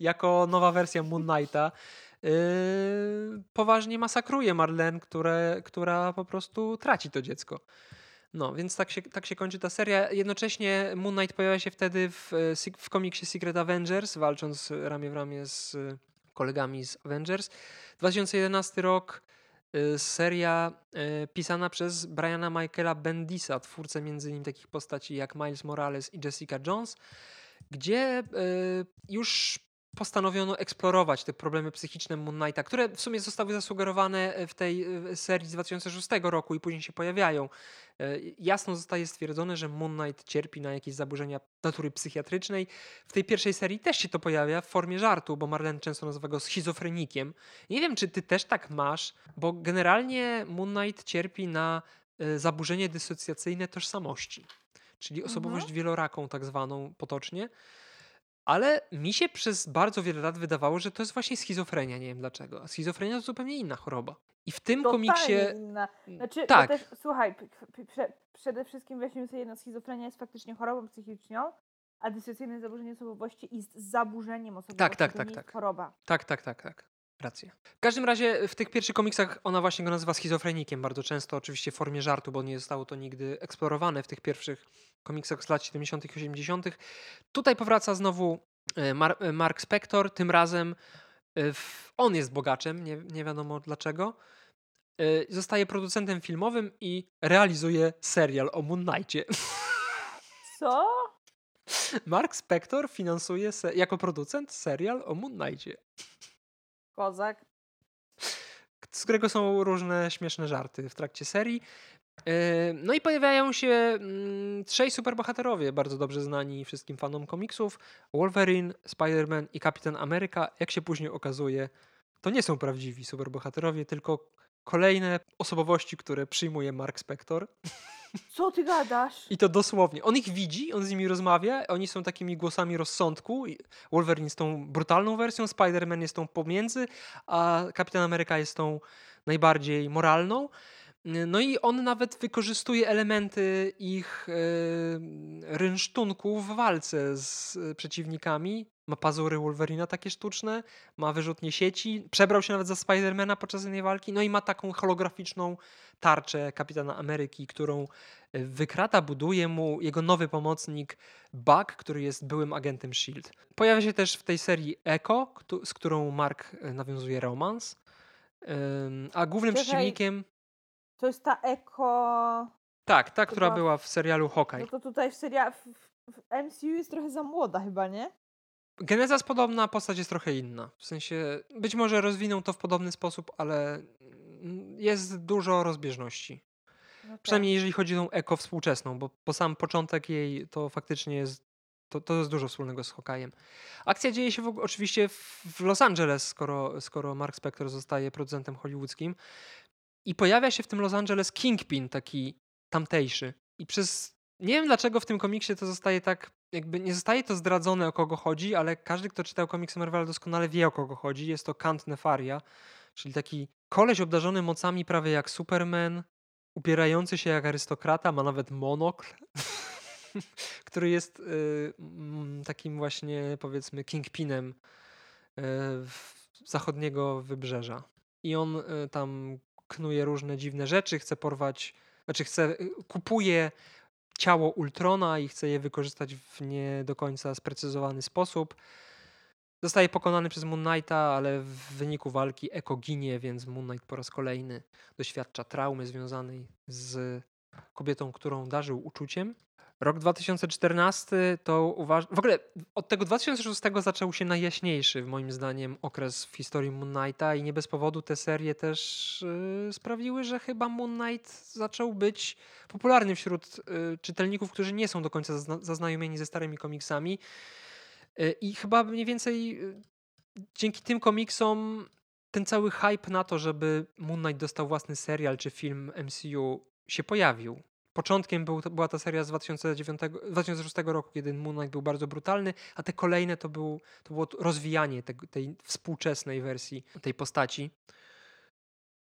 jako nowa wersja Moon Knighta. Yy, poważnie masakruje Marlene, które, która po prostu traci to dziecko. No, więc tak się, tak się kończy ta seria. Jednocześnie Moon Knight pojawia się wtedy w, e, w komiksie Secret Avengers, walcząc ramię w ramię z e, kolegami z Avengers. 2011 rok, e, seria e, pisana przez Briana Michaela Bendisa, twórcę między innymi takich postaci jak Miles Morales i Jessica Jones, gdzie e, już postanowiono eksplorować te problemy psychiczne Moon Knighta, które w sumie zostały zasugerowane w tej e, serii z 2006 roku i później się pojawiają. E, Jasno zostaje stwierdzone, że Moon Knight cierpi na jakieś zaburzenia natury psychiatrycznej. W tej pierwszej serii też się to pojawia w formie żartu, bo Marlene często nazywa go schizofrenikiem. Nie wiem, czy ty też tak masz, bo generalnie Moon Knight cierpi na e, zaburzenie dysocjacyjne tożsamości, czyli osobowość wieloraką tak zwaną potocznie. Ale mi się przez bardzo wiele lat wydawało, że to jest właśnie schizofrenia, nie wiem dlaczego. A schizofrenia to zupełnie inna choroba. I w tym Totalnie komiksie inna. Znaczy, Tak. tak. też, słuchaj, prze, przede wszystkim weźmy sobie jedno, schizofrenia jest faktycznie chorobą psychiczną, a dysocjacyjne zaburzenie osobowości jest zaburzeniem osobowości. tak, tak, jest tak. choroba. Tak, tak, tak, tak. Rację. W każdym razie w tych pierwszych komiksach ona właśnie go nazywa schizofrenikiem, bardzo często oczywiście w formie żartu, bo nie zostało to nigdy eksplorowane w tych pierwszych komiksach z lat 70. i 80. Tutaj powraca znowu e, Mar e, Mark Spector, tym razem e, on jest bogaczem, nie, nie wiadomo dlaczego. Zostaje producentem filmowym i realizuje serial o Moon Knightie. Co? Mark Spector finansuje jako producent serial o Moon Knightie. Kozak. Z którego są różne śmieszne żarty w trakcie serii. No i pojawiają się mm, trzej superbohaterowie, bardzo dobrze znani wszystkim fanom komiksów. Wolverine, Spider-Man i Kapitan Ameryka. Jak się później okazuje, to nie są prawdziwi superbohaterowie, tylko kolejne osobowości, które przyjmuje Mark Spector. Co ty gadasz? I to dosłownie. On ich widzi, on z nimi rozmawia, oni są takimi głosami rozsądku. Wolverine jest tą brutalną wersją, Spider-Man jest tą pomiędzy, a Kapitan Ameryka jest tą najbardziej moralną. No i on nawet wykorzystuje elementy ich yy, rynsztunku w walce z przeciwnikami. Ma pazury Wolverina takie sztuczne, ma wyrzutnie sieci, przebrał się nawet za Spidermana podczas jednej walki, no i ma taką holograficzną tarczę Kapitana Ameryki, którą e, wykrata, buduje mu jego nowy pomocnik Buck, który jest byłym agentem S.H.I.E.L.D. Pojawia się też w tej serii Echo, z którą Mark e, nawiązuje romans. A głównym Czekaj, przeciwnikiem... To jest ta Echo... Tak, ta, która była w serialu Hawkeye. No to tutaj w serialu... W MCU jest trochę za młoda chyba, nie? Geneza jest podobna, postać jest trochę inna. W sensie, być może rozwiną to w podobny sposób, ale jest dużo rozbieżności. No Przynajmniej tak. jeżeli chodzi o tą eko współczesną, bo po sam początek jej to faktycznie jest to, to jest dużo wspólnego z Hokajem. Akcja dzieje się w, oczywiście w Los Angeles, skoro, skoro Mark Spector zostaje producentem hollywoodzkim. I pojawia się w tym Los Angeles Kingpin, taki tamtejszy. I przez. Nie wiem dlaczego w tym komiksie to zostaje tak. Jakby nie zostaje to zdradzone o kogo chodzi, ale każdy, kto czytał komiksy Marvela, doskonale wie o kogo chodzi. Jest to Kant Nefaria, czyli taki koleś obdarzony mocami prawie jak Superman, upierający się jak arystokrata, ma nawet monokl, który jest y, takim właśnie powiedzmy kingpinem y, zachodniego wybrzeża. I on y, tam knuje różne dziwne rzeczy, chce porwać, znaczy chce, y, kupuje ciało Ultrona i chce je wykorzystać w nie do końca sprecyzowany sposób. Zostaje pokonany przez Moon Knighta, ale w wyniku walki Eko ginie, więc Moon Knight po raz kolejny doświadcza traumy związanej z kobietą, którą darzył uczuciem. Rok 2014 to uważam. W ogóle od tego 2006 zaczął się najjaśniejszy, moim zdaniem, okres w historii Moon Knighta, i nie bez powodu te serie też yy, sprawiły, że chyba Moon Knight zaczął być popularny wśród yy, czytelników, którzy nie są do końca zazna zaznajomieni ze starymi komiksami. Y, I chyba mniej więcej y, dzięki tym komiksom ten cały hype na to, żeby Moon Knight dostał własny serial czy film MCU się pojawił. Początkiem był, była ta seria z 2009, 2006 roku, kiedy Moon Knight był bardzo brutalny, a te kolejne to, był, to było rozwijanie tej, tej współczesnej wersji tej postaci.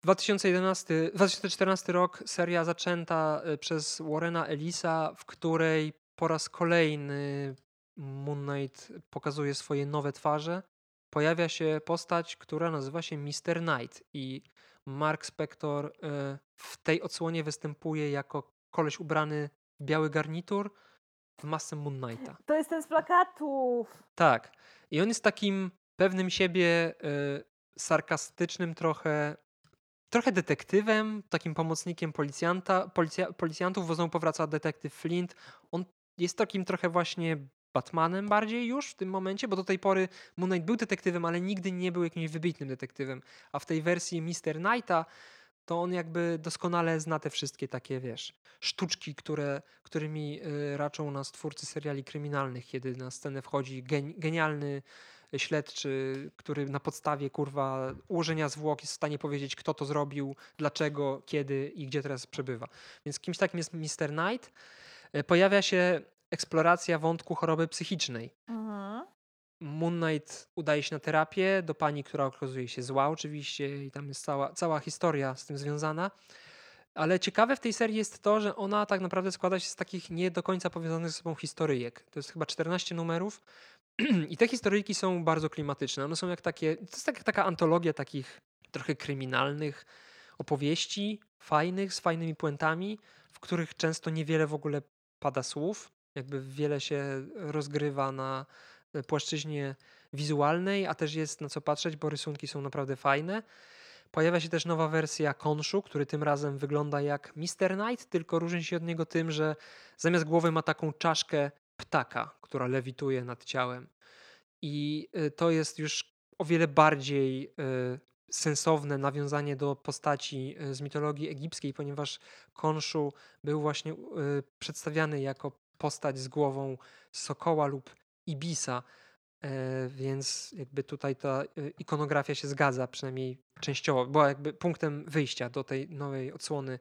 2011, 2014 rok, seria zaczęta y, przez Warrena Ellisa, w której po raz kolejny Moon Knight pokazuje swoje nowe twarze, pojawia się postać, która nazywa się Mr. Knight i Mark Spector y, w tej odsłonie występuje jako koleś ubrany w biały garnitur w masce Moon Knighta. To jest ten z plakatów. Tak. I on jest takim pewnym siebie y, sarkastycznym trochę trochę detektywem, takim pomocnikiem policjanta, policja, policjantów, bo znowu powraca detektyw Flint. On jest takim trochę właśnie Batmanem bardziej już w tym momencie, bo do tej pory Moon Knight był detektywem, ale nigdy nie był jakimś wybitnym detektywem. A w tej wersji Mr. Knighta to on jakby doskonale zna te wszystkie takie, wiesz, sztuczki, które, którymi y, raczą nas twórcy seriali kryminalnych, kiedy na scenę wchodzi genialny śledczy, który na podstawie kurwa ułożenia zwłok jest w stanie powiedzieć, kto to zrobił, dlaczego, kiedy i gdzie teraz przebywa. Więc kimś takim jest Mr. Knight. Y, pojawia się eksploracja wątku choroby psychicznej. Mhm. Moon Knight udaje się na terapię do pani, która okazuje się zła oczywiście i tam jest cała, cała historia z tym związana. Ale ciekawe w tej serii jest to, że ona tak naprawdę składa się z takich nie do końca powiązanych ze sobą historyjek. To jest chyba 14 numerów I te historyjki są bardzo klimatyczne. One są jak takie, to jest tak, taka antologia takich trochę kryminalnych opowieści, fajnych, z fajnymi puentami, w których często niewiele w ogóle pada słów. Jakby wiele się rozgrywa na płaszczyźnie wizualnej, a też jest na co patrzeć, bo rysunki są naprawdę fajne. Pojawia się też nowa wersja Konszu, który tym razem wygląda jak Mr. Knight, tylko różni się od niego tym, że zamiast głowy ma taką czaszkę ptaka, która lewituje nad ciałem. I y, to jest już o wiele bardziej y, sensowne nawiązanie do postaci y, z mitologii egipskiej, ponieważ Konszu był właśnie przedstawiany jako postać z głową sokoła lub ibisa, e, więc jakby tutaj ta ikonografia się zgadza, przynajmniej częściowo. Była jakby punktem wyjścia do tej nowej odsłony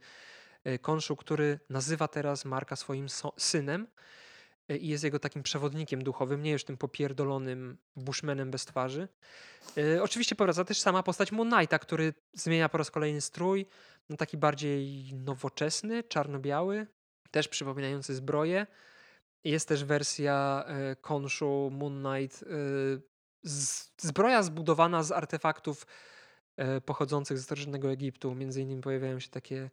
Konszu, który nazywa teraz Marka swoim synem E, i jest jego takim przewodnikiem duchowym, nie już tym popierdolonym bushmanem bez twarzy. E, oczywiście powraca też sama postać Moon Knighta, który zmienia po raz kolejny strój na taki bardziej nowoczesny, czarno-biały, też przypominający zbroję. Jest też wersja e, konszu Moon Knight, zbroja zbudowana z artefaktów pochodzących ze starożytnego Egiptu. Między innymi pojawiają się takie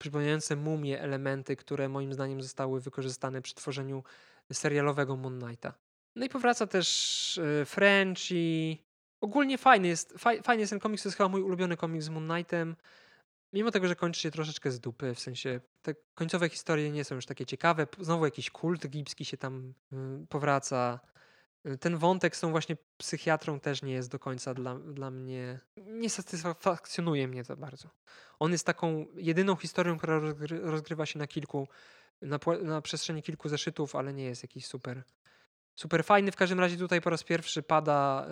przypominające mumie elementy, które moim zdaniem zostały wykorzystane przy tworzeniu serialowego Moon Knighta. No i powraca też e, French i ogólnie fajny jest, faj, fajny jest ten komiks, to jest chyba mój ulubiony komiks z Moon Knightem. Mimo tego, że kończy się troszeczkę z dupy, w sensie te końcowe historie nie są już takie ciekawe. Znowu jakiś kult egipski się tam y, powraca. Ten wątek z tą właśnie psychiatrą też nie jest do końca dla, dla mnie. Nie satysfakcjonuje mnie to bardzo. On jest taką jedyną historią, która rozgrywa się na kilku, na, na przestrzeni kilku zeszytów, ale nie jest jakiś super, super fajny. W każdym razie tutaj po raz pierwszy pada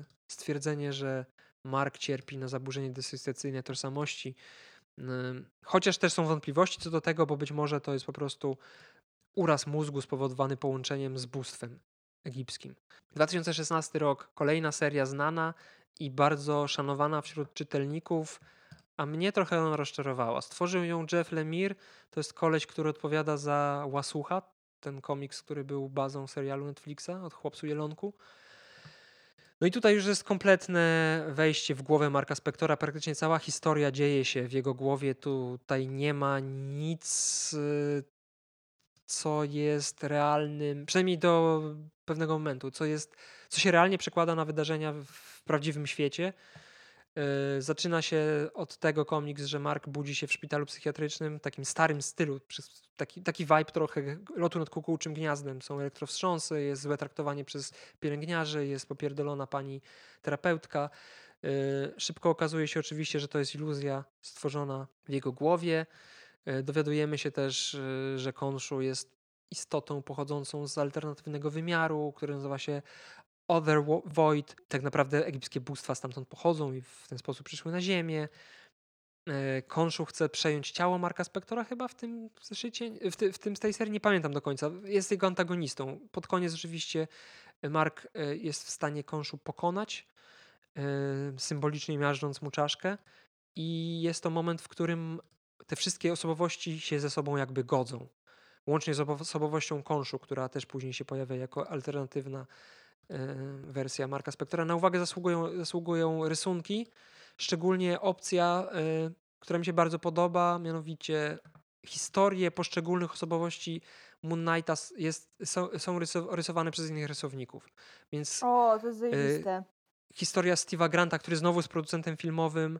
y, stwierdzenie, że Mark cierpi na zaburzenie dysocjacyjne tożsamości. Chociaż też są wątpliwości co do tego, bo być może to jest po prostu uraz mózgu spowodowany połączeniem z bóstwem egipskim. 2016 rok, kolejna seria znana i bardzo szanowana wśród czytelników, a mnie trochę ona rozczarowała. Stworzył ją Jeff Lemire, to jest koleś, który odpowiada za Łasucha, ten komiks, który był bazą serialu Netflixa od Chłopcu Jelonku. No i tutaj już jest kompletne wejście w głowę Marka Spektora. Praktycznie cała historia dzieje się w jego głowie. Tutaj nie ma nic y, co jest realnym, przynajmniej do pewnego momentu, co jest, co się realnie przekłada na wydarzenia w prawdziwym świecie. Yy, zaczyna się od tego komiks, że Mark budzi się w szpitalu psychiatrycznym, takim starym stylu, taki, taki vibe trochę lotu nad kukułczym gniazdem. Są elektrowstrząsy, jest złe traktowanie przez pielęgniarzy, jest popierdolona pani terapeutka. Yy, szybko okazuje się oczywiście, że to jest iluzja stworzona w jego głowie. E, dowiadujemy się też, że Konshu jest istotą pochodzącą z alternatywnego wymiaru, który nazywa się Other Void. Tak naprawdę egipskie bóstwa stamtąd pochodzą i w ten sposób przyszły na ziemię. E, Konshu chce przejąć ciało Marka Spektora chyba w tym zeszycie, w, ty, w tym z tej serii, nie pamiętam do końca. Jest jego antagonistą. Pod koniec oczywiście Mark jest w stanie Konshu pokonać, symbolicznie miażdżąc mu czaszkę i jest to moment, w którym te wszystkie osobowości się ze sobą jakby godzą. Łącznie z osobowością Konszu, która też później się pojawia jako alternatywna e, wersja Marka Spektora. Na uwagę zasługują, zasługują rysunki, szczególnie opcja, e, która mi się bardzo podoba, mianowicie historie poszczególnych osobowości Moon Knighta jest, są, są rysowane przez innych rysowników. Więc, o, to jest e, zajebiste. historia Steve'a Granta, który znowu jest producentem filmowym,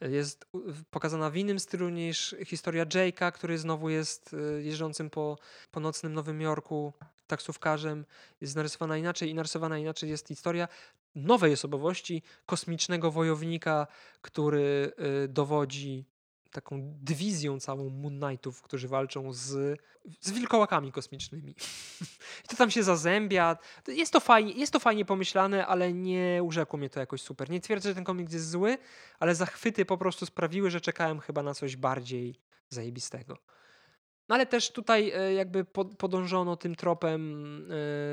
jest pokazana w innym stylu niż historia Jake'a, który znowu jest e, jeżdżącym po, po nocnym Nowym Jorku taksówkarzem. Jest narysowana inaczej i narysowana inaczej jest historia nowej osobowości, kosmicznego wojownika, który e, dowodzi taką dywizją całą Moon Knightów, którzy walczą z, z wilkołakami kosmicznymi. I to tam się zazębia. Jest to, fajnie, jest to fajnie pomyślane, ale nie urzekło mnie to jakoś super. Nie twierdzę, że ten komiks jest zły, ale zachwyty po prostu sprawiły, że czekałem chyba na coś bardziej zajebistego. No ale też tutaj e, jakby podążono tym tropem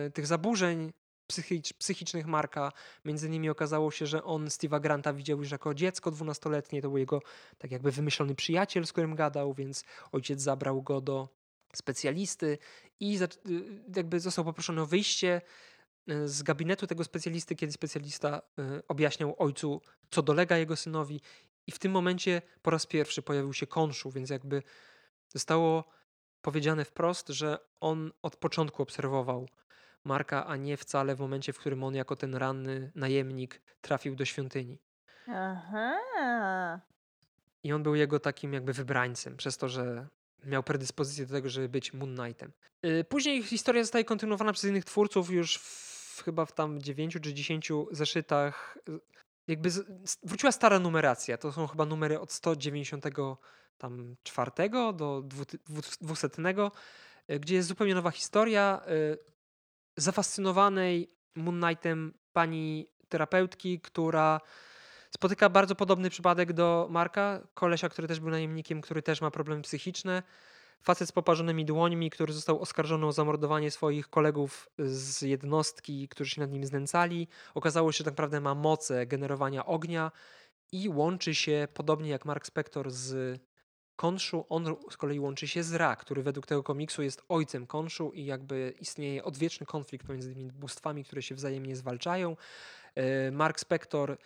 e, tych zaburzeń psychicz, psychicznych Marka. Między innymi okazało się, że on Steve'a Granta widział już jako dziecko dwunastoletnie. To był jego tak jakby wymyślony przyjaciel, z którym gadał, więc ojciec zabrał go do specjalisty i y, jakby został poproszony o wyjście e, z gabinetu tego specjalisty, kiedy specjalista e, objaśniał ojcu, co dolega jego synowi. I w tym momencie po raz pierwszy pojawił się Konszu, więc jakby zostało powiedziane wprost, że on od początku obserwował Marka, a nie wcale w momencie, w którym on jako ten ranny najemnik trafił do świątyni. Aha. I on był jego takim jakby wybrańcem, przez to, że miał predyspozycję do tego, żeby być Moon Knightem. Y, później historia zostaje kontynuowana przez innych twórców już w, chyba w tam 9 czy 10 zeszytach. Y, jakby z, wróciła stara numeracja. To są chyba numery od 194 do 200, y, gdzie jest zupełnie nowa historia zafascynowanej Moon Knightem pani terapeutki, która spotyka bardzo podobny przypadek do Marka, kolesia, który też był najemnikiem, który też ma problemy psychiczne. Facet z poparzonymi dłońmi, który został oskarżony o zamordowanie swoich kolegów z jednostki, którzy się nad nim znęcali. Okazało się, że tak naprawdę ma moce generowania ognia i łączy się, podobnie jak Mark Spector z Konszu, on z kolei łączy się z Ra, który według tego komiksu jest ojcem Konszu i jakby istnieje odwieczny konflikt pomiędzy tymi bóstwami, które się wzajemnie zwalczają. E, Mark Spector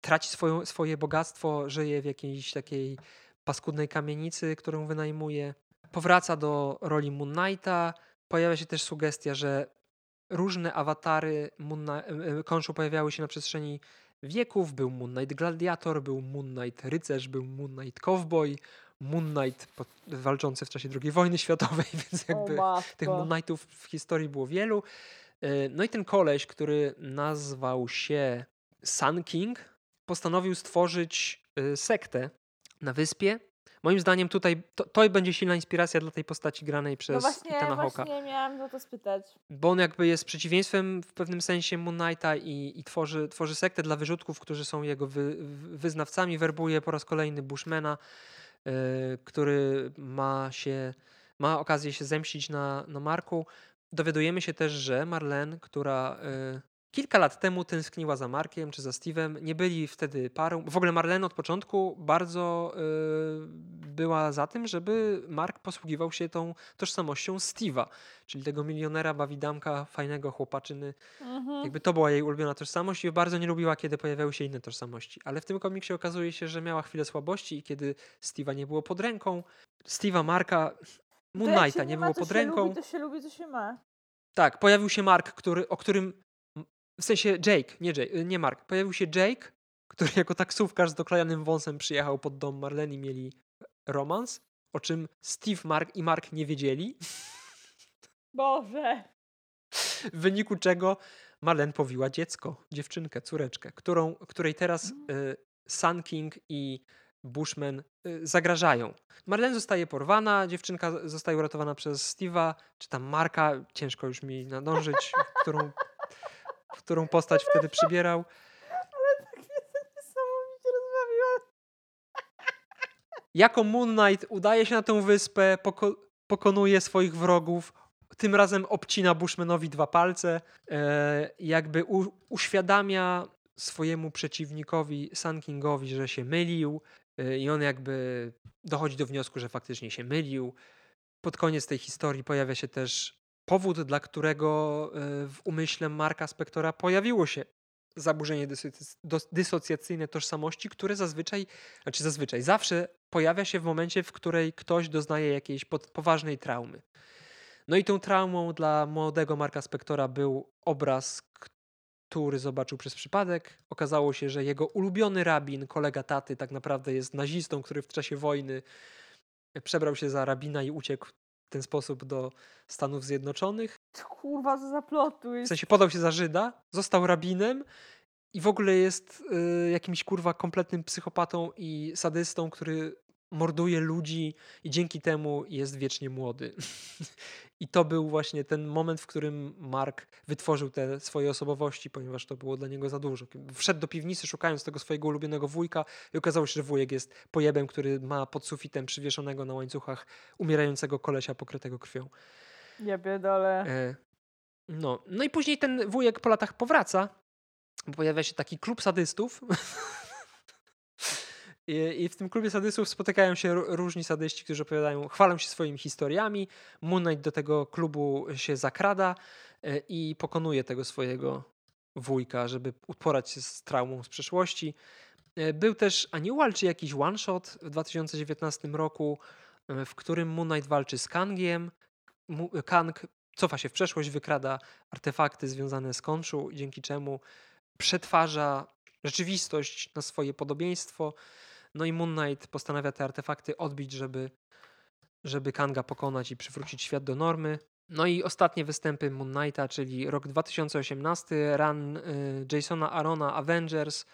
traci swoje bogactwo, żyje w jakiejś takiej paskudnej kamienicy, którą wynajmuje. Powraca do roli Moon Knighta. Pojawia się też sugestia, że różne awatary Moon e, e, Konszu pojawiały się na przestrzeni wieków. Był Moon Knight Gladiator, był Moon Knight Rycerz, był Moon Knight Cowboy, Moon Knight walczący w czasie II wojny światowej, więc jakby tych Moon Knightów w historii było wielu. E, no i ten koleś, który nazwał się Sun King, postanowił stworzyć e, sektę na wyspie. Moim zdaniem tutaj to, to będzie silna inspiracja dla tej postaci granej przez no właśnie, Itana Hawka. Właśnie miałam o to spytać. Bo on jakby jest przeciwieństwem w pewnym sensie Moon Knighta i, i tworzy, tworzy sektę dla wyrzutków, którzy są jego wy, wyznawcami. Werbuje po raz kolejny Bushmana który ma się, ma okazję się zemścić na, na Marku. Dowiadujemy się też, że Marlene, która y, kilka lat temu tęskniła za Markiem czy za Steve'em, nie byli wtedy parą. W ogóle Marlene od początku bardzo y, była za tym, żeby Mark posługiwał się tą tożsamością Steve'a, czyli tego milionera, bawidamka, fajnego chłopaczyny. Mhm. Jakby to była jej ulubiona tożsamość i bardzo nie lubiła, kiedy pojawiały się inne tożsamości. Ale w tym komiksie okazuje się, że miała chwilę słabości i kiedy Steve'a nie było pod ręką, Steve'a, Marka, Moon Knighta nie, było pod ręką. Lubi, to się lubi, to się ma. Tak, pojawił się Mark, który, o którym w sensie Jake, nie, Jake, nie Mark. Pojawił się Jake, który jako taksówkarz z doklejanym wąsem przyjechał pod dom Marlene i mieli romans, o czym Steve, Mark i Mark nie wiedzieli. Boże. W wyniku czego Marlene powiła dziecko, dziewczynkę, córeczkę, którą, której teraz mm. y, Sun King i Bushman y, zagrażają. Marlene zostaje porwana, dziewczynka zostaje uratowana przez Steve'a, czy tam Marka, ciężko już mi nadążyć, którą którą postać wtedy przybierał. Ale tak mnie niesamowicie rozbawiło. Jako Moon Knight udaje się na tę wyspę, poko pokonuje swoich wrogów, tym razem obcina Bushmanowi dwa palce, e, jakby u, uświadamia swojemu przeciwnikowi, Sun Kingowi, że się mylił e, i on jakby dochodzi do wniosku, że faktycznie się mylił. Pod koniec tej historii pojawia się też powód, dla którego e, w umyśle Marka Spektora pojawiło się zaburzenie dysocjacyjne tożsamości, które zazwyczaj, znaczy zazwyczaj, zawsze pojawia się w momencie, w której ktoś doznaje jakiejś poważnej traumy. No i tą traumą dla młodego Marka Spektora był obraz, który zobaczył przez przypadek. Okazało się, że jego ulubiony rabin, kolega taty, tak naprawdę jest nazistą, który w czasie wojny przebrał się za rabina i uciekł ten sposób do Stanów Zjednoczonych. Kurwa, co za plot W sensie podał się za Żyda, został rabinem i w ogóle jest y, jakimś kurwa kompletnym psychopatą i sadystą, który morduje ludzi i dzięki temu jest wiecznie młody. I to był właśnie ten moment, w którym Mark wytworzył te swoje osobowości, ponieważ to było dla niego za dużo. Wszedł do piwnicy szukając tego swojego ulubionego wujka i okazało się, że wujek jest pojebem, który ma pod sufitem przywieszonego na łańcuchach umierającego kolesia pokrytego krwią. Ja biedole. E, no. no i później ten wujek po latach powraca, pojawia się taki klub sadystów, I, I, w tym klubie sadystów spotykają się różni sadyści, którzy opowiadają, chwalą się swoimi historiami. Moon Knight do tego klubu się zakrada e, i pokonuje tego swojego wujka, żeby uporać się z traumą z przeszłości. E, Był też Annual, czy jakiś one-shot w 2019 roku, e, w którym Moon Knight walczy z Kangiem. Kang cofa się w przeszłość, wykrada artefakty związane z Konshu, dzięki czemu przetwarza rzeczywistość na swoje podobieństwo. No i Moon Knight postanawia te artefakty odbić, żeby, żeby Kanga pokonać i przywrócić świat do normy. No i ostatnie występy Moon Knighta, czyli rok 2018, run y, Jasona Arona Avengers,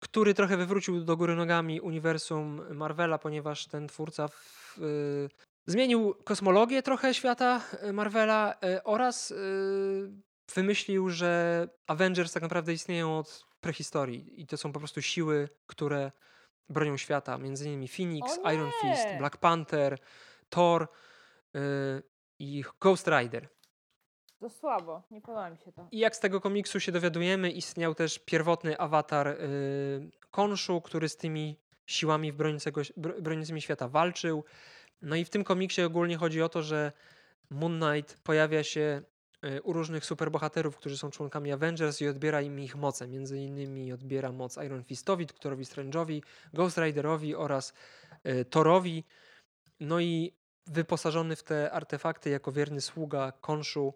który trochę wywrócił do góry nogami uniwersum Marvela, ponieważ ten twórca w, y, zmienił kosmologię trochę świata y, Marvela y, oraz y, wymyślił, że Avengers tak naprawdę istnieją od prehistorii i to są po prostu siły, które bronią świata, między innymi Phoenix, Iron Fist! Black Panther, Thor y, i Ghost Rider. To słabo, nie podoba mi się to. I jak z tego komiksu się dowiadujemy, istniał też pierwotny awatar y, Konshu, który z tymi siłami broniącymi świata walczył. No i w tym komiksie ogólnie chodzi o to, że Moon Knight pojawia się u różnych superbohaterów, którzy są członkami Avengers i odbiera im ich moce. Między innymi odbiera moc Iron Fistowi, Doktorowi Strange'owi, Ghost Riderowi oraz y, Thorowi. No i wyposażony w te artefakty jako wierny sługa Konshu,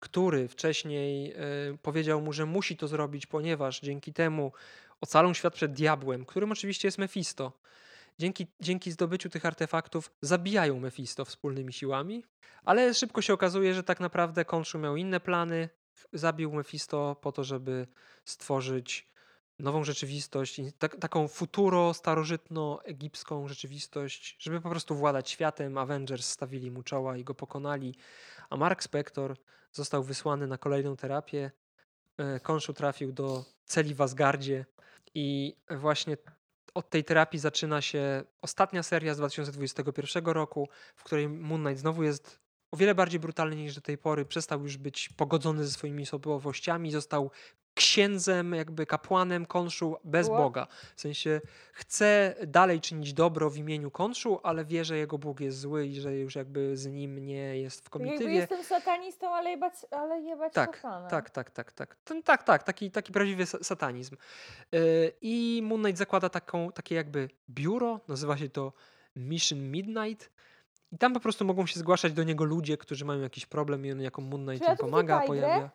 który wcześniej e, powiedział mu, że musi to zrobić, ponieważ dzięki temu ocalą świat przed diabłem, którym oczywiście jest Mephisto. Dzięki, dzięki zdobyciu tych artefaktów zabijają Mephisto wspólnymi siłami, ale szybko się okazuje, że tak naprawdę Konshu miał inne plany. Zabił Mephisto po to, żeby stworzyć nową rzeczywistość, tak, taką futuro, starożytno-egipską rzeczywistość, żeby po prostu władać światem. Avengers stawili mu czoła i go pokonali, a Mark Spector został wysłany na kolejną terapię. E, Konshu trafił do celi w Asgardzie i właśnie od tej terapii zaczyna się ostatnia seria z 2021 roku, w której Moon Knight znowu jest o wiele bardziej brutalny niż do tej pory. Przestał już być pogodzony ze swoimi osobowościami, został księdzem, jakby kapłanem Konshu bez? Boga. W sensie chce dalej czynić dobro w imieniu Konshu, ale wie, że jego Bóg jest zły i że już jakby z nim nie jest w Tak jakby komitywie. jestem satanistą, ale jebać, ale jebać Tak, satana. tak, tak, tak, tak. Ten, tak, tak, taki, taki prawdziwy sa- satanizm. Yy, I Moon Knight zakłada taką, takie jakby biuro, nazywa się to Mission Midnight. I tam po prostu mogą się zgłaszać do niego ludzie, którzy mają jakiś problem i on jako Moon Knight Czy im pomaga, pojawia.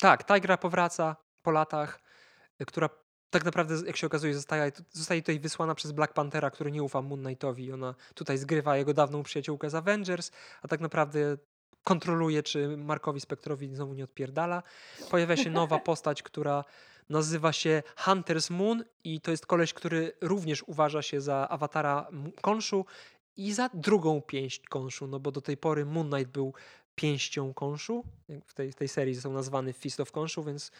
Tak, Tigra powraca po latach, y, która tak naprawdę, jak się okazuje, zostaje, zostaje tutaj wysłana przez Black Panthera, który nie ufa Moon Knightowi. Ona tutaj zgrywa jego dawną przyjaciółkę z Avengers, a tak naprawdę kontroluje, czy Markowi Spektrowi znowu nie odpierdala. Pojawia się nowa postać, która nazywa się Hunter's Moon i to jest koleś, który również uważa się za awatara Konshu i za drugą pięść Konshu, no bo do tej pory Moon Knight był pięścią Konshu. jak W tej, tej serii został nazwany Fist of Konshu, więc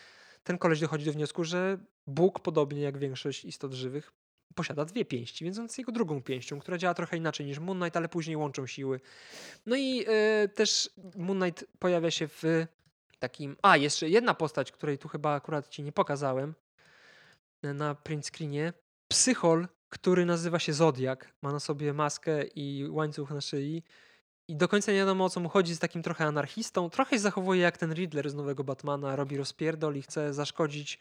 ten koleś dochodzi do wniosku, że Bóg, podobnie jak większość istot żywych, posiada dwie pięści, więc on jest jego drugą pięścią, która działa trochę inaczej niż Moon Knight, ale później łączą siły. No i e, też Moon Knight pojawia się w takim... A, jeszcze jedna postać, której tu chyba akurat ci nie pokazałem e, na print screenie. Psychol, który nazywa się Zodiak. Ma na sobie maskę i łańcuch na szyi. I do końca nie wiadomo o co mu chodzi, jest takim trochę anarchistą. Trochę się zachowuje jak ten Riddler z nowego Batmana, robi rozpierdol i chce zaszkodzić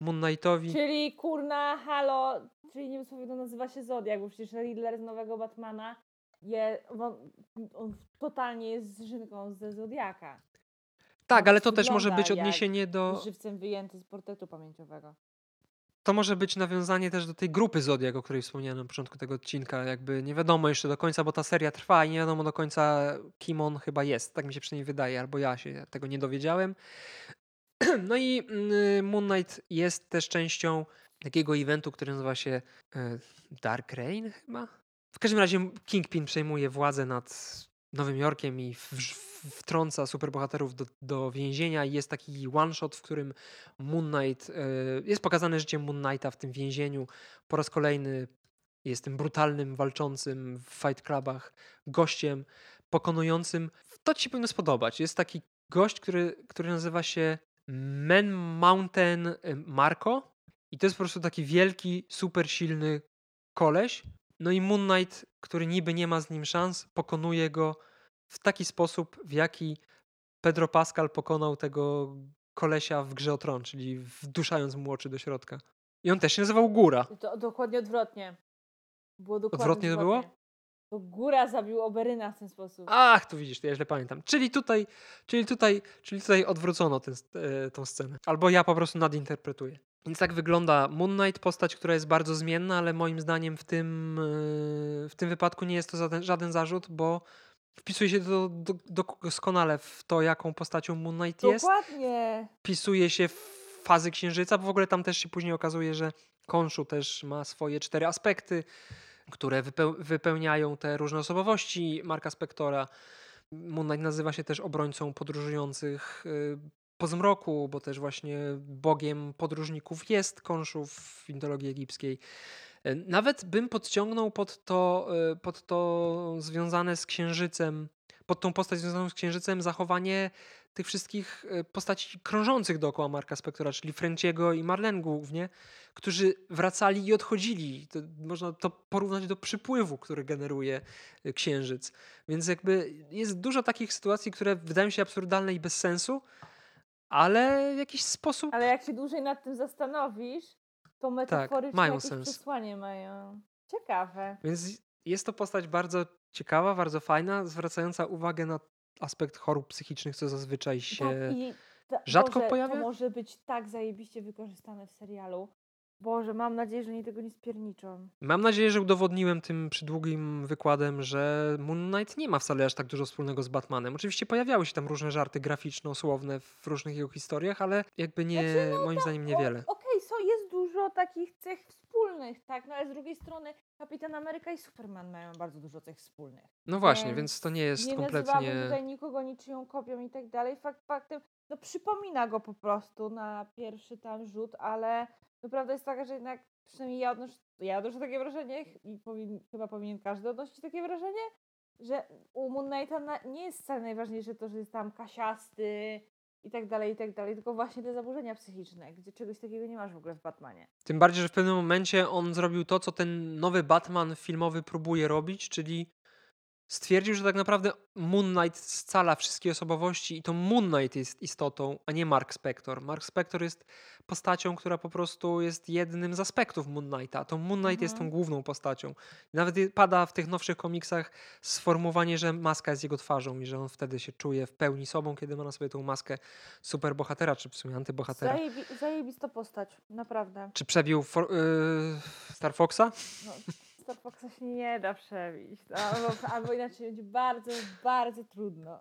Moon Knightowi. Czyli kurna, halo, czyli nie wiem co to nazywa się Zodiak, bo przecież Riddler z nowego Batmana je, on, on totalnie jest zżynką ze Zodiaka. Tak, ale to też może być odniesienie do. Żywcem wyjęty z portretu pamięciowego. To może być nawiązanie też do tej grupy Zodiak, o której wspomniałem na początku tego odcinka. Jakby nie wiadomo jeszcze do końca, bo ta seria trwa i nie wiadomo do końca, kim on chyba jest. Tak mi się przynajmniej wydaje, albo ja się tego nie dowiedziałem. No i mm, Moon Knight jest też częścią takiego eventu, który nazywa się e, Dark Reign chyba. W każdym razie Kingpin przejmuje władzę nad Nowym Jorkiem i w, w, wtrąca superbohaterów do, do więzienia. Jest taki one-shot, w którym Moon Knight, e, jest pokazane życie Moon Knighta w tym więzieniu. Po raz kolejny jest tym brutalnym, walczącym w fight clubach gościem, pokonującym. To ci się powinno spodobać. Jest taki gość, który, który nazywa się Man Mountain y, Marco i to jest po prostu taki wielki, super silny koleś. No i Moon Knight, który niby nie ma z nim szans, pokonuje go w taki sposób, w jaki Pedro Pascal pokonał tego kolesia w grze o tron, czyli wduszając mu oczy do środka. I on też się nazywał Góra. To dokładnie odwrotnie. Było dokładnie Odwrotnie to było? To góra zabił Oberyna w ten sposób. Ach, tu widzisz, to ja źle pamiętam. Czyli tutaj, czyli tutaj, czyli tutaj odwrócono ten, e, tą scenę. Albo ja po prostu nadinterpretuję. Więc tak wygląda Moon Knight, postać, która jest bardzo zmienna, ale moim zdaniem w tym, e, w tym wypadku nie jest to żaden, żaden zarzut, bo wpisuje się to do, do, doskonale w to, jaką postacią Moon Knight jest. Dokładnie. Wpisuje się w fazy księżyca, bo w ogóle tam też się później okazuje, że Konszu też ma swoje cztery aspekty które wypełniają te różne osobowości Marka Spektora. Moon Knight nazywa się też obrońcą podróżujących y, po zmroku, bo też właśnie bogiem podróżników jest Konszów w mitologii egipskiej. Y, nawet bym podciągnął pod to, y, pod to związane z księżycem, pod tą postać związaną z księżycem zachowanie tych wszystkich postaci krążących dookoła Marka Spektora, czyli Frenciego i Marlene głównie, którzy wracali i odchodzili. To można to porównać do przypływu, który generuje y, księżyc. Więc jakby jest dużo takich sytuacji, które wydają się absurdalne i bez sensu, ale w jakiś sposób. Ale jak się dłużej nad tym zastanowisz, to metaforycznie tak, mają sens. przesłanie mają. Ciekawe. Więc jest to postać bardzo ciekawa, bardzo fajna, zwracająca uwagę na aspekt chorób psychicznych, co zazwyczaj się tak, rzadko Boże, pojawia. To może być tak zajebiście wykorzystane w serialu. Boże, mam nadzieję, że oni tego nie spierniczą. Mam nadzieję, że udowodniłem tym przydługim wykładem, że Moon Knight nie ma wcale aż tak dużo wspólnego z Batmanem. Oczywiście pojawiały się tam różne żarty graficzno-słowne w różnych jego historiach, ale jakby nie, znaczy, no, moim tak, zdaniem niewiele. Okej, okay, jest dużo takich cech wspólnych, tak, no ale z drugiej strony Kapitan Ameryka i Superman mają bardzo dużo cech wspólnych. No właśnie, więc, więc to nie jest nie kompletnie... Nie tutaj nikogo niczyją kopią i tak dalej. Fakt faktem, no przypomina go po prostu na pierwszy tam rzut, ale no prawda jest taka, że jednak przynajmniej ja odnoszę, ja odnoszę takie wrażenie i powin, chyba powinien każdy odnosić takie wrażenie, że u Moon Knighta nie jest wcale najważniejsze to, że jest tam kasiasty i tak dalej, i tak dalej, tylko właśnie te zaburzenia psychiczne, gdzie czegoś takiego nie masz w ogóle w Batmanie. Tym bardziej, że w pewnym momencie on zrobił to, co ten nowy Batman filmowy próbuje robić, czyli stwierdził, że tak naprawdę Moon Knight scala wszystkie osobowości i to Moon Knight jest istotą, a nie Mark Spector. Mark Spector jest postacią, która po prostu jest jednym z aspektów Moon Knighta, a to Moon Knight mhm. jest tą główną postacią. Nawet pada w tych nowszych komiksach sformułowanie, że maska jest jego twarzą i że on wtedy się czuje w pełni sobą, kiedy ma na sobie tą maskę superbohatera, czy w sumie antybohatera. Zajebi zajebista postać, naprawdę. Czy przebił for, yy, Star Foxa? No. Star Foxa się nie da przebić. No, albo, albo inaczej będzie bardzo, bardzo trudno.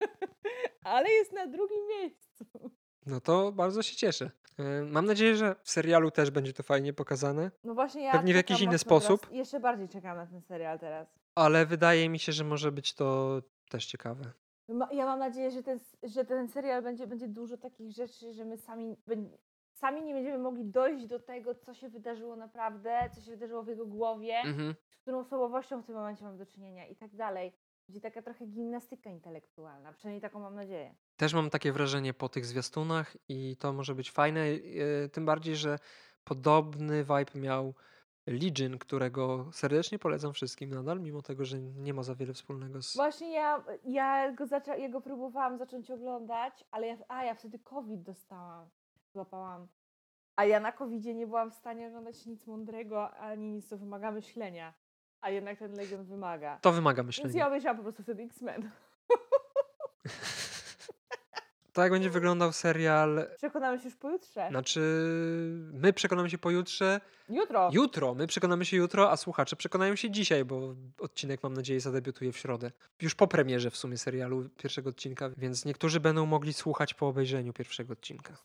Ale jest na drugim miejscu. No to bardzo się cieszę. E, mam nadzieję, że w serialu też będzie to fajnie pokazane. No właśnie ja Pewnie w jakiś inny sposób. Teraz, jeszcze bardziej czekam na ten serial teraz. Ale wydaje mi się, że może być to też ciekawe. Ja mam nadzieję, że ten, że ten serial będzie, będzie dużo takich rzeczy, że my sami sami nie będziemy mogli dojść do tego, co się wydarzyło naprawdę, co się wydarzyło w jego głowie, mhm. z którą osobowością w tym momencie mam do czynienia i tak dalej. Będzie taka trochę gimnastyka intelektualna, przynajmniej taką mam nadzieję. Też mam takie wrażenie po tych zwiastunach i to może być fajne, e, tym bardziej, że podobny vibe miał Legion, którego serdecznie polecam wszystkim nadal, mimo tego, że nie ma za wiele wspólnego z... Właśnie ja, ja, go, zaczę, ja go próbowałam zacząć oglądać, ale ja, a, ja wtedy COVID dostałam złapałam. A ja na covid nie byłam w stanie oglądać nic mądrego, ani nic, co wymaga myślenia. A jednak ten Legion wymaga. To wymaga myślenia. Więc ja obejrzałam po prostu wtedy X-Men. to jak będzie wyglądał serial. Przekonamy się już pojutrze. Znaczy, my przekonamy się pojutrze. Jutro. Jutro. My przekonamy się jutro, a słuchacze przekonają się dzisiaj, bo odcinek, mam nadzieję, zadebiutuje w środę. Już po premierze w sumie serialu pierwszego odcinka, więc niektórzy będą mogli słuchać po obejrzeniu pierwszego odcinka.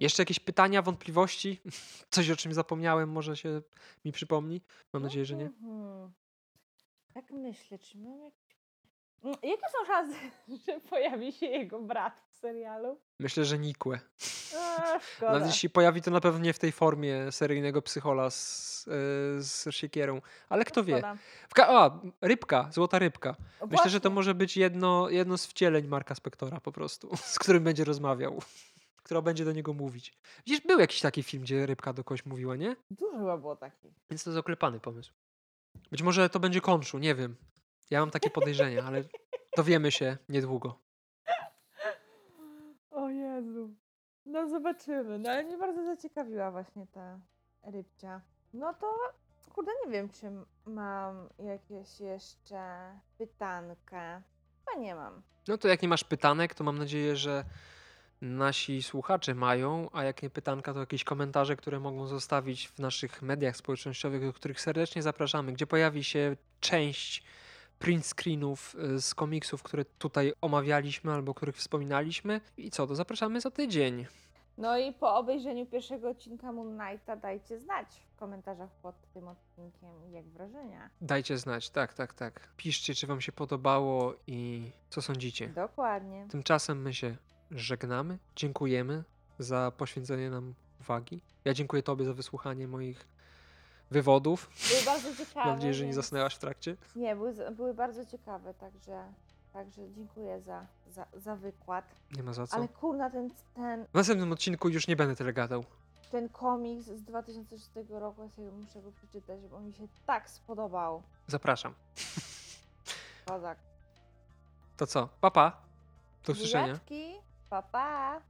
Jeszcze jakieś pytania, wątpliwości? Coś, o czym zapomniałem, może się mi przypomni? Mam nadzieję, że nie. Tak myślę, czy mam jakieś Mm, jakie są szanse, że pojawi się jego brat serialu? Myślę, że nikłe. A, szkoda. Nawet jeśli pojawi to na pewno nie w tej formie seryjnego psychola z, yy, z siekierą, ale kto wie. a, rybka, złota rybka. Myślę, że to może być jedno, jedno z wcieleń Marka Spektora po prostu, z którym będzie rozmawiał. Która będzie do niego mówić. Widzisz, był jakiś taki film, gdzie rybka do kogoś mówiła, nie? Dużo chyba było takich. Więc to jest oklepany pomysł. Być może to będzie konszu, nie wiem. Ja mam takie podejrzenia, ale dowiemy się niedługo. Jezu. No zobaczymy. No ale mnie bardzo zaciekawiła właśnie ta rybcia. No to kurde, nie wiem, czy mam jakieś jeszcze pytankę. Chyba nie mam. No to jak nie masz pytanek, to mam nadzieję, że nasi słuchacze mają, a jak nie pytanka, to jakieś komentarze, które mogą zostawić w naszych mediach społecznościowych, do których serdecznie zapraszamy, gdzie pojawi się część print screenów y, z komiksów, które tutaj omawialiśmy albo których wspominaliśmy. I co, to zapraszamy za tydzień. No i po obejrzeniu pierwszego odcinka Moon Knighta dajcie znać w komentarzach pod tym odcinkiem, jak wrażenia. Dajcie znać, tak, tak, tak. Piszcie, czy wam się podobało i co sądzicie. Dokładnie. Tymczasem my się żegnamy. Dziękujemy za poświęcenie nam uwagi. Ja dziękuję Tobie za wysłuchanie moich wywodów. Były bardzo ciekawe. Mam nadzieję, że nie zasnęłaś w trakcie. Nie, były, były bardzo ciekawe, także, także dziękuję za, za, za wykład. Nie ma za co. Ale kurna, ten, ten, W następnym odcinku już nie będę tyle gadał. ten komiks z 2006 roku, ja sobie muszę go przeczytać, bo mi się tak spodobał. Zapraszam. Kozak. To co? Papa. Do usłyszenia. Buziaczki, pa pa!